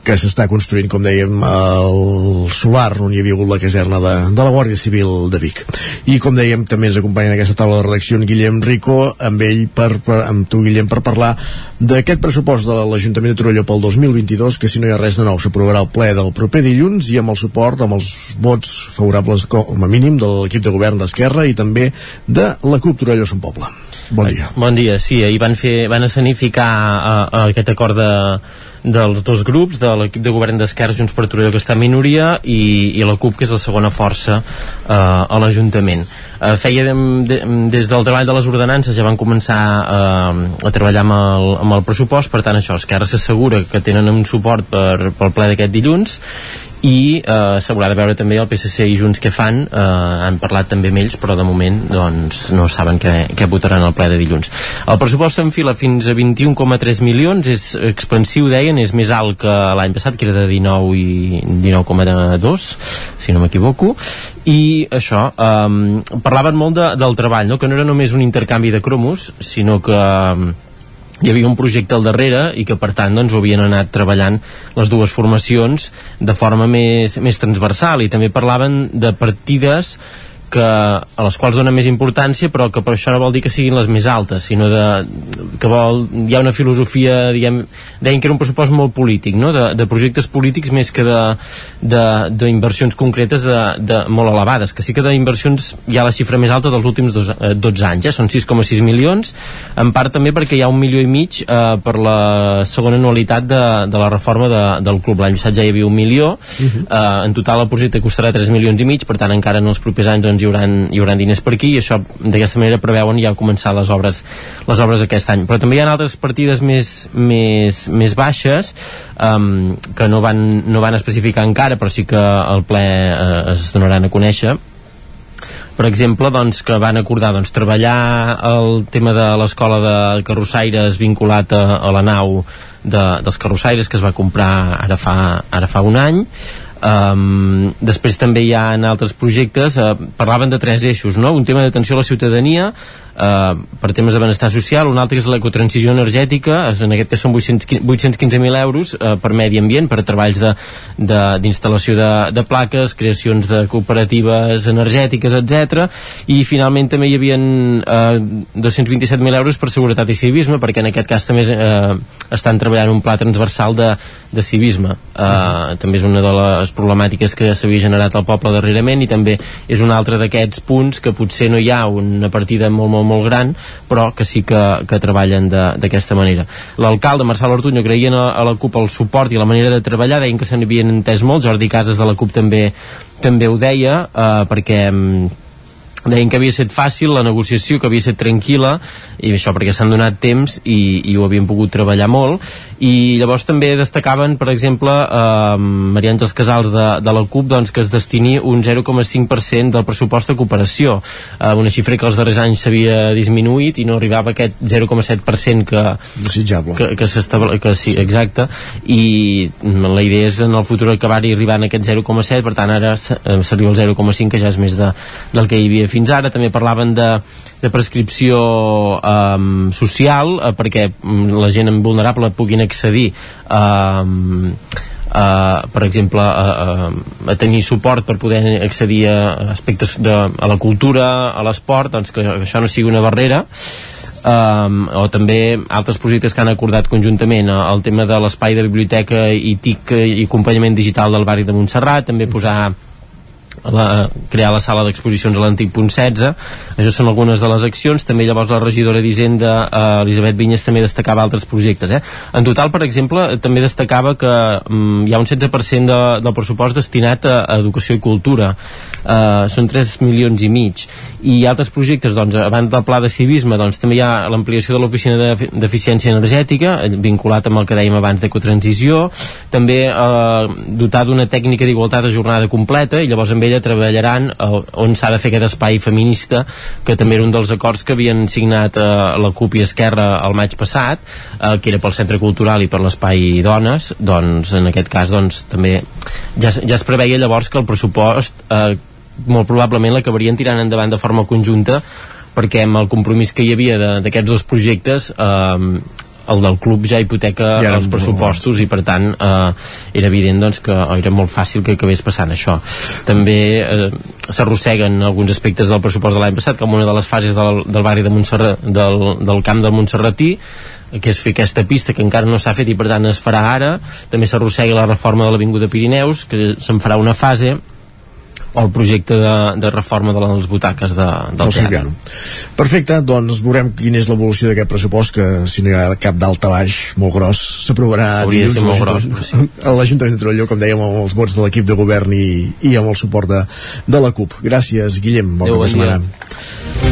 que s'està construint, com dèiem, el solar on hi havia hagut la caserna de, de la Guàrdia Civil de Vic. I com dèiem, també ens acompanya en aquesta taula de redacció en Guillem Rico, amb ell, per, per, amb tu, Guillem, per parlar d'aquest pressupost de l'Ajuntament de Torelló pel 2022, que si no hi ha res de nou s'aprovarà el ple del proper dilluns i amb el suport, amb els vots favorables com a mínim de l'equip de govern d'Esquerra i també de la CUP Torelló Sant Poble. Bon dia. Bon dia, sí, ahir van, fer, van escenificar uh, uh, aquest acord de, dels dos grups, de l'equip de govern d'Esquerra Junts per Torelló que està en minoria i, i la CUP que és la segona força eh, a l'Ajuntament. Eh, feia de, de, des del treball de les ordenances ja van començar eh, a treballar amb el, amb el pressupost per tant això, Esquerra s'assegura que tenen un suport per, pel ple d'aquest dilluns i eh, s'haurà de veure també el PSC i Junts que fan. Eh, han parlat també amb ells però de moment doncs, no saben què, què votaran al ple de dilluns. El pressupost s'enfila fins a 21,3 milions. És expansiu deien, és més alt que l'any passat que era de 19 i 19,2 si no m'equivoco. I això, um, parlaven molt de, del treball no? que no era només un intercanvi de cromos sinó que um, hi havia un projecte al darrere i que per tant doncs, ho havien anat treballant les dues formacions de forma més, més transversal. I també parlaven de partides que, a les quals dona més importància però que per això no vol dir que siguin les més altes sinó de, que vol, hi ha una filosofia diguem, deien que era un pressupost molt polític no? de, de projectes polítics més que d'inversions concretes de, de molt elevades, que sí que d'inversions hi ha la xifra més alta dels últims dos, eh, 12 anys, eh? són 6,6 milions en part també perquè hi ha un milió i mig eh, per la segona anualitat de, de la reforma de, del club l'any passat ja hi havia un milió uh -huh. eh, en total el projecte costarà 3 milions i mig per tant encara en els propers anys doncs, hi haurà, hi haurà diners per aquí i això d'aquesta manera preveuen ja començar les obres, les obres aquest any. Però també hi ha altres partides més, més, més baixes um, que no van, no van especificar encara però sí que el ple eh, es donaran a conèixer. Per exemple, doncs, que van acordar doncs, treballar el tema de l'escola de carrossaires vinculat a, a la nau de, dels carrossaires que es va comprar ara fa, ara fa un any Um, després també hi ha en altres projectes uh, parlaven de tres eixos no? un tema d'atenció a la ciutadania uh, per temes de benestar social, un altre és l'ecotransició energètica, en aquest cas són 815.000 euros uh, per medi ambient, per treballs d'instal·lació de, de, de plaques, creacions de cooperatives energètiques, etc. I finalment també hi havia uh, 227.000 euros per seguretat i civisme, perquè en aquest cas també uh, estan treballant un pla transversal de, de civisme. Uh, uh -huh. També és una de les problemàtiques que s'havia generat al poble darrerament i també és un altre d'aquests punts que potser no hi ha una partida molt, molt molt, molt gran, però que sí que, que treballen d'aquesta manera. L'alcalde Marçal Ortuño creien a, a la CUP el suport i la manera de treballar, deien que se n'havien entès molt, Jordi Casas de la CUP també també ho deia, eh, perquè mm, deien que havia estat fàcil la negociació, que havia estat tranquil·la i això perquè s'han donat temps i, i ho havien pogut treballar molt. I llavors també destacaven per exemple eh, Maria Àngels Casals de, de la CUP doncs, que es destini un 0,5% del pressupost de cooperació eh, una xifra que els darrers anys s'havia disminuït i no arribava a aquest 0,7% que, Desitjable. que, que que sí, exacte. I la idea és en el futur acabar-hi arribant a aquest 0,7 per tant ara s'arriba al 0,5 que ja és més de, del que hi havia fins ara també parlaven de, de prescripció um, social eh, perquè mm, la gent vulnerable puguin accedir um, Uh, per exemple uh, uh, a tenir suport per poder accedir a aspectes de, a la cultura a l'esport, doncs que això no sigui una barrera. Um, o també altres projectes que han acordat conjuntament el tema de l'espai de biblioteca i TIC i acompanyament digital del barri de Montserrat també posar la, crear la sala d'exposicions a l'antic punt 16 això són algunes de les accions. També llavors la regidora d'Hisenda eh, Elisabet Vinyes també destacava altres projectes eh? en total per exemple també destacava que mm, hi ha un 16% de, del pressupost destinat a, a educació i cultura. Eh, són 3 milions i mig. I altres projectes, doncs, abans del pla de civisme doncs, també hi ha l'ampliació de l'oficina d'eficiència energètica, eh, vinculat amb el que dèiem abans d'ecotransició també eh, dotar d'una tècnica d'igualtat de jornada completa i llavors amb ella treballaran eh, on s'ha de fer aquest espai feminista que també era un dels acords que havien signat eh, la CUP i Esquerra el maig passat eh, que era pel Centre Cultural i per l'Espai Dones. Doncs en aquest cas doncs, també ja, ja es preveia llavors que el pressupost eh, molt probablement l'acabarien tirant endavant de forma conjunta perquè amb el compromís que hi havia d'aquests dos projectes eh, el del club ja hipoteca ja els pressupostos i per tant eh, era evident doncs, que era molt fàcil que acabés passant això. També eh, s'arrosseguen alguns aspectes del pressupost de l'any passat com una de les fases del, del barri de Montserrat, del, del camp del Montserratí que és fer aquesta pista que encara no s'ha fet i per tant es farà ara. També s'arrossega la reforma de l'Avinguda Pirineus que se'n farà una fase el projecte de, de reforma de les butaques de, del teatre. Perfecte, doncs veurem quina és l'evolució d'aquest pressupost que si no hi ha cap d'alta baix molt gros s'aprovarà dilluns a l'Ajuntament de Trolló, com dèiem, amb els vots de l'equip de govern i, i amb el suport de, de la CUP. Gràcies, Guillem. Bon Adéu, setmana.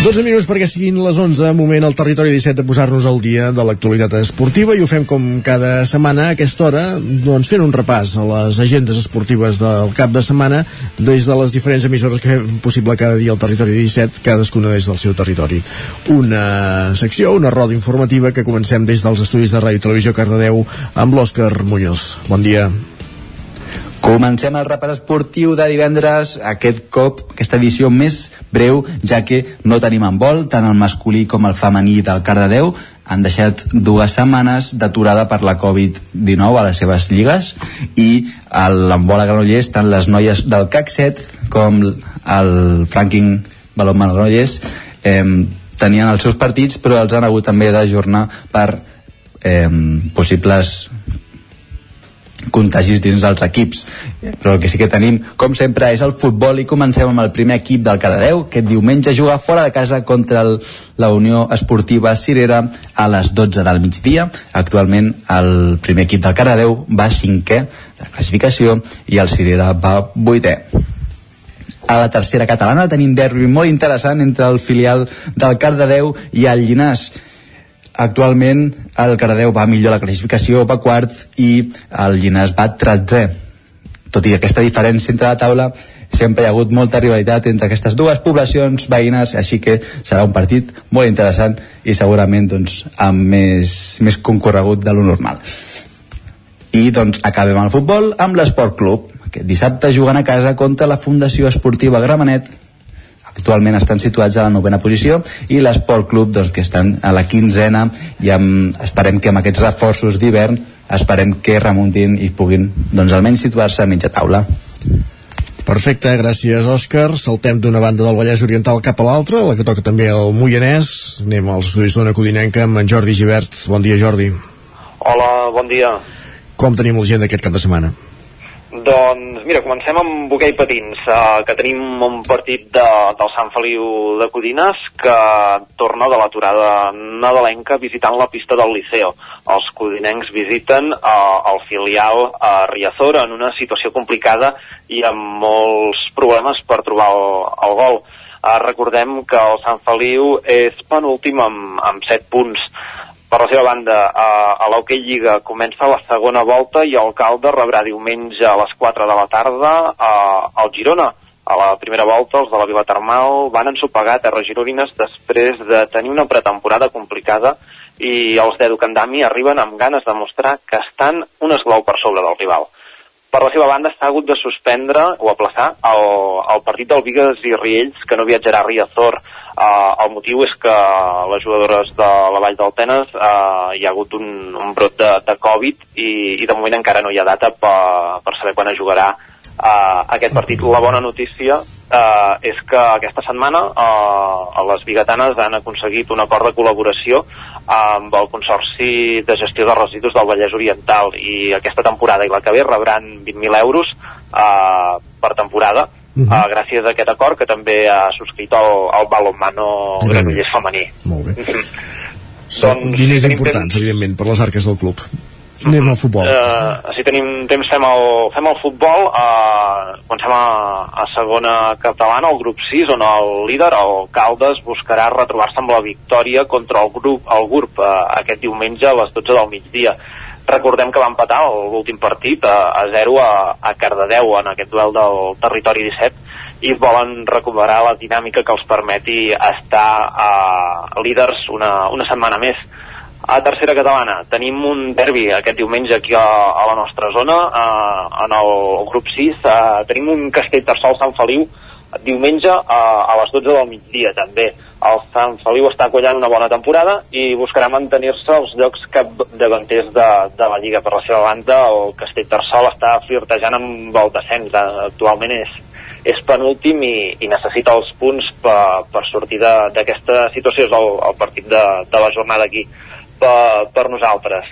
12 minuts perquè siguin les 11, moment al territori 17 de posar-nos al dia de l'actualitat esportiva i ho fem com cada setmana a aquesta hora, doncs fent un repàs a les agendes esportives del cap de setmana des de les diferents emissores que fem possible cada dia al territori 17, cadascuna des del seu territori. Una secció, una roda informativa que comencem des dels estudis de Ràdio Televisió Cardedeu amb l'Òscar Muñoz. Bon dia. Comencem el repàs esportiu de divendres, aquest cop, aquesta edició més breu, ja que no tenim en vol, tant el masculí com el femení del Cardedeu. Han deixat dues setmanes d'aturada per la Covid-19 a les seves lligues i l'embol a Granollers, tant les noies del CAC 7 com el Franking Balonmano Granollers eh, tenien els seus partits però els han hagut també d'ajornar per eh, possibles contagis dins dels equips. Però el que sí que tenim com sempre és el futbol i comencem amb el primer equip del Cardedeu que diumenge juga fora de casa contra el, la Unió Esportiva Cirera a les 12 del migdia. Actualment el primer equip del Cardedeu va cinquè de la classificació i el Cirera va vuitè. A la tercera catalana tenim derbi molt interessant entre el filial del Cardedeu i el Llinàs actualment el Cardedeu va millor la classificació, va quart i el Llinàs va 13 tot i aquesta diferència entre la taula sempre hi ha hagut molta rivalitat entre aquestes dues poblacions veïnes, així que serà un partit molt interessant i segurament doncs, amb més, més concorregut de lo normal. I doncs acabem el futbol amb l'Esport Club que dissabte jugant a casa contra la Fundació Esportiva Gramenet actualment estan situats a la novena posició i l'Esport Club doncs, que estan a la quinzena i amb, esperem que amb aquests reforços d'hivern esperem que remuntin i puguin doncs, almenys situar-se a mitja taula Perfecte, gràcies Òscar. Saltem d'una banda del Vallès Oriental cap a l'altra, la que toca també el Moianès. Anem als estudis d'una codinenca amb en Jordi Givert. Bon dia, Jordi. Hola, bon dia. Com tenim la gent d'aquest cap de setmana? Doncs mira, comencem amb hoquei patins, uh, que tenim un partit de, del Sant Feliu de Codines que torna de l'aturada nadalenca visitant la pista del Liceo. Els codinencs visiten uh, el filial a uh, Riazor en una situació complicada i amb molts problemes per trobar el, el gol. Uh, recordem que el Sant Feliu és penúltim amb, amb 7 punts per la seva banda, a, a l'Hockey Lliga comença la segona volta i el Calde rebrà diumenge a les 4 de la tarda a, al Girona. A la primera volta, els de la Vila Termal van ensopegar terres gironines després de tenir una pretemporada complicada i els d'Edu Candami arriben amb ganes de mostrar que estan un esglau per sobre del rival. Per la seva banda, s'ha hagut de suspendre o aplaçar el, el partit del Vigues i Riells, que no viatjarà a Riazor Uh, el motiu és que les jugadores de la Vall d'Altenes uh, hi ha hagut un, un brot de, de Covid i, i de moment encara no hi ha data per, per saber quan es jugarà uh, aquest partit. La bona notícia uh, és que aquesta setmana uh, les bigatanes han aconseguit un acord de col·laboració amb el Consorci de Gestió de Residus del Vallès Oriental i aquesta temporada i la que ve rebran 20.000 euros uh, per temporada uh -huh. uh, gràcies a aquest acord que també ha subscrit el, el balonmano Granollers femení. Molt bé. Són doncs, diners importants, temps... evidentment, per les arques del club. Anem al futbol. Uh, si tenim temps fem el, fem el futbol. Uh, comencem a, a segona catalana, el grup 6, on el líder, el Caldes, buscarà retrobar-se amb la victòria contra el grup, el grup uh, aquest diumenge a les 12 del migdia Recordem que va empatar l'últim partit a, a 0 a, a Cardedeu en aquest duel del territori 17 i volen recuperar la dinàmica que els permeti estar a líders una, una setmana més. A tercera catalana tenim un derbi aquest diumenge aquí a, a la nostra zona, a, en el, grup 6. A, tenim un castell Tarsol Sant Feliu diumenge a, a les 12 del migdia també el Sant Feliu està collant una bona temporada i buscarà mantenir-se als llocs davanters de, de la Lliga. Per la seva banda, el Tarsol està flirtejant amb el descens. Actualment és, és penúltim i, i necessita els punts per, per sortir d'aquesta situació. És el, el partit de, de la jornada aquí per, per nosaltres.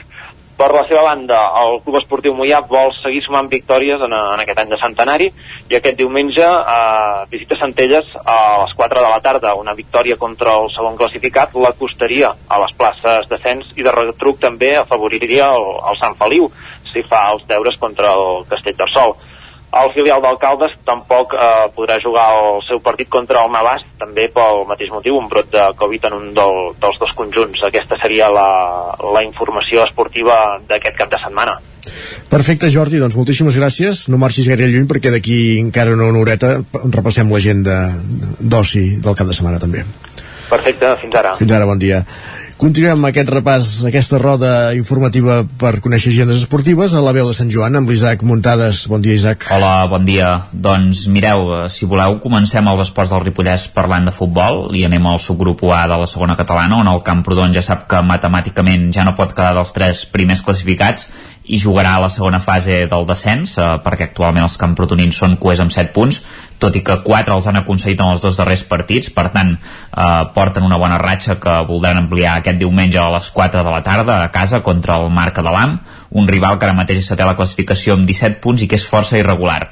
Per la seva banda, el Club Esportiu Mollà vol seguir sumant victòries en, en aquest any de centenari i aquest diumenge eh, visita Centelles a les 4 de la tarda. Una victòria contra el segon classificat l'acostaria a les places d'ascens i de retruc també afavoriria el, el Sant Feliu si fa els deures contra el Castell d'Arsol. El filial d'Alcaldes tampoc eh, podrà jugar el seu partit contra el Navàs, també pel mateix motiu, un brot de Covid en un del, dels dos conjunts. Aquesta seria la, la informació esportiva d'aquest cap de setmana. Perfecte, Jordi, doncs moltíssimes gràcies. No marxis gaire lluny perquè d'aquí encara una horeta repassem l'agenda d'oci del cap de setmana també. Perfecte, fins ara. Fins ara, bon dia. Continuem aquest repàs, aquesta roda informativa per conèixer agendes esportives a la veu de Sant Joan amb l'Isaac Muntades. Bon dia, Isaac. Hola, bon dia. Doncs mireu, eh, si voleu, comencem els esports del Ripollès parlant de futbol i anem al subgrup A de la segona catalana, on el Camprodon ja sap que matemàticament ja no pot quedar dels tres primers classificats i jugarà a la segona fase del descens eh, perquè actualment els camprotonins són coers amb 7 punts tot i que 4 els han aconseguit en els dos darrers partits per tant eh, porten una bona ratxa que voldran ampliar aquest diumenge a les 4 de la tarda a casa contra el Marca de l'Am un rival que ara mateix és a la classificació amb 17 punts i que és força irregular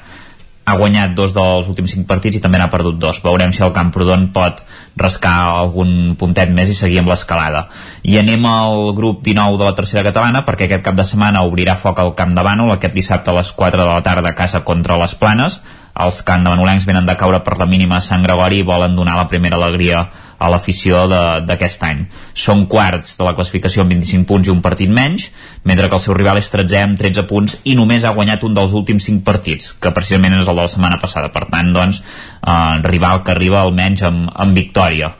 ha guanyat dos dels últims cinc partits i també n'ha perdut dos. Veurem si el Camprodon pot rascar algun puntet més i seguir amb l'escalada. I anem al grup 19 de la tercera catalana perquè aquest cap de setmana obrirà foc al Camp de Bànol aquest dissabte a les 4 de la tarda a casa contra les Planes els Manolencs venen de caure per la mínima a Sant Gregori i volen donar la primera alegria a l'afició d'aquest any. Són quarts de la classificació amb 25 punts i un partit menys, mentre que el seu rival és 13 amb 13 punts i només ha guanyat un dels últims 5 partits, que precisament és el de la setmana passada. Per tant, doncs, eh, rival que arriba almenys amb, amb victòria.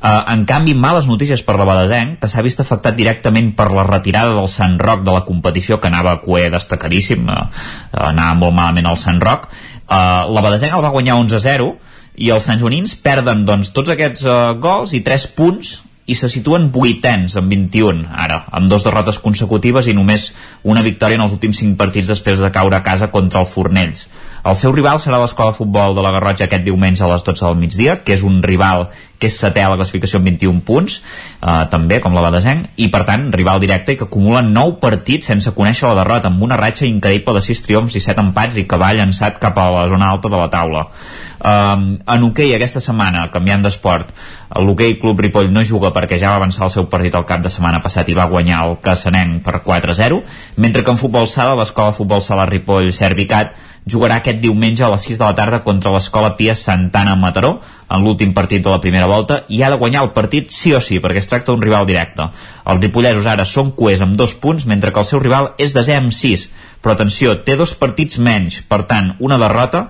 Uh, en canvi, males notícies per la Badesenc, que s'ha vist afectat directament per la retirada del Sant Roc de la competició, que anava a cuer destacadíssim, uh, anava molt malament al Sant Roc, Uh, la Badesenc el va guanyar 11-0 i els Sant Joanins perden doncs, tots aquests uh, gols i 3 punts i se situen vuitens amb 21 ara, amb dos derrotes consecutives i només una victòria en els últims 5 partits després de caure a casa contra el Fornells. El seu rival serà l'Escola de Futbol de la Garrotxa aquest diumenge a les 12 del migdia, que és un rival que és setè a la classificació amb 21 punts, eh, també, com la Badesenc, i per tant, rival directe i que acumula 9 partits sense conèixer la derrota, amb una ratxa increïble de 6 triomfs i 7 empats i que va llançat cap a la zona alta de la taula. Um, en hoquei aquesta setmana, canviant d'esport, l'hoquei Club Ripoll no juga perquè ja va avançar el seu partit el cap de setmana passat i va guanyar el Cassanenc per 4-0, mentre que en futbol sala, l'escola futbol sala Ripoll Servicat jugarà aquest diumenge a les 6 de la tarda contra l'Escola Pia Santana Mataró en l'últim partit de la primera volta i ha de guanyar el partit sí o sí perquè es tracta d'un rival directe. Els ripollesos ara són coers amb dos punts mentre que el seu rival és desè amb 6 però atenció, té dos partits menys per tant, una derrota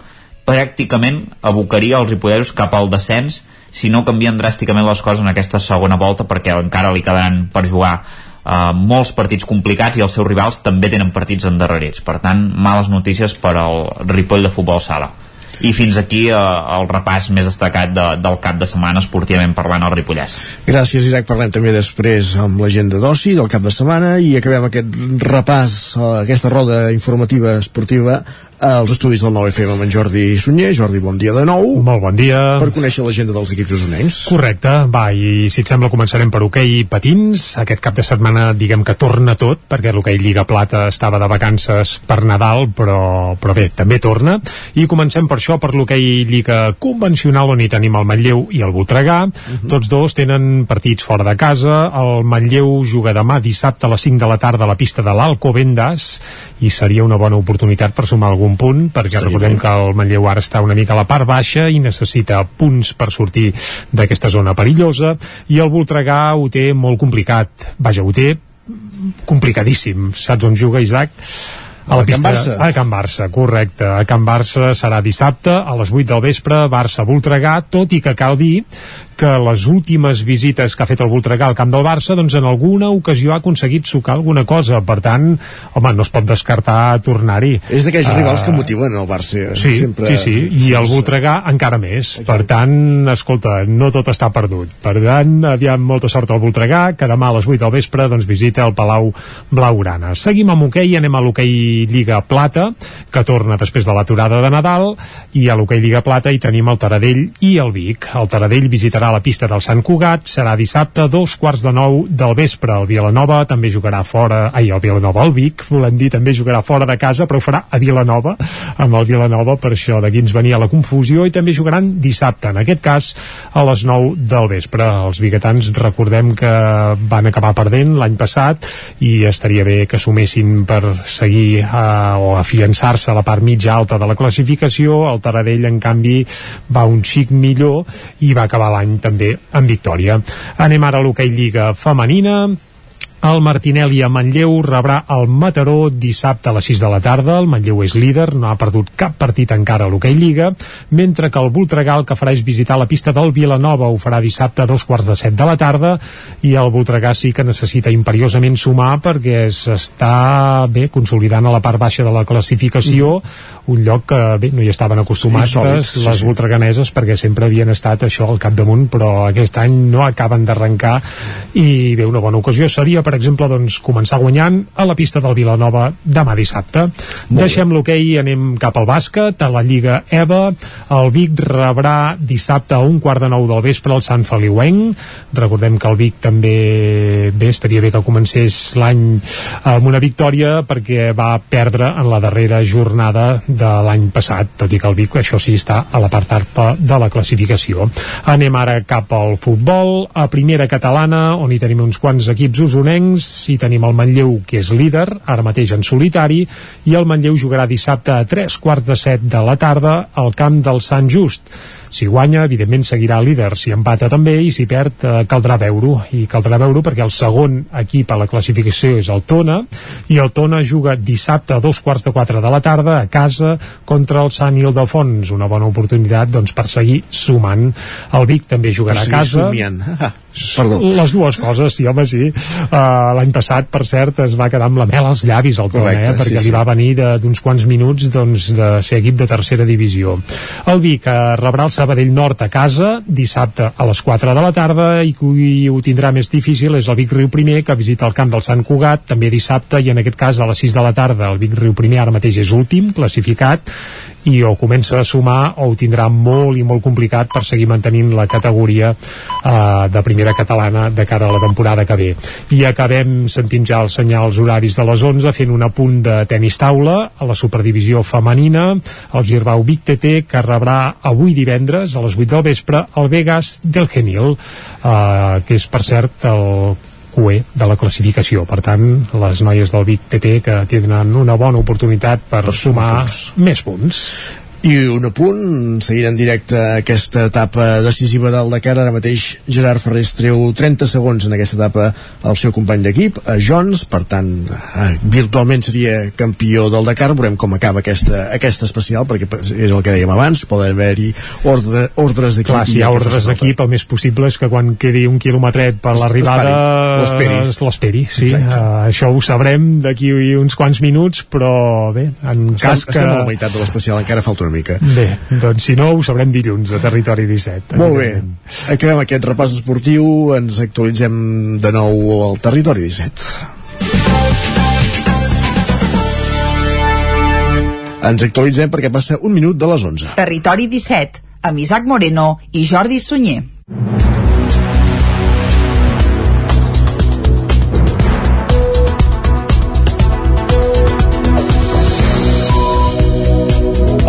pràcticament abocaria els ripollesos cap al descens si no canvien dràsticament les coses en aquesta segona volta perquè encara li quedaran per jugar uh, molts partits complicats i els seus rivals també tenen partits endarrerits. Per tant, males notícies per al Ripoll de futbol sala. I fins aquí eh, el repàs més destacat de, del cap de setmana esportivament parlant al Ripollès. Gràcies Isaac, parlem també després amb l'agenda d'oci del cap de setmana i acabem aquest repàs, eh, aquesta roda informativa esportiva als estudis del 9FM amb en Jordi Sunyer. Jordi, bon dia de nou. Molt bon dia. Per conèixer l'agenda dels equips usonencs. Correcte, va, i si et sembla començarem per hoquei okay patins. Aquest cap de setmana diguem que torna tot, perquè l'hoquei okay Lliga Plata estava de vacances per Nadal, però, però bé, també torna. I comencem per això, per l'hoquei okay Lliga convencional, on hi tenim el Manlleu i el Voltregà. Uh mhm. -huh. Tots dos tenen partits fora de casa. El Manlleu juga demà dissabte a les 5 de la tarda a la pista de l'Alcobendas i seria una bona oportunitat per sumar algun punt, perquè Estaria recordem bé. que el Manlleu ara està una mica a la part baixa i necessita punts per sortir d'aquesta zona perillosa, i el Voltregà ho té molt complicat. Vaja, ho té complicadíssim. Saps on juga Isaac? a la pista, Can Barça. A Can Barça, correcte. A Can Barça serà dissabte a les 8 del vespre, Barça-Voltregà, tot i que cal dir que les últimes visites que ha fet el Voltregà al camp del Barça, doncs en alguna ocasió ha aconseguit sucar alguna cosa. Per tant, home, no es pot descartar tornar-hi. És d'aquells uh, rivals que motiven el Barça. Sí, sempre... sí, sí, i el Voltregà encara més. Exacte. Per tant, escolta, no tot està perdut. Per tant, aviam molta sort al Voltregà, que demà a les 8 del vespre doncs, visita el Palau Blaugrana. Seguim amb hoquei, anem a l'hoquei Lliga Plata, que torna després de l'aturada de Nadal, i a l'hoquei Lliga Plata hi tenim el Taradell i el Vic. El Taradell visitarà a la pista del Sant Cugat. Serà dissabte, dos quarts de nou del vespre. El Vilanova també jugarà fora... Ai, el Vilanova, el Vic, volem dir, també jugarà fora de casa, però ho farà a Vilanova, amb el Vilanova, per això d'aquí ens venia la confusió, i també jugaran dissabte, en aquest cas, a les 9 del vespre. Els biguetans, recordem que van acabar perdent l'any passat i estaria bé que sumessin per seguir eh, o afiançar-se a la part mitja alta de la classificació, el Taradell en canvi va un xic millor i va acabar l'any també en victòria. Anem ara a l'hoquei Lliga femenina, el Martinelli a Manlleu rebrà el Mataró dissabte a les 6 de la tarda. El Manlleu és líder, no ha perdut cap partit encara a l'Hockey Lliga, mentre que el Voltregà, el que farà és visitar la pista del Vilanova, ho farà dissabte a dos quarts de set de la tarda, i el Voltregà sí que necessita imperiosament sumar perquè s'està bé consolidant a la part baixa de la classificació, mm. un lloc que bé, no hi estaven acostumats sí, les sí. voltreganeses perquè sempre havien estat això al capdamunt, però aquest any no acaben d'arrencar i bé, una bona ocasió seria per exemple, doncs, començar guanyant a la pista del Vilanova demà dissabte. Deixem l'hoquei i anem cap al bàsquet, a la Lliga EVA. El Vic rebrà dissabte a un quart de nou del vespre el Sant Feliuenc. Recordem que el Vic també bé, estaria bé que comencés l'any amb una victòria perquè va perdre en la darrera jornada de l'any passat, tot i que el Vic, això sí, està a la part alta de la classificació. Anem ara cap al futbol, a primera catalana, on hi tenim uns quants equips usonencs, hi tenim el Manlleu, que és líder, ara mateix en solitari, i el Manlleu jugarà dissabte a tres quarts de set de la tarda al camp del Sant Just. Si guanya, evidentment seguirà líder, si empata també, i si perd eh, caldrà veure-ho, i caldrà veure perquè el segon equip a la classificació és el Tona, i el Tona juga dissabte a dos quarts de quatre de la tarda a casa contra el Sant Ildefons, una bona oportunitat doncs, per seguir sumant. El Vic també jugarà a casa. somiant. Perdó. Les dues coses, sí, home, sí. Uh, L'any passat, per cert, es va quedar amb la mel als llavis al Tona, eh, perquè sí, li va venir de- d'uns quants minuts doncs, de ser equip de tercera divisió. El Vic eh, rebrà el Sabadell Nord a casa dissabte a les 4 de la tarda i qui ho tindrà més difícil és el Vic Riu Primer que visita el camp del Sant Cugat també dissabte i en aquest cas a les 6 de la tarda el Vic Riu Primer ara mateix és últim classificat i o comença a sumar o ho tindrà molt i molt complicat per seguir mantenint la categoria eh, de primera catalana de cara a la temporada que ve. I acabem sentint ja els senyals horaris de les 11 fent un apunt de tenis taula a la superdivisió femenina, el Girbau Vic TT que rebrà avui divendres a les 8 del vespre el Vegas del Genil, eh, que és per cert el QE de la classificació. Per tant, les noies del Vic TT que tenen una bona oportunitat per, per sumar més punts. I un apunt, seguint en directe aquesta etapa decisiva del Dakar, ara mateix Gerard Ferrés treu 30 segons en aquesta etapa al seu company d'equip, a Jones, per tant, eh, virtualment seria campió del Dakar, veurem com acaba aquesta, aquesta especial, perquè és el que dèiem abans, poden haver-hi ordre, ordres d'equip. Clar, si hi ha ordres d'equip, el més possible és que quan quedi un quilòmetret per l'arribada L'esperi. es l'esperi, sí. Exacte. Uh, això ho sabrem d'aquí uns quants minuts, però bé, en Estem, cas que... estem a la meitat de l'especial, encara falta mica. Bé, doncs si no, ho sabrem dilluns a Territori 17. Molt bé, acabem aquest repàs esportiu, ens actualitzem de nou al Territori 17. Ens actualitzem perquè passa un minut de les 11. Territori 17, amb Isaac Moreno i Jordi Sunyer.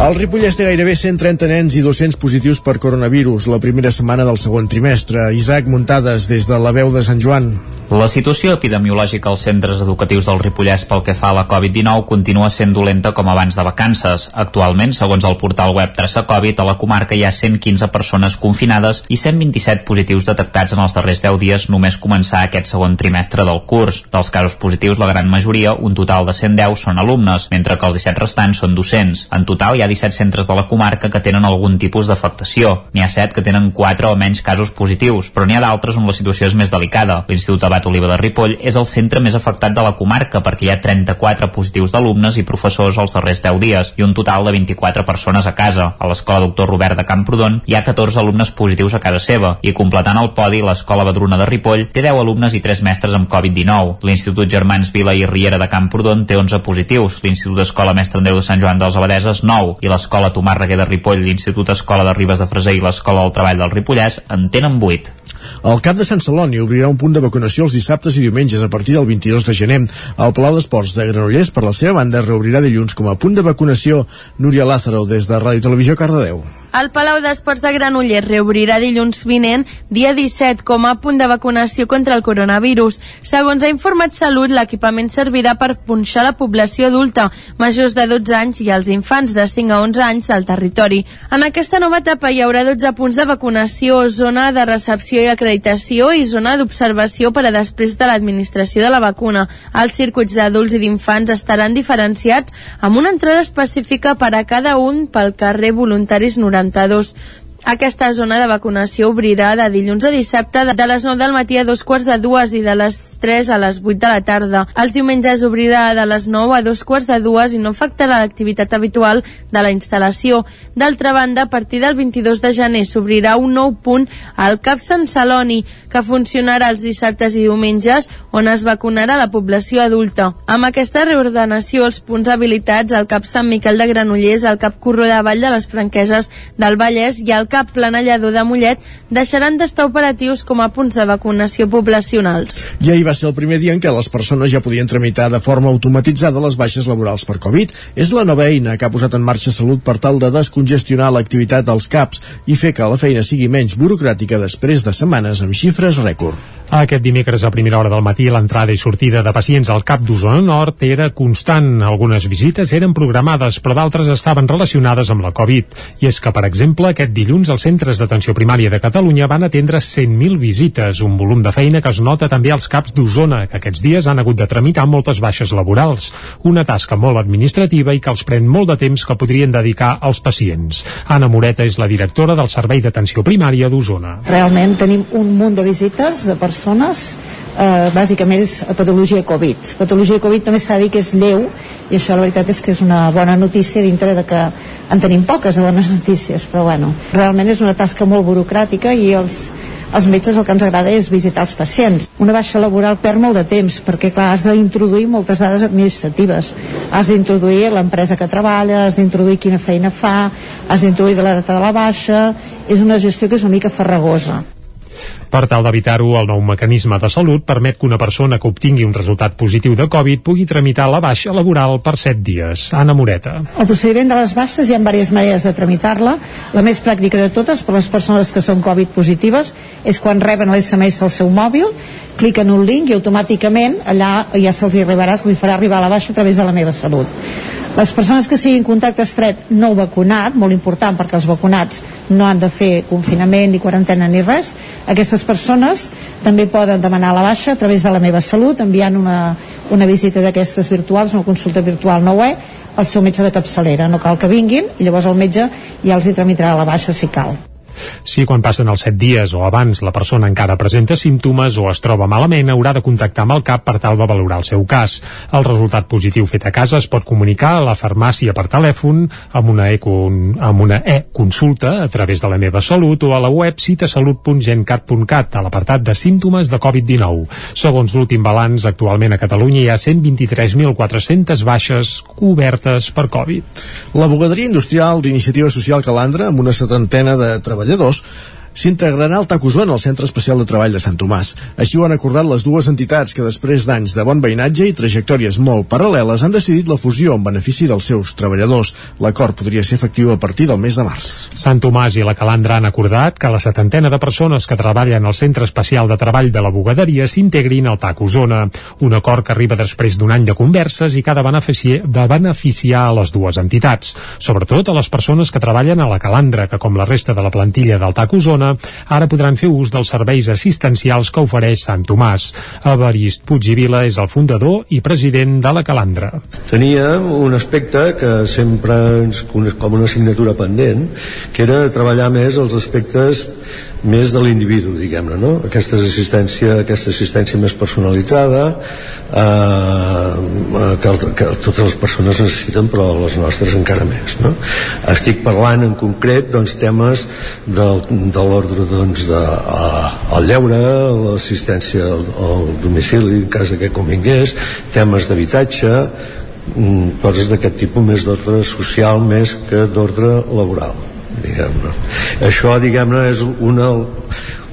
El Ripollès té gairebé 130 nens i 200 positius per coronavirus la primera setmana del segon trimestre. Isaac Muntades, des de la veu de Sant Joan. La situació epidemiològica als centres educatius del Ripollès pel que fa a la Covid-19 continua sent dolenta com abans de vacances. Actualment, segons el portal web Traça Covid, a la comarca hi ha 115 persones confinades i 127 positius detectats en els darrers 10 dies només començar aquest segon trimestre del curs. Dels casos positius, la gran majoria, un total de 110, són alumnes, mentre que els 17 restants són docents. En total, hi ha 17 centres de la comarca que tenen algun tipus d'afectació. N'hi ha 7 que tenen 4 o menys casos positius, però n'hi ha d'altres on la situació és més delicada. L'Institut Oliva de Ripoll és el centre més afectat de la comarca perquè hi ha 34 positius d'alumnes i professors els darrers 10 dies i un total de 24 persones a casa. A l'escola Doctor Robert de Camprodon hi ha 14 alumnes positius a casa seva i completant el podi l'escola Badruna de Ripoll té 10 alumnes i 3 mestres amb Covid-19. L'Institut Germans Vila i Riera de Camprodon té 11 positius, l'Institut Escola Mestre Andreu de Sant Joan dels Abadeses 9 i l'Escola Tomàs Reguer de Ripoll, l'Institut Escola de Ribes de Freser i l'Escola del Treball del Ripollès en tenen 8. El cap de Sant Celoni obrirà un punt de vacunació els dissabtes i diumenges a partir del 22 de gener. El Palau d'Esports de Granollers, per la seva banda, reobrirà dilluns com a punt de vacunació Núria Lázaro des de Ràdio Televisió Cardedeu. El Palau d'Esports de Granollers reobrirà dilluns vinent, dia 17, com a punt de vacunació contra el coronavirus. Segons ha informat Salut, l'equipament servirà per punxar la població adulta, majors de 12 anys i els infants de 5 a 11 anys del territori. En aquesta nova etapa hi haurà 12 punts de vacunació, zona de recepció i acreditació i zona d'observació per a després de l'administració de la vacuna. Els circuits d'adults i d'infants estaran diferenciats amb una entrada específica per a cada un pel carrer Voluntaris 90 adelantados Aquesta zona de vacunació obrirà de dilluns a dissabte de les 9 del matí a dos quarts de dues i de les 3 a les 8 de la tarda. Els diumenges obrirà de les 9 a dos quarts de dues i no afectarà l'activitat habitual de la instal·lació. D'altra banda, a partir del 22 de gener s'obrirà un nou punt al CAP Sant Celoni, que funcionarà els dissabtes i diumenges, on es vacunarà la població adulta. Amb aquesta reordenació, els punts habilitats al CAP Sant Miquel de Granollers, al CAP Corró de Vall de les Franqueses del Vallès i al cap planellador de Mollet deixaran d'estar operatius com a punts de vacunació poblacionals. I ahir va ser el primer dia en què les persones ja podien tramitar de forma automatitzada les baixes laborals per Covid. És la nova eina que ha posat en marxa Salut per tal de descongestionar l'activitat dels CAPs i fer que la feina sigui menys burocràtica després de setmanes amb xifres rècord. Aquest dimecres a primera hora del matí l'entrada i sortida de pacients al CAP d'Osona Nord era constant. Algunes visites eren programades, però d'altres estaven relacionades amb la Covid. I és que, per exemple, aquest dilluns els centres d'atenció primària de Catalunya van atendre 100.000 visites, un volum de feina que es nota també als CAPs d'Osona, que aquests dies han hagut de tramitar moltes baixes laborals. Una tasca molt administrativa i que els pren molt de temps que podrien dedicar als pacients. Anna Moreta és la directora del Servei d'Atenció Primària d'Osona. Realment tenim un munt de visites de persones persones eh, bàsicament és patologia Covid. Patologia Covid també s'ha de dir que és lleu i això la veritat és que és una bona notícia dintre de que en tenim poques de bones notícies, però bueno, realment és una tasca molt burocràtica i els, els metges el que ens agrada és visitar els pacients. Una baixa laboral perd molt de temps perquè clar, has d'introduir moltes dades administratives. Has d'introduir l'empresa que treballa, has d'introduir quina feina fa, has d'introduir la data de la baixa, és una gestió que és una mica farragosa. Per tal d'evitar-ho, el nou mecanisme de salut permet que una persona que obtingui un resultat positiu de Covid pugui tramitar la baixa laboral per 7 dies. Anna Moreta. El procediment de les baixes hi ha diverses maneres de tramitar-la. La més pràctica de totes per les persones que són Covid positives és quan reben l'SMS al seu mòbil, cliquen un link i automàticament allà ja se'ls arribarà, se'ls farà arribar la baixa a través de la meva salut. Les persones que siguin contacte estret no vacunat, molt important perquè els vacunats no han de fer confinament ni quarantena ni res, aquestes persones també poden demanar la baixa a través de la meva salut enviant una, una visita d'aquestes virtuals, una consulta virtual no web, al seu metge de capçalera. No cal que vinguin i llavors el metge ja els hi tramitarà la baixa si cal. Si quan passen els 7 dies o abans la persona encara presenta símptomes o es troba malament, haurà de contactar amb el CAP per tal de valorar el seu cas. El resultat positiu fet a casa es pot comunicar a la farmàcia per telèfon, amb una e-consulta e a través de la meva salut o a la web citasalut.gencat.cat a l'apartat de símptomes de Covid-19. Segons l'últim balanç, actualment a Catalunya hi ha 123.400 baixes cobertes per Covid. La bugaderia industrial d'Iniciativa Social Calandra, amb una setantena de treballadors treballadors s'integrarà el TAC Osona al Centre Especial de Treball de Sant Tomàs. Així ho han acordat les dues entitats que després d'anys de bon veïnatge i trajectòries molt paral·leles han decidit la fusió en benefici dels seus treballadors. L'acord podria ser efectiu a partir del mes de març. Sant Tomàs i la Calandra han acordat que la setantena de persones que treballen al Centre Especial de Treball de la Bugaderia s'integrin al TAC Osona. Un acord que arriba després d'un any de converses i que ha de beneficiar, de beneficiar a les dues entitats. Sobretot a les persones que treballen a la Calandra, que com la resta de la plantilla del TAC Osona Barcelona ara podran fer ús dels serveis assistencials que ofereix Sant Tomàs. Evarist Puig i Vila és el fundador i president de la Calandra. Teníem un aspecte que sempre ens com una assignatura pendent, que era treballar més els aspectes més de l'individu, diguem-ne, no? Aquesta assistència, aquesta assistència més personalitzada, eh, que, que totes les persones necessiten, però les nostres encara més, no? Estic parlant en concret, doncs, temes del, de l'ordre, doncs, de, a, al lleure, l'assistència al, al domicili, en cas que convingués, temes d'habitatge, mm, coses d'aquest tipus més d'ordre social més que d'ordre laboral diguem-ne. Això, diguem-ne, és una,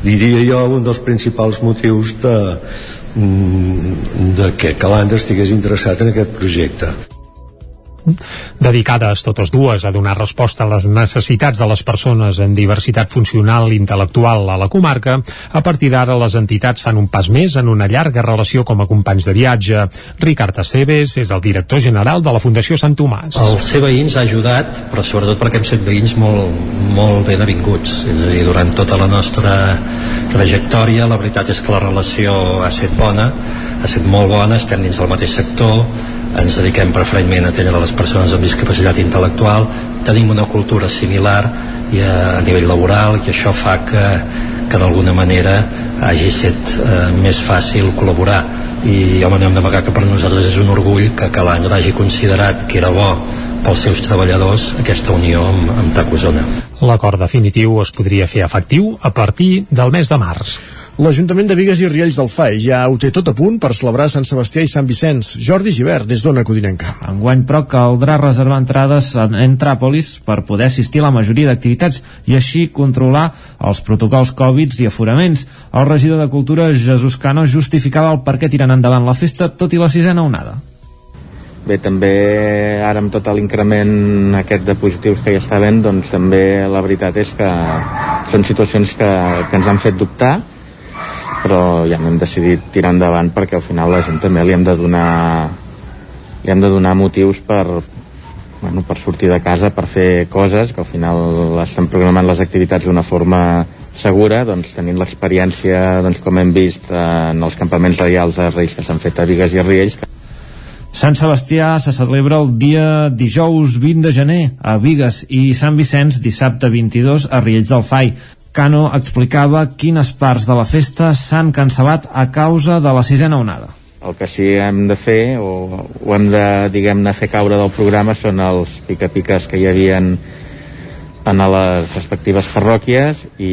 diria jo, un dels principals motius de, mm, de que Calanda estigués interessat en aquest projecte. Dedicades totes dues a donar resposta a les necessitats de les persones amb diversitat funcional i intel·lectual a la comarca, a partir d'ara les entitats fan un pas més en una llarga relació com a companys de viatge. Ricard Aceves és el director general de la Fundació Sant Tomàs. El ser veïns ha ajudat, però sobretot perquè hem set veïns molt, molt ben avinguts. És a dir, durant tota la nostra trajectòria la veritat és que la relació ha estat bona, ha estat molt bona, estem dins del mateix sector, ens dediquem preferentment a atendre les persones amb discapacitat intel·lectual tenim una cultura similar i a, a nivell laboral i això fa que, que d'alguna manera hagi estat eh, més fàcil col·laborar i home, no hem d'amagar que per nosaltres és un orgull que, l'any hagi considerat que era bo pels seus treballadors aquesta unió amb, amb Tacosona. L'acord definitiu es podria fer efectiu a partir del mes de març. L'Ajuntament de Vigues i Riells del FAI ja ho té tot a punt per celebrar Sant Sebastià i Sant Vicenç. Jordi Givert, des d'Ona Codinenca. Enguany, però, caldrà reservar entrades en Tràpolis per poder assistir a la majoria d'activitats i així controlar els protocols Covid i aforaments. El regidor de Cultura, Jesús Cano, justificava el per què tiren endavant la festa tot i la sisena onada. Bé, també ara amb tot l'increment aquest de positius que hi està havent, doncs també la veritat és que són situacions que, que ens han fet dubtar però ja hem decidit tirar endavant perquè al final la gent també li hem de donar li hem de donar motius per, bueno, per sortir de casa, per fer coses, que al final estem programant les activitats d'una forma segura, doncs tenint l'experiència, doncs, com hem vist eh, en els campaments reials de Reis que s'han fet a Vigues i a Riells. Sant Sebastià se celebra el dia dijous 20 de gener a Vigues i Sant Vicenç dissabte 22 a Riells del Fai. Cano explicava quines parts de la festa s'han cancel·lat a causa de la sisena onada. El que sí hem de fer, o, o hem de, diguem-ne, fer caure del programa són els pica-piques que hi havien en les respectives parròquies i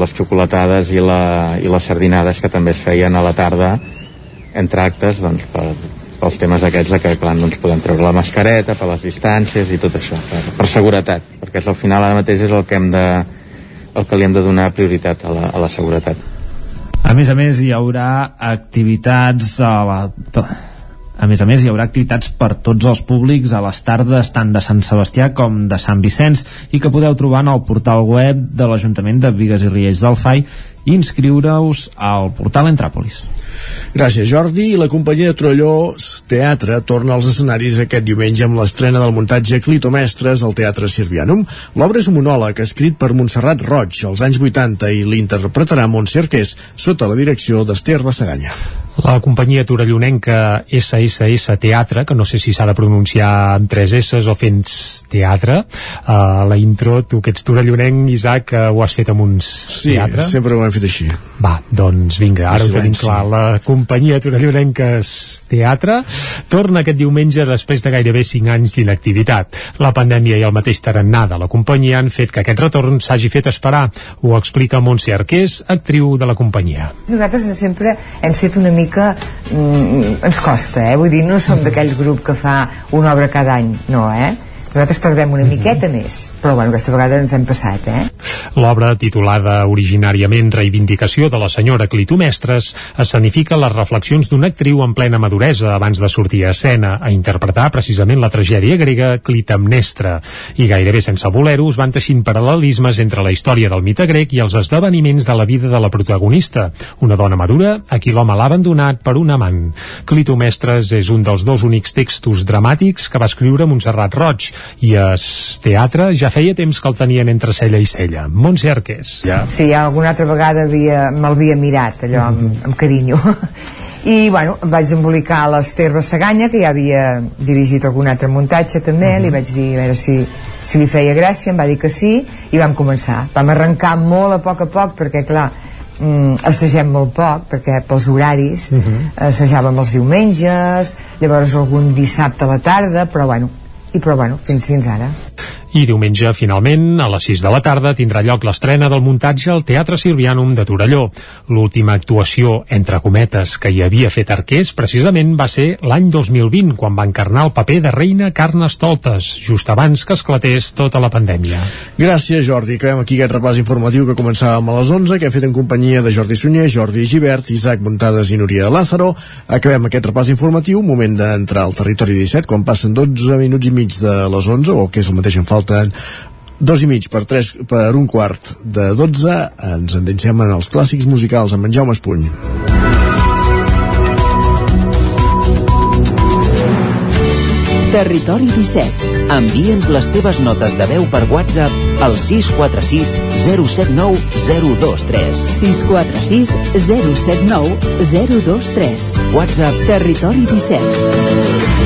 les xocolatades i, la, i les sardinades que també es feien a la tarda entre actes doncs, per, pels temes aquests de que clar, no ens podem treure la mascareta per les distàncies i tot això per, per seguretat, perquè és, al final ara mateix és el que hem de, el que li hem de donar prioritat a la, a la seguretat. A més a més, hi haurà activitats a la... A més a més, hi haurà activitats per tots els públics a les tardes tant de Sant Sebastià com de Sant Vicenç i que podeu trobar en el portal web de l'Ajuntament de Vigues i Riells del FAI inscriure-us al portal Entràpolis. Gràcies, Jordi. I la companyia de Trolló Teatre torna als escenaris aquest diumenge amb l'estrena del muntatge Clito Mestres al Teatre Sirvianum. L'obra és un monòleg escrit per Montserrat Roig als anys 80 i l'interpretarà Montse Arqués sota la direcció d'Ester Bassaganya. La companyia torellonenca SSS Teatre, que no sé si s'ha de pronunciar amb tres S o fent teatre, uh, la intro, tu que ets torellonenc, Isaac, uh, ho has fet amb uns sí, teatre? Sí, sempre ho hem fet així. Va, doncs vinga, ara ho tenim clar. La companyia torellonenca Teatre torna aquest diumenge després de gairebé 5 anys d'inactivitat. La pandèmia i el mateix tarannà de la companyia han fet que aquest retorn s'hagi fet esperar. Ho explica Montse Arqués, actriu de la companyia. Nosaltres sempre hem fet una mica mica mm, ens costa, eh? Vull dir, no som d'aquell grup que fa una obra cada any, no, eh? Nosaltres tardem una miqueta més, però bueno, aquesta vegada ens hem passat, eh? L'obra, titulada originàriament Reivindicació de la senyora Clitomestres, escenifica les reflexions d'una actriu en plena maduresa abans de sortir a escena a interpretar precisament la tragèdia grega Clitemnestra. I gairebé sense voler-ho van teixint paral·lelismes entre la història del mite grec i els esdeveniments de la vida de la protagonista, una dona madura a qui l'home l'ha abandonat per un amant. Clitomestres és un dels dos únics textos dramàtics que va escriure Montserrat Roig i a teatre ja feia temps que el tenien entre cella i cella. Montse Arqués. Ja. Sí, alguna altra vegada havia, me'l havia mirat, allò, amb, mm -hmm. amb carinyo. I, bueno, vaig embolicar l'Ester Bassaganya, que ja havia dirigit algun altre muntatge també, uh -huh. li vaig dir a veure si, si li feia gràcia, em va dir que sí, i vam començar. Vam arrencar molt a poc a poc, perquè, clar, mm, assagem molt poc perquè pels horaris uh -huh. assajàvem els diumenges llavors algun dissabte a la tarda però bueno i però bueno, fins, fins ara. I diumenge, finalment, a les 6 de la tarda, tindrà lloc l'estrena del muntatge al Teatre Silvianum de Torelló. L'última actuació, entre cometes, que hi havia fet Arqués, precisament va ser l'any 2020, quan va encarnar el paper de reina Carnestoltes, just abans que esclatés tota la pandèmia. Gràcies, Jordi. Acabem aquí aquest repàs informatiu que començàvem a les 11, que he fet en companyia de Jordi Sunyer, Jordi Givert, Isaac Montades i Núria Lázaro. Acabem aquest repàs informatiu, moment d'entrar al territori 17, quan passen 12 minuts i mig de les 11, o que és el mateix en falten dos i mig per, tres, per un quart de 12 ens endinsem en els clàssics musicals amb en Jaume Espuny. Territori 17 Envia'ns les teves notes de veu per WhatsApp al 646 079 023 646 079 023 WhatsApp. Territori 17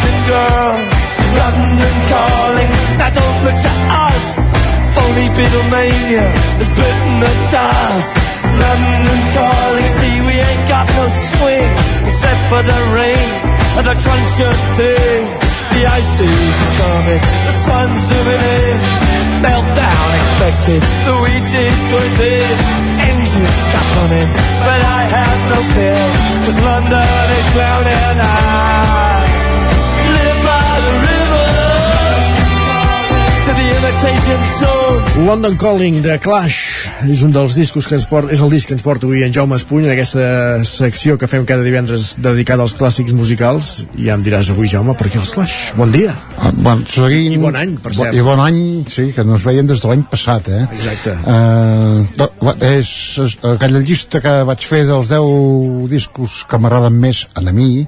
boys and girls. London calling, now don't look to us. Phony Beatlemania has bitten the dust. London calling, see we ain't got no swing except for the rain and the crunch of thing. The ice is coming, the sun's zooming in. Meltdown expected, the wheat is going thin. Engines stop running, but I have no fear, cause London is drowning. I London Calling de Clash és un dels discos que ens porta, és el disc que ens porta avui en Jaume Espuny en aquesta secció que fem cada divendres dedicada als clàssics musicals i ja em diràs avui Jaume per què els Clash? Bon dia Ah, Bon, seguint, I bon any, per cert. I bon any, sí, que no es veien des de l'any passat, eh? Exacte. Uh, és, és aquella llista que vaig fer dels 10 discos que m'agraden més a mi,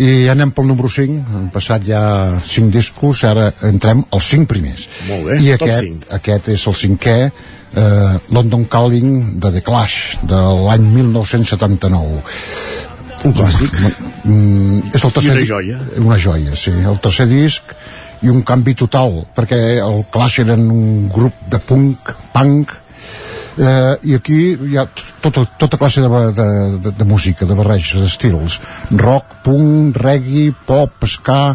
i anem pel número 5, han passat ja 5 discos, ara entrem als 5 primers. Molt bé, I aquest, cinc. aquest és el cinquè, eh, London Calling de The Clash, de l'any 1979 un clàssic mm, és el tercer I una joia. una joia, sí, el tercer disc i un canvi total perquè el Clash eren un grup de punk punk eh, i aquí hi ha tota, tota classe de, de, de, de música, de barreges, d'estils. Rock, punk, reggae, pop ska,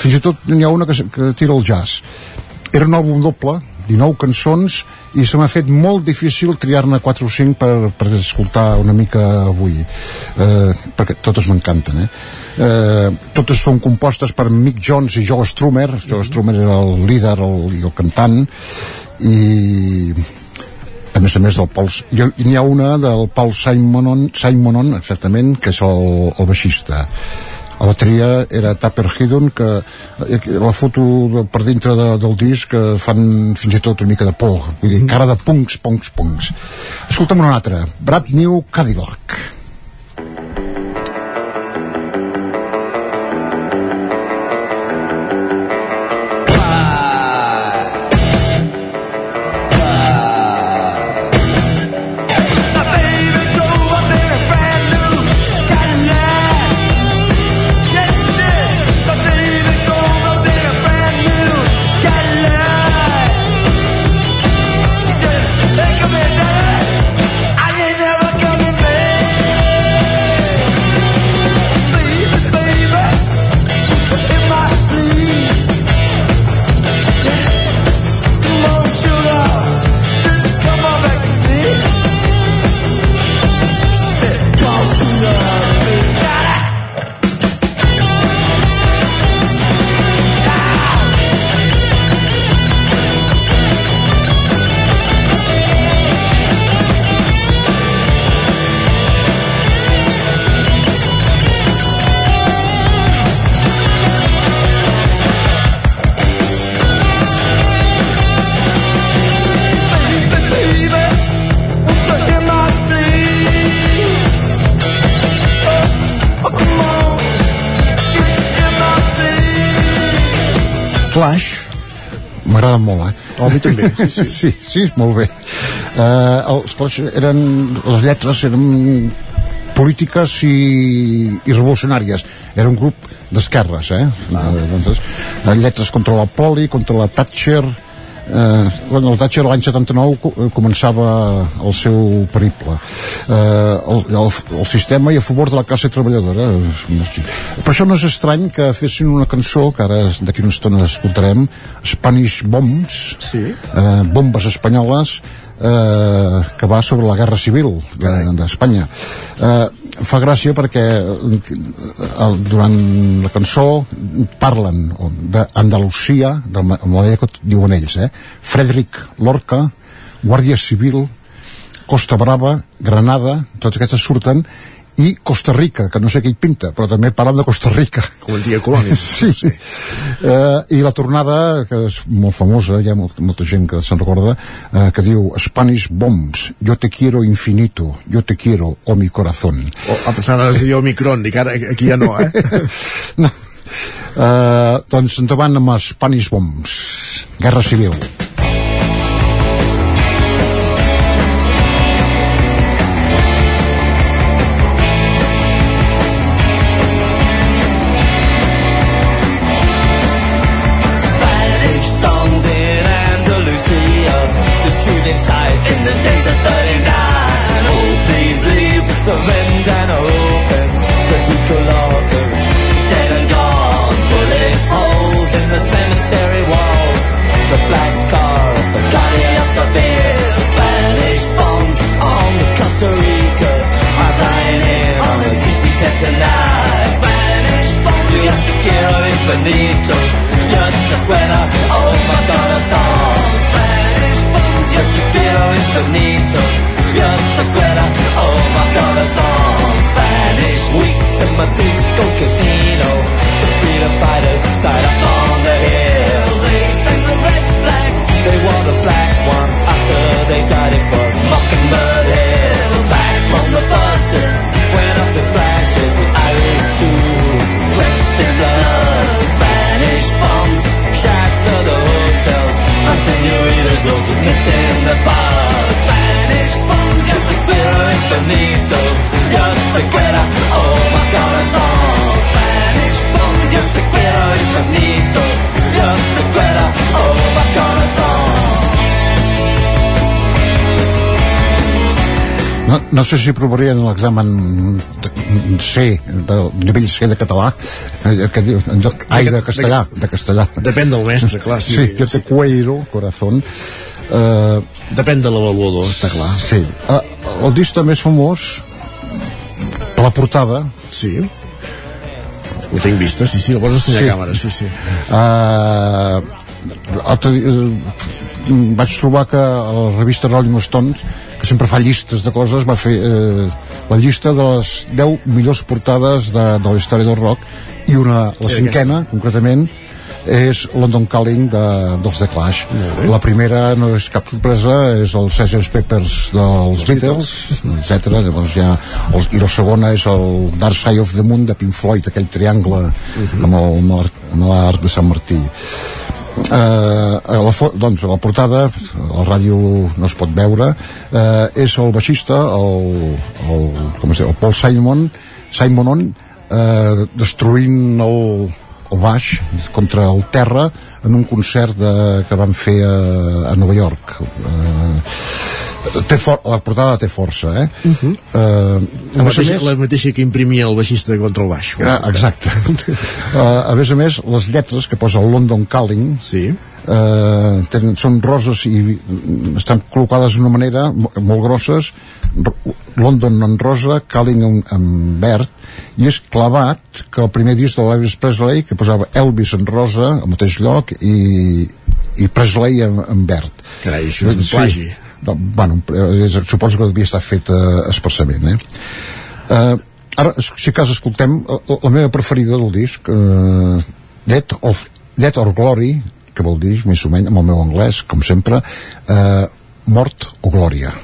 fins i tot n'hi ha una que, que tira el jazz. Era un àlbum doble 19 cançons i se m'ha fet molt difícil triar-ne 4 o 5 per, per escoltar una mica avui. Eh, perquè totes m'encanten eh? Eh, totes són compostes per Mick Jones i Joe Strummer. Joe Strummer era el líder el, i el cantant i a més a més del Paul n'hi ha una del Paul Simonon, Simonon exactament, que és el, el baixista. La bateria era Tapper que eh, la foto de, per dintre de, del disc que fan fins i tot una mica de por. Vull dir, cara de punks, punks, punks. Escolta'm una altra, Brad New Cadillac Clash m'agrada molt, eh? Oh, a mi també, sí, sí. sí, sí, molt bé. Uh, els Clash eren, les lletres eren polítiques i, i revolucionàries. Era un grup d'esquerres, eh? Ah. Doncs, eh, lletres contra la Poli, contra la Thatcher, eh, bueno, el Thatcher l'any 79 co- eh, començava el seu periple. Eh, el, el, el sistema i a favor de la classe treballadora. Per això no és estrany que fessin una cançó que ara d'aquí una estona escoltarem. Spanish Bombs. Sí. eh, bombes espanyoles eh, que va sobre la guerra civil de- d'Espanya eh, fa gràcia perquè eh, el, durant la cançó parlen d'Andalusia de la manera que diuen ells eh? Frederic Lorca Guàrdia Civil Costa Brava, Granada totes aquestes surten i Costa Rica, que no sé què hi pinta, però també parlen de Costa Rica. Com antiga colònia. sí. sí. Uh, I la tornada, que és molt famosa, hi ha molt, molta gent que se'n recorda, uh, que diu Spanish Bombs, yo te quiero infinito, yo te quiero, oh mi corazón. Oh, a pesar de dir Omicron, dic ara aquí ja no, eh? no. Uh, doncs endavant amb Spanish Bombs, Guerra Civil. Infinito. Yo te quiero, oh my bombs, yo te quiero infinito. Yo te quiero, oh my song. Spanish weeks in my disco casino. The freedom fighters senoritas all just nipped in the bar. Spanish bombs, yo te quiero infinito. Yo te quiero, oh my God, it's all. Spanish bombs, yo te quiero infinito. Yo te quiero, oh No, no sé si provarien l'examen de- C, del nivell C de català, eh, que diu, en lloc- ai, de castellà, de castellà. Depèn del mestre, clar, sí. Sí, jo te cuero, corazón. Uh, Depèn de l'avaluador, està clar. Sí. Uh, el disc també és famós per la portada. Sí. Ho tinc vista, sí, sí, el vols ensenyar Sí. a càmera, sí, sí. Uh, altre, dia, eh, vaig trobar que a la revista Rolling Stones que sempre fa llistes de coses va fer eh, la llista de les 10 millors portades de, de la història del rock i una, la cinquena concretament és London Calling de, dels The Clash. La primera no és cap sorpresa és el Sgt. Peppers dels Beatles, etc. llavors ja el, i la segona és el Dark Side of the Moon de Pink Floyd aquell triangle el, amb l'art- amb l'art de Sant Martí eh, a la, doncs a la portada la ràdio no es pot veure eh, és el baixista el, el, com es diu, el Paul Simon Simonon eh, destruint el, el baix contra el terra en un concert de, que van fer a, a Nova York. Eh, té for, la portada té força eh? Uh -huh. eh, La mateixa, la mateixa que imprimia el baixista contra el baix. Ah, exacte. uh, a més a més, les lletres que posa el London Calling sí. uh, tenen, són roses i estan col·locades d'una manera mo- molt grosses Ro- London en rosa, Calling en, en verd i és clavat que el primer disc de l'Elvis Presley que posava Elvis en rosa al mateix lloc i, i Presley en, en verd Carai, això és un plagi. sí. No, bueno, és, suposo que devia estar fet uh, expressament eh? Uh, ara, si cas escoltem la, la meva preferida del disc uh, Dead, of, Dead or Glory que vol dir més o menys amb el meu anglès com sempre uh, Mort o Glòria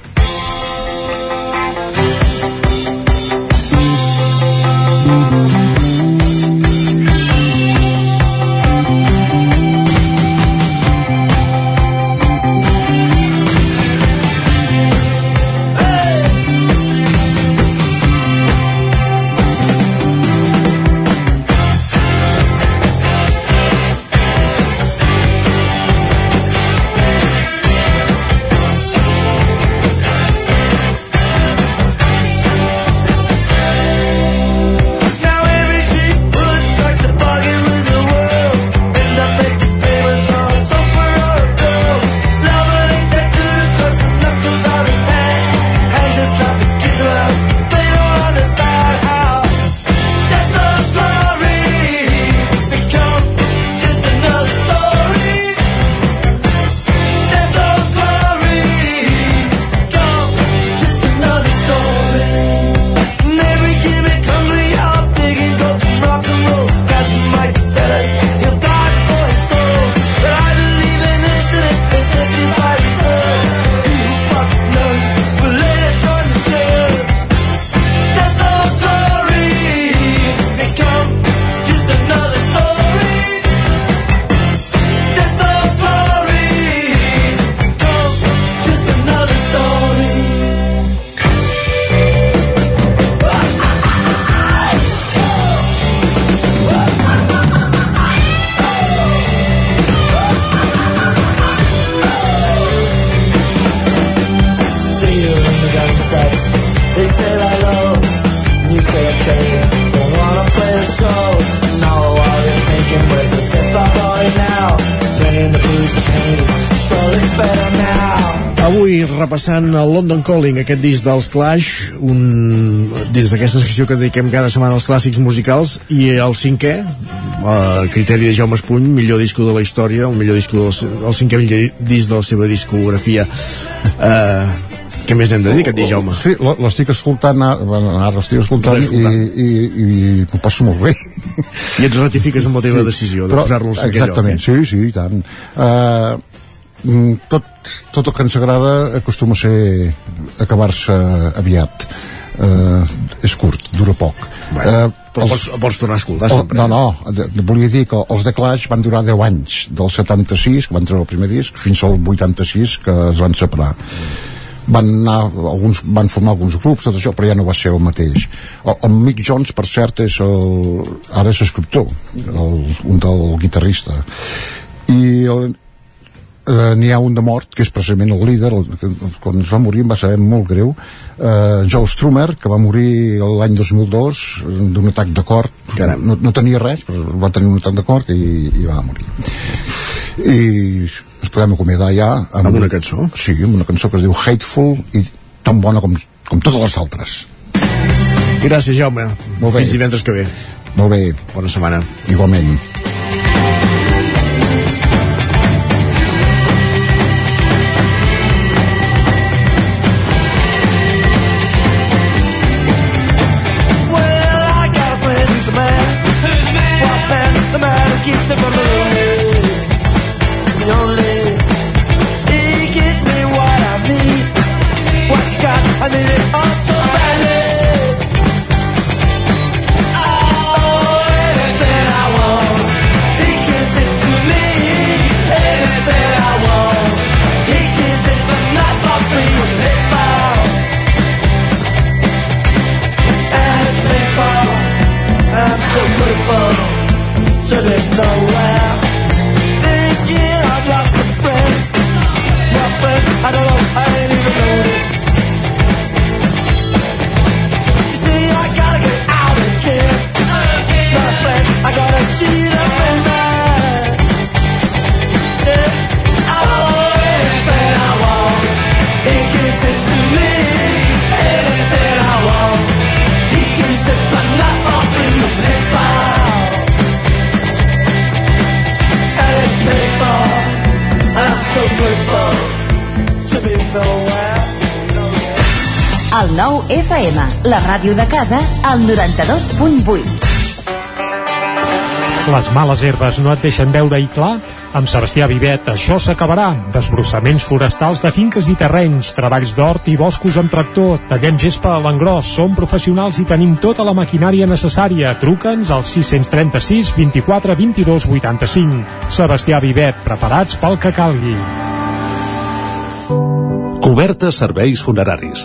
repassant el London Calling, aquest disc dels Clash, un, dins d'aquesta secció que dediquem cada setmana als clàssics musicals, i el cinquè, a criteri de Jaume Espuny, millor disco de la història, el millor disco del, el cinquè millor disc de la seva discografia. Uh, què més n'hem de dir, aquest Jaume? Sí, l'estic escoltant, ara, bueno, ara l'estic escoltant, L'estàs i, escoltant. i, i m'ho passo molt bé. I et ratifiques amb la teva decisió de posar-lo al cinquè lloc, Exactament, sí, sí, i tant. Uh, tot, tot el que ens agrada acostuma a ser acabar-se aviat. Uh, és curt, dura poc. Bueno, però pots, pots tornar a escoltar Oh, sempre. no, no, de, de, volia dir que els The Clash van durar 10 anys, del 76, que van treure el primer disc, fins al 86, que es van separar. Van anar, alguns van formar alguns grups, tot això, però ja no va ser el mateix. El, el Mick Jones, per cert, és el, ara és escriptor, el, un del guitarrista. I el, eh, n'hi ha un de mort, que és precisament el líder, el, que, quan es va morir em va saber molt greu, eh, Joe Strummer, que va morir l'any 2002 d'un atac de cor, no, no tenia res, però va tenir un atac de cor i, i va morir. I ens podem acomiadar ja amb, Amb una cançó? Sí, amb una cançó que es diu Hateful i tan bona com, com totes les altres. Gràcies, Jaume. Molt bé. Fins divendres que ve. Molt bé. Bona setmana. Igualment. Nowhere. This year I've lost some friends. Your friends, I don't know, FM, la ràdio de casa, al 92.8. Les males herbes no et deixen veure i clar? Amb Sebastià Vivet això s'acabarà. Desbrossaments forestals de finques i terrenys, treballs d'hort i boscos amb tractor, tallem gespa a l'engròs, som professionals i tenim tota la maquinària necessària. Truca'ns al 636 24 22 85. Sebastià Vivet, preparats pel que calgui. Cobertes serveis funeraris.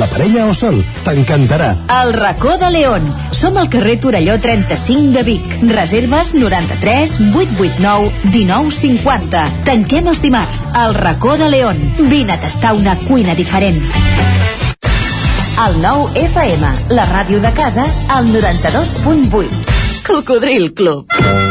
la parella o sol. T'encantarà. El racó de León. Som al carrer Torelló 35 de Vic. Reserves 93 889 1950. Tanquem els dimarts. El racó de León. Vine a tastar una cuina diferent. El nou FM, la ràdio de casa, al 92.8. Cocodril Club.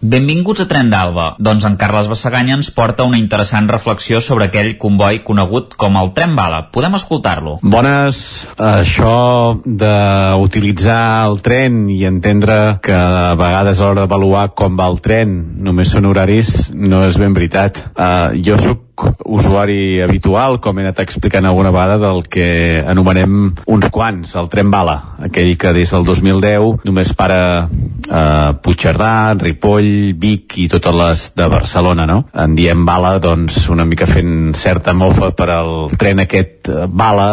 Benvinguts a Tren d'Alba. Doncs en Carles Bassaganya ens porta una interessant reflexió sobre aquell comboi conegut com el Tren Bala. Podem escoltar-lo. Bones, això d'utilitzar el tren i entendre que a vegades a l'hora d'avaluar com va el tren només són horaris no és ben veritat. Uh, jo sóc usuari habitual, com he anat explicant alguna vegada, del que anomenem uns quants, el tren bala, aquell que des del 2010 només para eh, Puigcerdà, Ripoll, Vic i totes les de Barcelona, no? En diem bala, doncs, una mica fent certa mofa per al tren aquest eh, bala,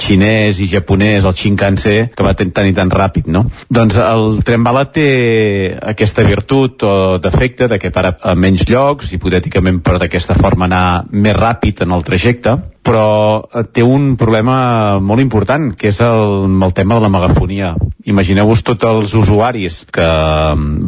xinès i japonès, el Shinkansen, que va tan i tan ràpid, no? Doncs el tren bala té aquesta virtut o defecte de que para a menys llocs, hipotèticament per d'aquesta forma anar més ràpid en el trajecte, però eh, té un problema molt important, que és el, el tema de la megafonia. Imagineu-vos tots els usuaris que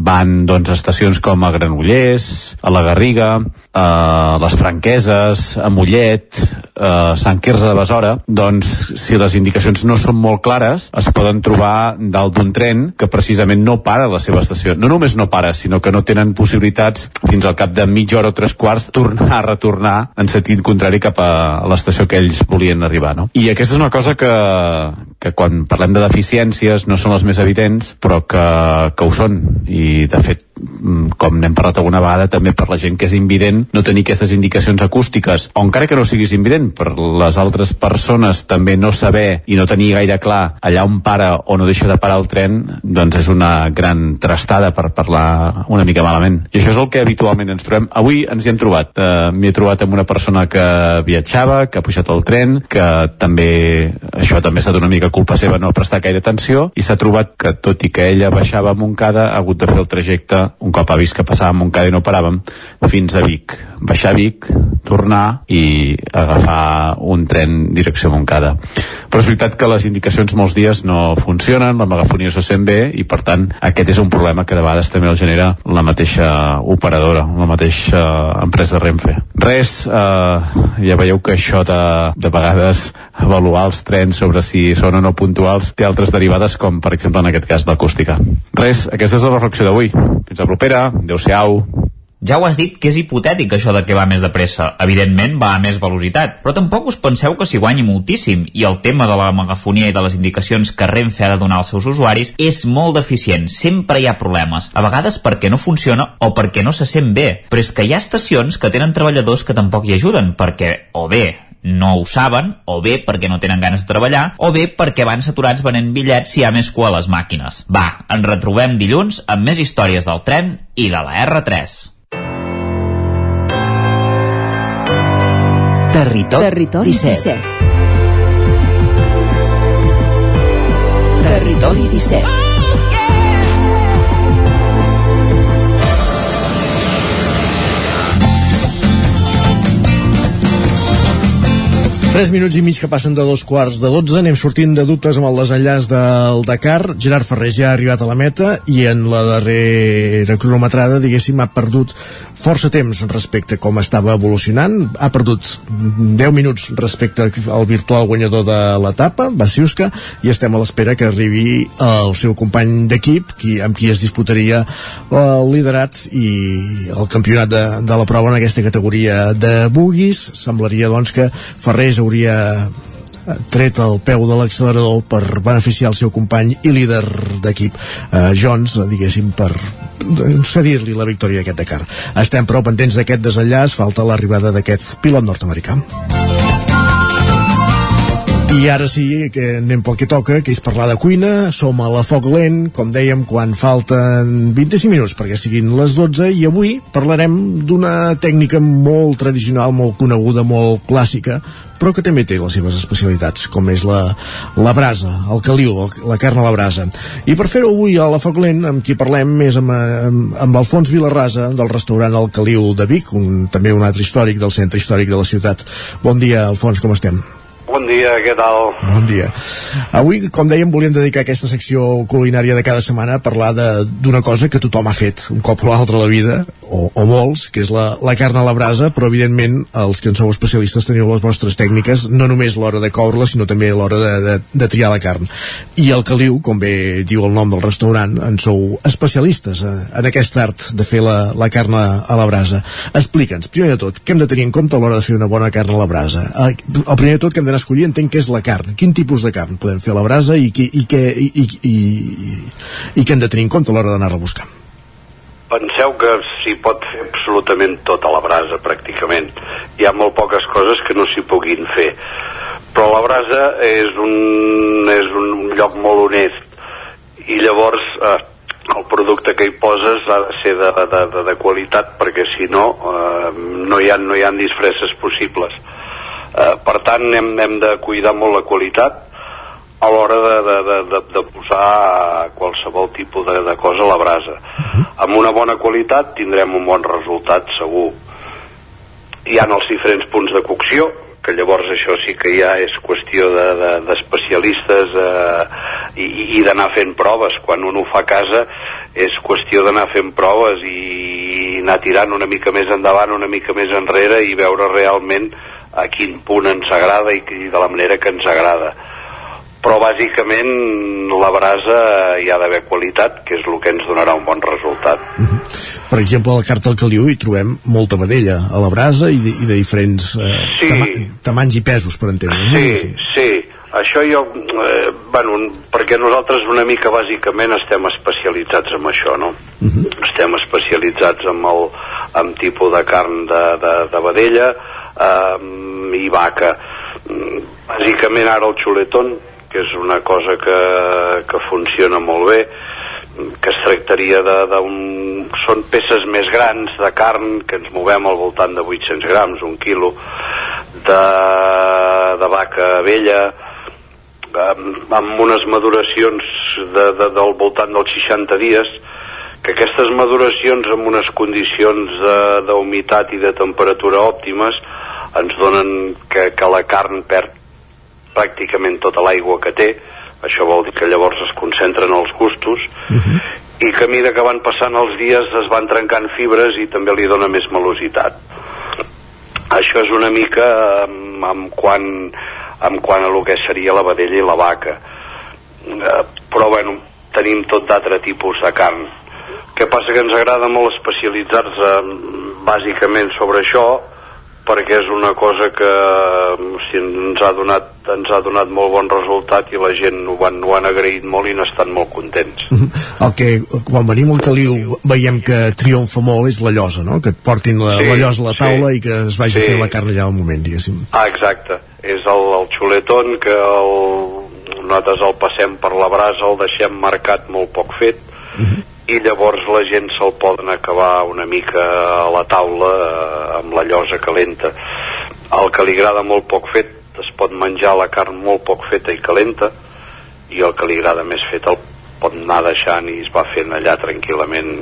van doncs, a estacions com a Granollers, a la Garriga, a les Franqueses, a Mollet, a Sant Quirze de Besora, doncs si les indicacions no són molt clares, es poden trobar dalt d'un tren que precisament no para la seva estació. No només no para, sinó que no tenen possibilitats fins al cap de mitja hora o tres quarts tornar a retornar en sentit contrari cap a l'estació que ells volien arribar. No? I aquesta és una cosa que, que quan parlem de deficiències no són les més evidents, però que, que ho són. I de fet, com n'hem parlat alguna vegada, també per la gent que és invident no tenir aquestes indicacions acústiques, o encara que no siguis invident, per les altres persones també no saber i no tenir gaire clar allà on para o no deixa de parar el tren, doncs és una gran trastada per parlar una mica malament. I això és el que habitualment ens trobem. Avui ens hi hem trobat. Uh, M'hi he trobat amb una persona que viatjava, que ha pujat al tren, que també, això també ha estat una mica culpa seva no prestar gaire atenció, i s'ha trobat que tot i que ella baixava a Montcada, ha hagut de fer el trajecte, un cop ha vist que passava a Montcada i no paràvem, fins a Vic. Baixar a Vic, tornar i agafar un tren direcció a Montcada. Però és veritat que les indicacions molts dies no funcionen, la megafonia se sent bé i per tant aquest és un problema que de vegades també el genera la mateixa operadora, la mateixa empresa Renfe. Res, eh, ja veieu que això de, de vegades avaluar els trens sobre si són o no puntuals té altres derivades com per exemple en aquest cas l'acústica. Res, aquesta és la reflexió d'avui. Fins a propera, adeu-siau. Ja ho has dit que és hipotètic això de que va més de pressa. Evidentment va a més velocitat, però tampoc us penseu que s'hi guanyi moltíssim i el tema de la megafonia i de les indicacions que Renfe ha de donar als seus usuaris és molt deficient. Sempre hi ha problemes. A vegades perquè no funciona o perquè no se sent bé. Però és que hi ha estacions que tenen treballadors que tampoc hi ajuden, perquè o bé no ho saben, o bé perquè no tenen ganes de treballar, o bé perquè van saturats venent bitllets si hi ha més cua a les màquines. Va, ens retrobem dilluns amb més històries del tren i de la R3. Territori, Territori 17. Territori 17. 3 minuts i mig que passen de dos quarts de 12 anem sortint de dubtes amb el desenllaç del Dakar. Gerard Ferrer ja ha arribat a la meta i en la darrera cronometrada diguéssim ha perdut força temps respecte a com estava evolucionant. Ha perdut 10 minuts respecte al virtual guanyador de l'etapa Basiuska i estem a l'espera que arribi el seu company d'equip qui, amb qui es disputaria el liderat i el campionat de, de la prova en aquesta categoria de buguis semblaria doncs que Ferrer hauria tret el peu de l'accelerador per beneficiar el seu company i líder d'equip eh, Jones, diguéssim, per cedir-li la victòria d'aquest Dakar. Estem prou pendents d'aquest desenllaç, falta l'arribada d'aquest pilot nord-americà. I ara sí que anem pel que toca, que és parlar de cuina. Som a la Foc Lent, com dèiem, quan falten 25 minuts perquè siguin les 12, i avui parlarem d'una tècnica molt tradicional, molt coneguda, molt clàssica, però que també té les seves especialitats, com és la, la brasa, el caliu, la carn a la brasa. I per fer-ho avui a la Foc Lent, amb qui parlem és amb, amb, amb Alfons Vilarrasa, del restaurant El Caliu de Vic, un, també un altre històric del centre històric de la ciutat. Bon dia, Alfons, com estem? Bon dia, què tal? Bon dia. Avui, com dèiem, volíem dedicar aquesta secció culinària de cada setmana a parlar d'una cosa que tothom ha fet un cop o l'altre a la vida, o, o molts, que és la, la carn a la brasa, però evidentment els que en sou especialistes teniu les vostres tècniques, no només l'hora de coure-la, sinó també l'hora de, de, de triar la carn. I el caliu, com bé diu el nom del restaurant, en sou especialistes eh, en aquest art de fer la, la carn a, la brasa. Explica'ns, primer de tot, què hem de tenir en compte a l'hora de fer una bona carn a la brasa? El, eh, el primer de tot que hem d'anar a escollir entenc que és la carn. Quin tipus de carn podem fer a la brasa i, i, i, què, i, i, i, i què hem de tenir en compte a l'hora d'anar-la a buscar? Penseu que s'hi pot fer absolutament tot a la brasa, pràcticament. Hi ha molt poques coses que no s'hi puguin fer. Però la brasa és un, és un lloc molt honest i llavors eh, el producte que hi poses ha de ser de, de, de, de qualitat perquè si no eh, no, hi ha, no hi ha disfresses possibles eh, per tant hem, hem de cuidar molt la qualitat a l'hora de, de, de, de, de posar qualsevol tipus de, de cosa a la brasa. Amb una bona qualitat tindrem un bon resultat, segur. Hi ha els diferents punts de cocció, que llavors això sí que ja és qüestió d'especialistes de, de, eh, i, i d'anar fent proves. Quan un ho fa a casa és qüestió d'anar fent proves i anar tirant una mica més endavant, una mica més enrere i veure realment a quin punt ens agrada i, i de la manera que ens agrada però bàsicament la brasa hi ha d'haver qualitat, que és el que ens donarà un bon resultat. -huh. Per exemple, a la carta del caliu hi trobem molta vedella a la brasa i de, i de diferents eh, sí. tama tamanys i pesos, per entendre. Sí, no? sí. Això jo, eh, bueno, perquè nosaltres una mica bàsicament estem especialitzats en això, no? Uh -huh. Estem especialitzats en el en tipus de carn de, de, de vedella eh, i vaca. Bàsicament ara el xuletón que és una cosa que, que funciona molt bé que es tractaria d'un... són peces més grans de carn que ens movem al voltant de 800 grams, un quilo de, de vaca vella amb, amb unes maduracions de, de, del voltant dels 60 dies que aquestes maduracions amb unes condicions d'humitat i de temperatura òptimes ens donen que, que la carn perd pràcticament tota l'aigua que té, això vol dir que llavors es concentren els gustos, uh -huh. i que a mesura que van passant els dies es van trencant fibres i també li dona més melositat. Això és una mica amb, amb, quan, amb quan a lo que seria la vedella i la vaca. Eh, però bueno, tenim tot d'altre tipus de carn. Què passa que ens agrada molt especialitzar-se bàsicament sobre això perquè és una cosa que mm, si ens ha donat ens ha donat molt bon resultat i la gent ho han, ho han agraït molt i n'estan molt contents. El que quan venim al Caliu veiem que triomfa molt és la llosa, no? Que et portin la, sí, la llosa a la taula sí, i que es vagi sí. a fer la carn allà al moment, diguéssim. Ah, exacte. És el, el xuletón que el, nosaltres el passem per la brasa, el deixem marcat molt poc fet uh -huh i llavors la gent se'l poden acabar una mica a la taula eh, amb la llosa calenta. El que li agrada molt poc fet es pot menjar la carn molt poc feta i calenta i el que li agrada més fet el pot anar deixant i es va fent allà tranquil·lament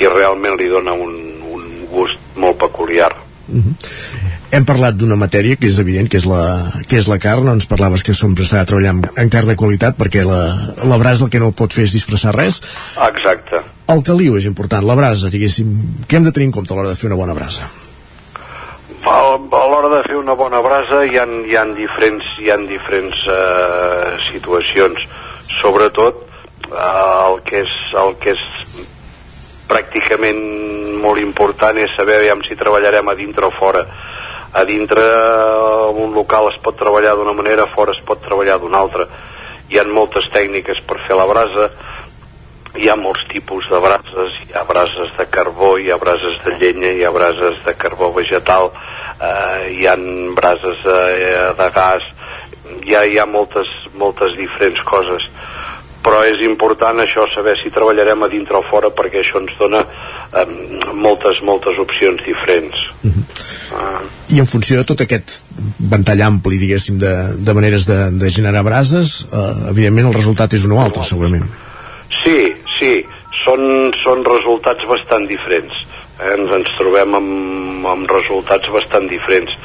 i realment li dona un, un gust molt peculiar. Uh -huh. Hem parlat d'una matèria que és evident, que és la, que és la carn, ens parlaves que sempre s'ha de treballar amb, en carn de qualitat perquè la, la brasa el que no pot fer és disfressar res. Exacte. El caliu és important, la brasa, diguéssim, què hem de tenir en compte a l'hora de fer una bona brasa? A, a l'hora de fer una bona brasa hi ha, hi ha diferents, hi ha diferents eh, situacions. Sobretot eh, el, que és, el que és pràcticament molt important és saber aviam si treballarem a dintre o fora. A dintre en un local es pot treballar d'una manera, fora es pot treballar d'una altra. Hi ha moltes tècniques per fer la brasa, hi ha molts tipus de brases, hi ha brases de carbó, hi ha brases de llenya, hi ha brases de carbó vegetal, eh, hi ha brases eh, de gas, hi ha, hi ha moltes, moltes diferents coses però és important això saber si treballarem a dintre o fora perquè això ens dona eh, moltes, moltes opcions diferents ah. I en funció de tot aquest ventall ampli, diguéssim, de, de maneres de, de generar brases, eh, evidentment el resultat és un o altre, segurament. Sí, sí, són, són resultats bastant diferents. Eh? Ens, ens trobem amb, amb resultats bastant diferents.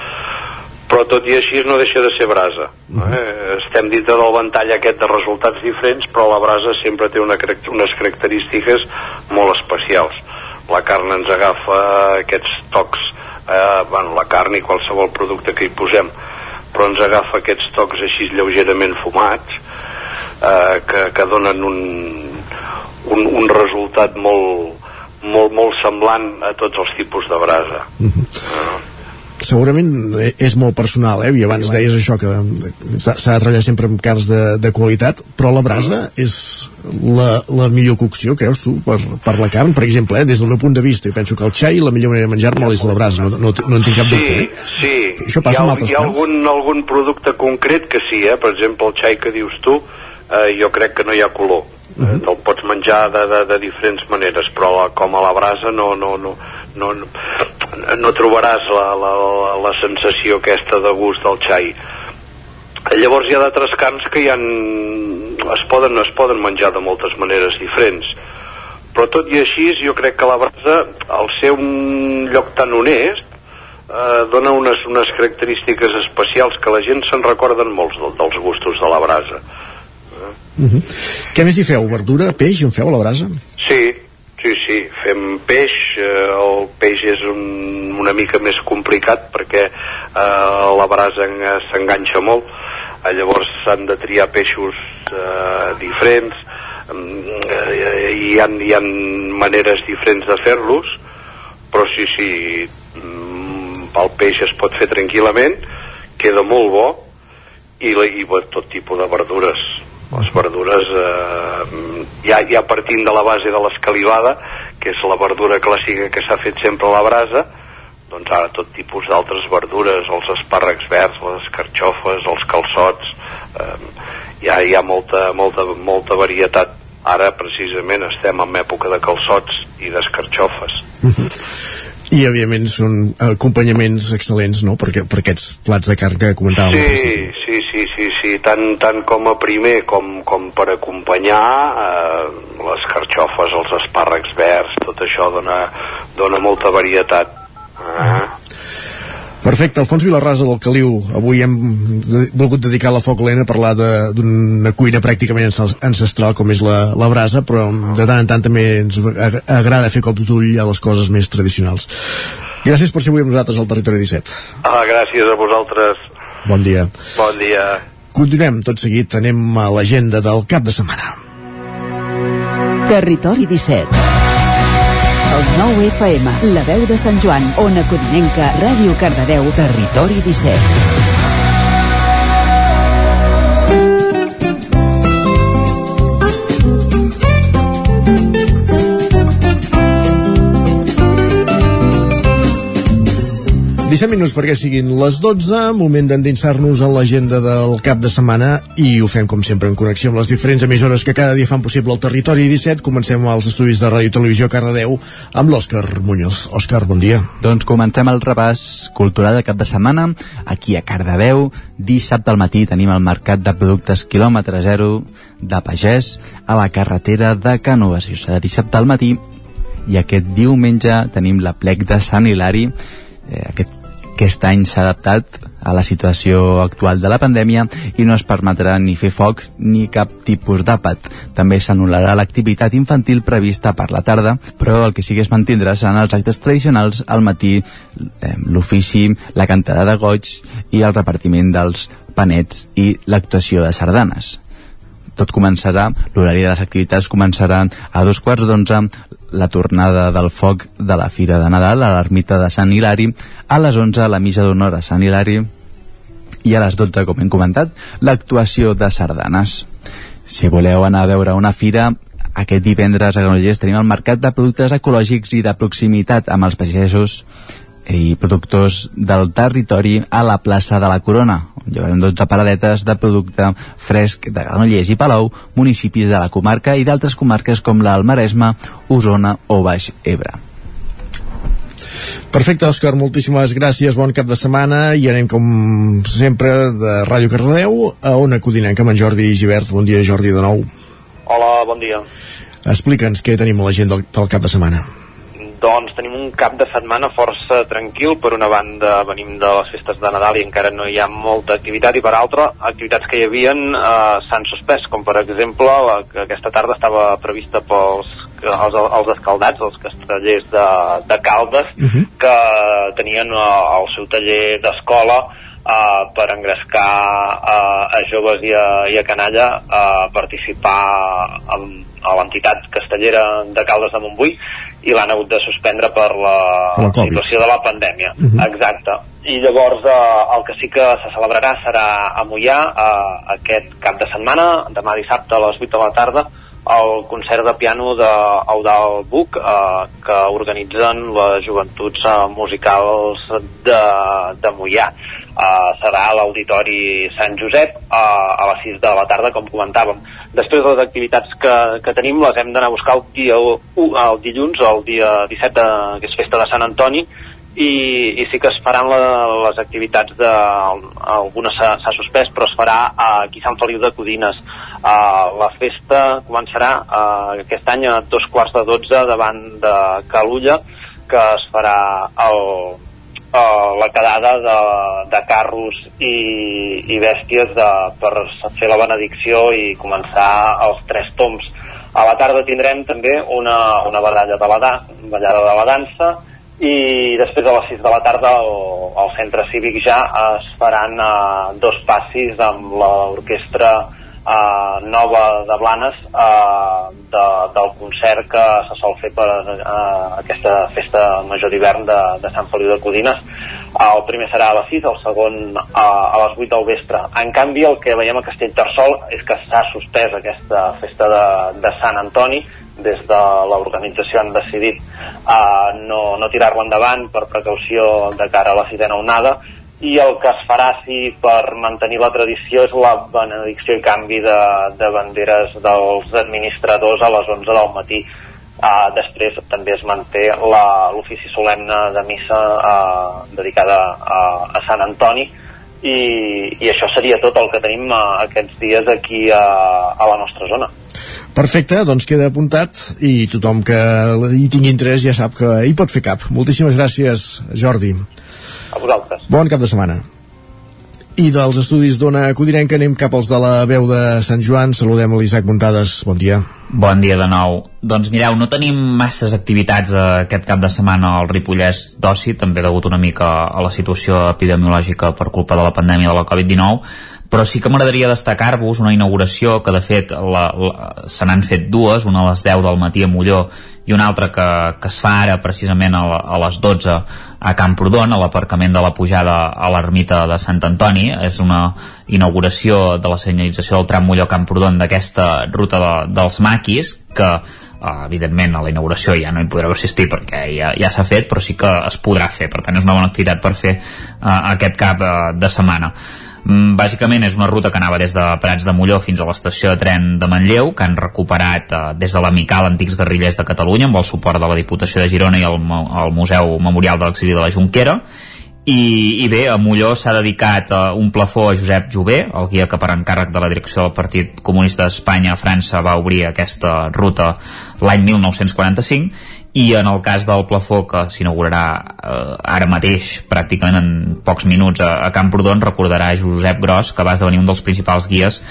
Però tot i així no deixa de ser brasa. Eh? Estem dintre del ventall aquest de resultats diferents, però la brasa sempre té una, unes característiques molt especials. La carn ens agafa aquests tocs, eh, bueno, la carn i qualsevol producte que hi posem, però ens agafa aquests tocs així lleugerament fumats, eh, que, que donen un, un, un resultat molt, molt, molt semblant a tots els tipus de brasa. segurament eh, és molt personal, eh? I abans deies això, que s'ha de treballar sempre amb carns de, de qualitat, però la brasa és la, la millor cocció, creus tu, per, per la carn? Per exemple, eh? des del meu punt de vista, jo penso que el xai, la millor manera de menjar-me'l és la brasa, no, no, no en tinc cap dubte, eh? Sí, Això passa hi ha, amb altres hi ha algun, algun producte concret que sí, eh? per exemple el xai que dius tu eh, jo crec que no hi ha color uh -huh. te'l pots menjar de, de, de diferents maneres però la, com a la brasa no, no, no, no, no, trobaràs la, la, la, la sensació aquesta de gust del xai llavors hi ha d'altres carns que hi han, es, poden, es poden menjar de moltes maneres diferents però tot i així jo crec que la brasa al ser un lloc tan honest eh, dona unes, unes característiques especials que la gent se'n recorden molts del, dels gustos de la brasa Uh -huh. Què més hi feu? Verdura, peix, en feu a la brasa? Sí, sí, sí, fem peix, eh, el peix és un, una mica més complicat perquè eh, la brasa en- s'enganxa molt, eh, llavors s'han de triar peixos eh, diferents, mm, eh, hi, ha, hi ha maneres diferents de fer-los, però sí, sí, mm, el peix es pot fer tranquil·lament, queda molt bo, i, i tot tipus de verdures les verdures eh, ja, ja partint de la base de l'escalivada que és la verdura clàssica que s'ha fet sempre a la brasa doncs ara tot tipus d'altres verdures els espàrrecs verds, les carxofes els calçots eh, ja hi ha molta, molta, molta varietat. Ara precisament estem en època de calçots i d'escarxofes I, evidentment, són acompanyaments excel·lents, no?, per, per aquests plats de carn que comentàvem. Sí, sí, sí, sí, sí, tant, tant com a primer com, com per acompanyar eh, les carxofes, els espàrrecs verds, tot això dona, dona molta varietat. Eh? Perfecte, Alfons Vilarrasa del Caliu. Avui hem de, volgut dedicar la foc lent a parlar de- d'una cuina pràcticament ancest- ancestral com és la, la brasa, però de tant en tant també ens ag- agrada fer cop d'ull a les coses més tradicionals. Gràcies per ser avui amb nosaltres al Territori 17. Ah, gràcies a vosaltres. Bon dia. Bon dia. Continuem tot seguit, anem a l'agenda del cap de setmana. Territori 17. El 9 FM, la veu de Sant Joan, Ona Codinenca, Ràdio Cardedeu, Territori 17. 17 minuts perquè siguin les 12, moment d'endinsar-nos en l'agenda del cap de setmana i ho fem com sempre en connexió amb les diferents emissores que cada dia fan possible el territori 17. Comencem als estudis de Ràdio i Televisió Cardedeu amb l'Òscar Muñoz. Òscar, bon dia. Doncs comencem el repàs cultural de cap de setmana aquí a Cardedeu. Dissabte al matí tenim el mercat de productes quilòmetre zero de Pagès a la carretera de Canoves. Això serà dissabte al matí i aquest diumenge tenim la plec de Sant Hilari eh, aquest Aquest any s'ha adaptat a la situació actual de la pandèmia i no es permetrà ni fer foc ni cap tipus d'àpat. També s'anul·larà l'activitat infantil prevista per la tarda, però el que sí que es mantindrà seran els actes tradicionals al matí, eh, l'ofici, la cantada de goig i el repartiment dels panets i l'actuació de sardanes tot començarà, l'horari de les activitats començaran a dos quarts d'onze, la tornada del foc de la Fira de Nadal a l'ermita de Sant Hilari, a les 11 la missa d'honor a Sant Hilari i a les 12, com hem comentat, l'actuació de sardanes. Si voleu anar a veure una fira, aquest divendres a Granollers tenim el mercat de productes ecològics i de proximitat amb els pagesos i productors del territori a la plaça de la Corona, on hi haurà 12 paradetes de producte fresc de Granollers i Palau, municipis de la comarca i d'altres comarques com l'Almaresme, Osona o Baix Ebre. Perfecte, Òscar, moltíssimes gràcies, bon cap de setmana i anem com sempre de Ràdio Cardedeu a Ona Codinenca amb en Jordi Givert. Bon dia, Jordi, de nou. Hola, bon dia. Explica'ns què tenim a la gent del, del cap de setmana. Doncs tenim un cap de setmana força tranquil. Per una banda venim de les festes de Nadal i encara no hi ha molta activitat i per altra, activitats que hi havien eh, s'han suspès, com per exemple la que aquesta tarda estava prevista pels els, els escaldats, els castellers de, de Caldes, uh -huh. que tenien eh, el seu taller d'escola eh, per engrescar eh, a joves i a, i a canalla a participar en, a l'entitat castellera de Caldes de Montbui i l'han hagut de suspendre per la, Per la Covid. situació de la pandèmia. Uh -huh. Exacte. I llavors eh, el que sí que se celebrarà serà a Mollà eh, aquest cap de setmana, demà dissabte a les 8 de la tarda, el concert de piano d'Eudal Buc eh, que organitzen les joventuts eh, musicals de, de Mollà. Uh, serà a l'Auditori Sant Josep uh, a les 6 de la tarda, com comentàvem. Després les activitats que, que tenim les hem d'anar a buscar el dia 1, el dilluns, el dia 17, de, que és festa de Sant Antoni, i, i sí que es faran la, les activitats de, alguna s'ha suspès però es farà aquí a Sant Feliu de Codines. Uh, la festa començarà uh, aquest any a dos quarts de dotze davant de Calulla que es farà el, uh, la quedada de, de carros i, i bèsties de, per fer la benedicció i començar els tres toms a la tarda tindrem també una, una baralla de la, da, ballada de la dansa i després a les 6 de la tarda al, centre cívic ja es faran uh, dos passis amb l'orquestra uh, nova de Blanes uh, de, del concert que se sol fer per uh, aquesta festa major d'hivern de, de Sant Feliu de Codines el primer serà a les 6, el segon a, a les 8 del vespre. En canvi, el que veiem a Castellterçol és que s'ha suspès aquesta festa de, de Sant Antoni, des de l'organització han decidit uh, no, no tirar-la endavant per precaució de cara a la sisena onada i el que es farà sí, per mantenir la tradició és la benedicció i canvi de, de banderes dels administradors a les 11 del matí. Uh, després també es manté l'ofici solemne de missa uh, dedicada a, a Sant Antoni i, i això seria tot el que tenim uh, aquests dies aquí a, a la nostra zona Perfecte, doncs queda apuntat i tothom que hi tingui interès ja sap que hi pot fer cap. Moltíssimes gràcies, Jordi. a vosaltres Bon cap de setmana. I dels estudis d'Ona Codirenca anem cap als de la veu de Sant Joan. Saludem l'Isaac Muntades. Bon dia. Bon dia de nou. Doncs mireu, no tenim masses activitats eh, aquest cap de setmana al Ripollès d'oci, també degut una mica a la situació epidemiològica per culpa de la pandèmia de la Covid-19, però sí que m'agradaria destacar-vos una inauguració que de fet la, la, se n'han fet dues, una a les 10 del matí a Molló i una altra que, que es fa ara precisament a, la, a les 12 a Camprodon, a l'aparcament de la pujada a l'ermita de Sant Antoni. És una inauguració de la senyalització del tram Molló-Camprodon d'aquesta ruta de, dels maquis que eh, evidentment a la inauguració ja no hi podreu assistir perquè ja, ja s'ha fet però sí que es podrà fer, per tant és una bona activitat per fer uh, aquest cap uh, de setmana Bàsicament és una ruta que anava des de Prats de Molló fins a l'estació de tren de Manlleu, que han recuperat eh, des de l'Amical Antics Guerrillers de Catalunya amb el suport de la Diputació de Girona i el, el Museu Memorial de l'Exili de la Junquera. I, i bé, a Molló s'ha dedicat uh, un plafó a Josep Jové, el guia que per encàrrec de la direcció del Partit Comunista d'Espanya a França va obrir aquesta ruta l'any 1945 i en el cas del plafó que s'inaugurarà eh, ara mateix pràcticament en pocs minuts a, a Camprodon recordarà Josep Gros que va esdevenir un dels principals guies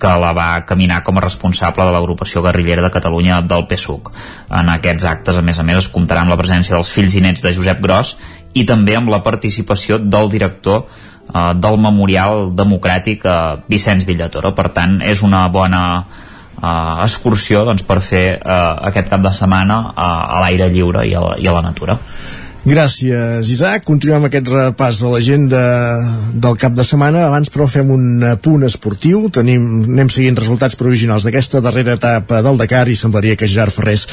que la va caminar com a responsable de l'agrupació guerrillera de Catalunya del PSUC. En aquests actes, a més a més, es comptarà amb la presència dels fills i nets de Josep Gros i també amb la participació del director eh, del Memorial Democràtic eh, Vicenç Villatoro. Per tant, és una bona eh, excursió doncs, per fer eh, aquest cap de setmana eh, a l'aire lliure i a, i a la natura. Gràcies, Isaac. Continuem aquest repàs a l'agenda del cap de setmana. Abans, però, fem un punt esportiu. Tenim, anem seguint resultats provisionals d'aquesta darrera etapa del Dakar i semblaria que Gerard Ferrés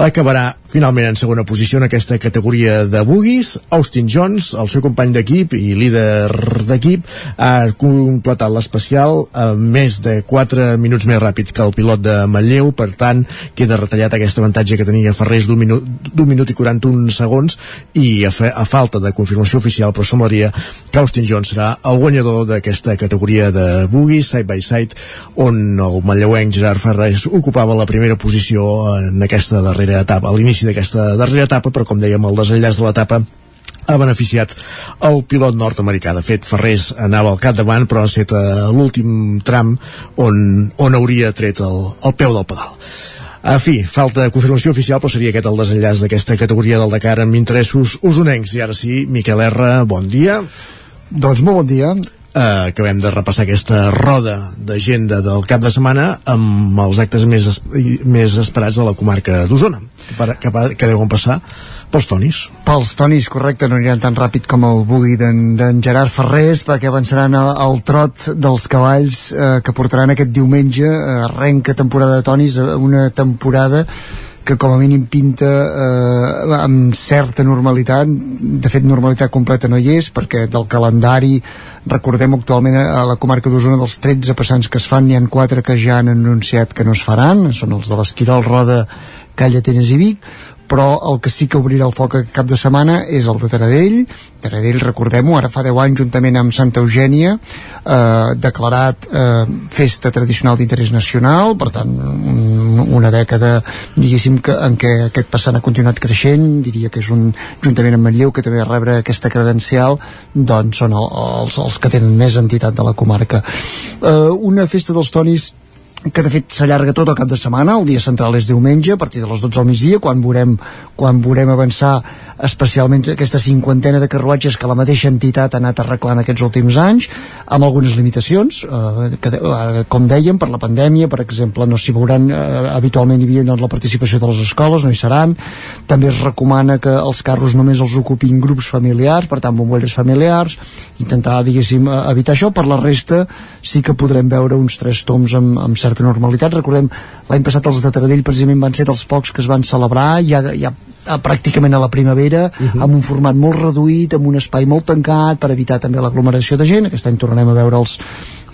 acabarà finalment en segona posició en aquesta categoria de buguis. Austin Jones, el seu company d'equip i líder d'equip, ha completat l'especial més de 4 minuts més ràpid que el pilot de Manlleu. Per tant, queda retallat aquest avantatge que tenia Ferrés d'un minut, minut i 41 segons i a, fe, a falta de confirmació oficial però semblaria que Austin Jones serà el guanyador d'aquesta categoria de buggy side by side on el manlleuenc Gerard Ferrés ocupava la primera posició en aquesta darrera etapa a l'inici d'aquesta darrera etapa però com dèiem el desenllaç de l'etapa ha beneficiat el pilot nord-americà. De fet, Ferrés anava al capdavant, però ha estat a l'últim tram on, on hauria tret el, el peu del pedal. En fi, falta confirmació oficial, però seria aquest el desenllaç d'aquesta categoria del Dakar amb interessos usonencs. I ara sí, Miquel R, bon dia. Doncs molt bon dia. Uh, acabem de repassar aquesta roda d'agenda del cap de setmana amb els actes més, es més esperats de la comarca d'Osona que, que, que deuen passar pels tonis. Pels tonis, correcte, no aniran tan ràpid com el bugui d'en Gerard Ferrés, perquè avançaran al, trot dels cavalls eh, que portaran aquest diumenge, eh, arrenca temporada de tonis, eh, una temporada que com a mínim pinta eh, amb certa normalitat de fet normalitat completa no hi és perquè del calendari recordem actualment a la comarca d'Osona dels 13 passants que es fan n'hi han 4 que ja han anunciat que no es faran són els de l'Esquirol, Roda, Calla, Tenes i Vic però el que sí que obrirà el foc aquest cap de setmana és el de Taradell. Taradell, recordem-ho, ara fa 10 anys juntament amb Santa Eugènia eh, declarat eh, festa tradicional d'interès nacional. Per tant un, una dècada diguéssim que, en què aquest passant ha continuat creixent. Diria que és un juntament amb Manlleu que també rebre aquesta credencial doncs són el, els, els que tenen més entitat de la comarca. Eh, una festa dels tonis que de fet s'allarga tot el cap de setmana, el dia central és diumenge, a partir de les 12 al migdia, quan veurem, quan veurem avançar especialment aquesta cinquantena de carruatges que la mateixa entitat ha anat arreglant aquests últims anys, amb algunes limitacions, eh, que, eh, com dèiem, per la pandèmia, per exemple, no s'hi veuran, eh, habitualment hi havia doncs, la participació de les escoles, no hi seran, també es recomana que els carros només els ocupin grups familiars, per tant, bombolles familiars, intentar, diguéssim, eh, evitar això, per la resta sí que podrem veure uns tres toms amb, amb certa normalitat. Recordem, l'any passat els de Taradell precisament van ser dels pocs que es van celebrar, ja, ja pràcticament a la primavera, uh -huh. amb un format molt reduït, amb un espai molt tancat, per evitar també l'aglomeració de gent. Aquest any tornarem a veure'ls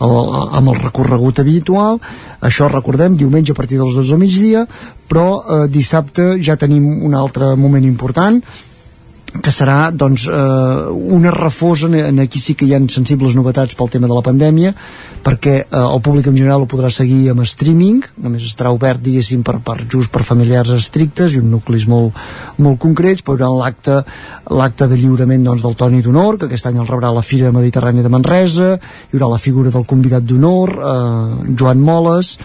el, amb el recorregut habitual això recordem, diumenge a partir dels 12 del migdia però eh, dissabte ja tenim un altre moment important que serà doncs, eh, una refosa en aquí sí que hi ha sensibles novetats pel tema de la pandèmia perquè eh, el públic en general ho podrà seguir amb streaming només estarà obert diguéssim per, per just per familiars estrictes i un nuclis molt, molt concrets però l'acte l'acte de lliurament doncs, del Toni d'Honor que aquest any el rebrà la Fira Mediterrània de Manresa hi haurà la figura del convidat d'honor eh, Joan Moles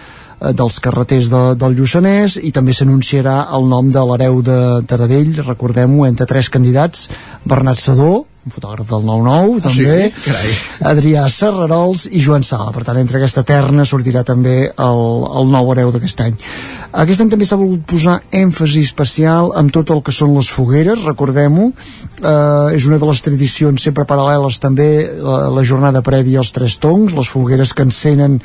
dels carreters de, del Lluçanès i també s'anunciarà el nom de l'hereu de Taradell, recordem-ho, entre tres candidats, Bernat Sadó, un fotògraf del 9-9 ah, també, sí? Adrià Serrarols i Joan Sala, per tant entre aquesta terna sortirà també el, el nou hereu d'aquest any. Aquest any també s'ha volgut posar èmfasi especial amb tot el que són les fogueres. Recordem-ho, eh, és una de les tradicions sempre paral·leles també la, la jornada prèvia als Tres Tongs, les fogueres que encenen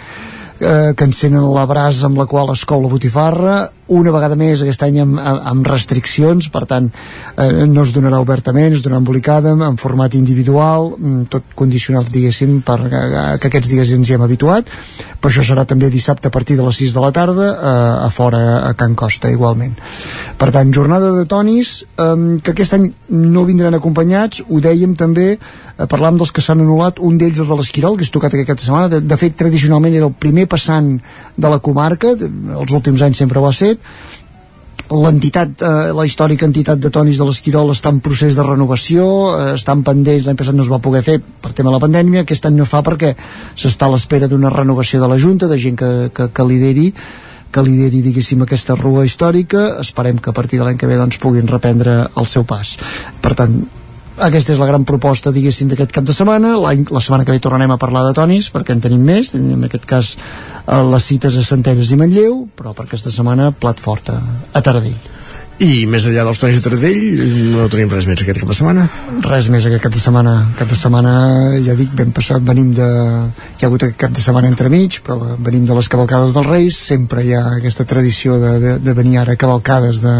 eh, que encenen la brasa amb la qual es cou la botifarra. Una vegada més aquest any amb, amb restriccions per tant eh, no es donarà obertament es donarà embolicada en format individual mm, tot condicionat diguéssim per que, que aquests dies ens hi hem habituat. Però això serà també dissabte a partir de les 6 de la tarda eh, a fora a Can Costa igualment. Per tant jornada de tonis eh, que aquest any no vindran acompanyats ho dèiem també eh, parlàvem dels que s'han anul·lat un d'ells és de l'Esquirol que és tocat aquesta setmana de, de fet tradicionalment era el primer passant de la comarca els últims anys sempre ho ha set l'entitat, eh, la històrica entitat de tonis de l'Esquirol està en procés de renovació, eh, estan pendents, l'any passat no es va poder fer per tema de la pandèmia, aquest any no fa perquè s'està a l'espera d'una renovació de la Junta, de gent que, que, que lideri que lideri, diguéssim, aquesta rua històrica. Esperem que a partir de l'any que ve doncs, puguin reprendre el seu pas. Per tant, aquesta és la gran proposta, diguéssim, d'aquest cap de setmana. La setmana que ve tornarem a parlar de tonis, perquè en tenim més. En aquest cas, eh, les cites a Centelles i Manlleu, però per aquesta setmana plat fort a, a Taradell. I més enllà dels tonis de Taradell, no tenim res més aquest cap de setmana. Res més aquest cap de setmana. Cap de setmana, ja dic, vam passar, venim de... Hi ha hagut aquest cap de setmana entremig, però venim de les cavalcades dels Reis, sempre hi ha aquesta tradició de, de, de venir ara a cavalcades de,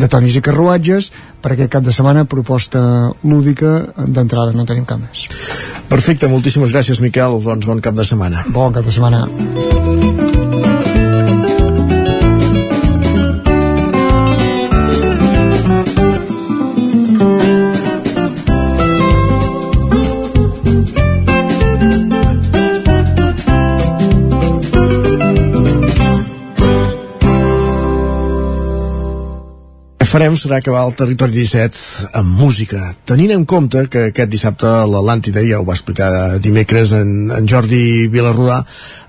de tonis i carruatges, per aquest cap de setmana proposta lúdica d'entrada, no tenim cap més. Perfecte, moltíssimes gràcies, Miquel. Doncs bon cap de setmana. Bon cap de setmana. Farem serà acabar el territori 17 amb música, tenint en compte que aquest dissabte l'Atlàntida, ja ho va explicar dimecres en, en Jordi Vilarrodà,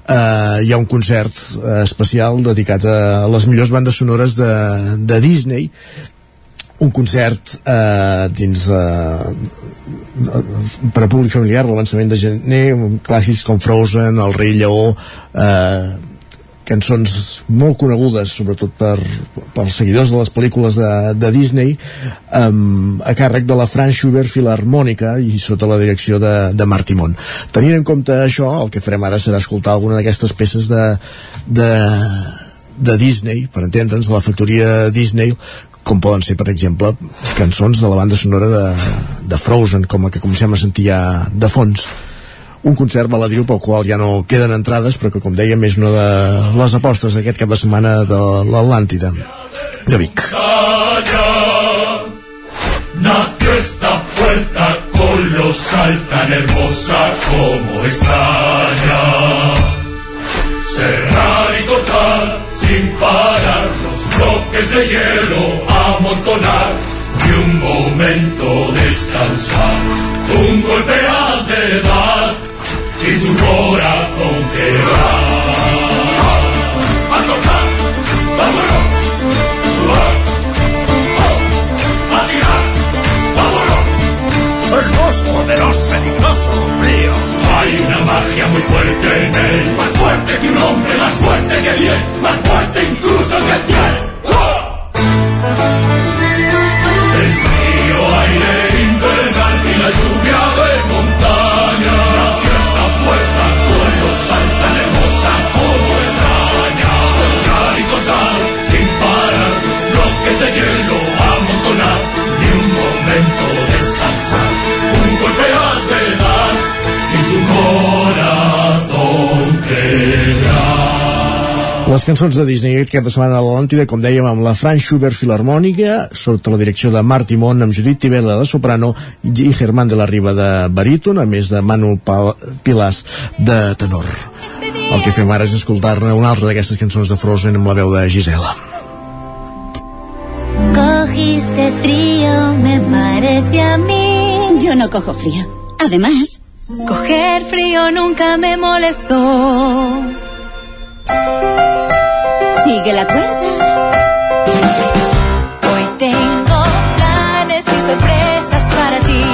eh, hi ha un concert eh, especial dedicat a les millors bandes sonores de, de Disney. Un concert eh, dins eh, per a públic familiar l'avançament de gener clàssics com Frozen, El rei Lleó eh, cançons molt conegudes sobretot per, pels seguidors de les pel·lícules de, de Disney um, a càrrec de la Franz Schubert Filarmònica i sota la direcció de, de Mont. Tenint en compte això, el que farem ara serà escoltar alguna d'aquestes peces de, de, de Disney per entendre'ns, de la factoria Disney com poden ser, per exemple, cançons de la banda sonora de, de Frozen, com la que comencem a sentir ja de fons un concert baladiu pel qual ja no queden entrades però que com dèiem és una de les apostes d'aquest cap de setmana de de Vic. Cerrar y cortar sin parar los bloques de hielo, amontonar y un momento descansar. De y su corazón quebrar. A cortar, vámonos. A tirar, vámonos. Hermoso, poderoso, peligroso, río. Hay una magia muy fuerte en él. Más fuerte que un hombre, más fuerte que diez. Más fuerte incluso que el cielo. Bloques de hielo amontonar. Ni un momento descansar. Un golpe has de dar y su corazón quebrar. Les cançons de Disney aquest cap de setmana a l'Atlàntida, com dèiem, amb la Franz Schubert Filarmònica, sota la direcció de Martí Mont, amb Judit Tibela de soprano i Germán de la Riba de baríton, a més de Manu pa Pilàs de tenor. El que fem ara és escoltar-ne una altra d'aquestes cançons de Frozen amb la veu de Gisela. Cogiste frío, me parece a mí. Yo no cojo frío. Además, coger frío nunca me molestó. Sigue la cuerda. Hoy tengo planes y sorpresas para ti.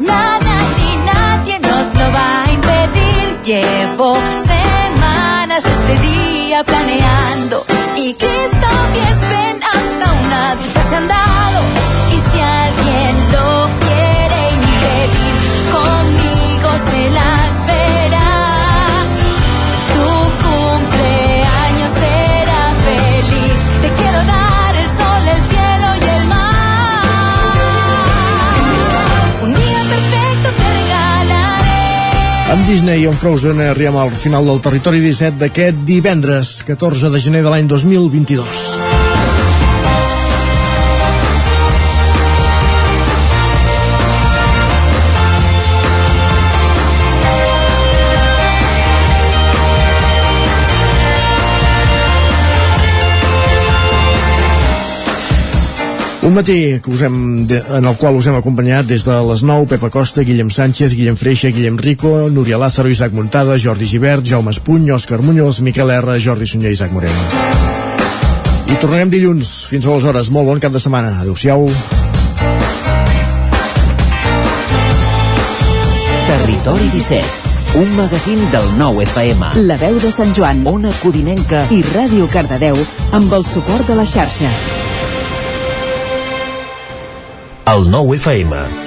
Nada ni nadie nos lo va a impedir. Llevo semanas este día planeando. Y Sven hasta una se han dado. Y si alguien lo quiere impedir, conmigo se las verá. Tu cumpleaños será feliz. Te quiero dar el sol, el cielo y el mar. Un día perfecto te regalaré. Amb Disney i amb Frozen arribem al final del territori 17 d'aquest divendres, 14 de gener de l'any 2022. Un matí que us hem de, en el qual us hem acompanyat des de les 9, Pepa Costa, Guillem Sánchez, Guillem Freixa, Guillem Rico, Núria Lázaro, Isaac Montada, Jordi Givert, Jaume Espuny, Òscar Muñoz, Miquel R, Jordi Sunyer i Isaac Moreno. I tornarem dilluns. Fins aleshores. Molt bon cap de setmana. Adéu-siau. Territori 17 un magazín del nou FM. La veu de Sant Joan, Ona Codinenca i Ràdio Cardedeu amb el suport de la xarxa. El nou FM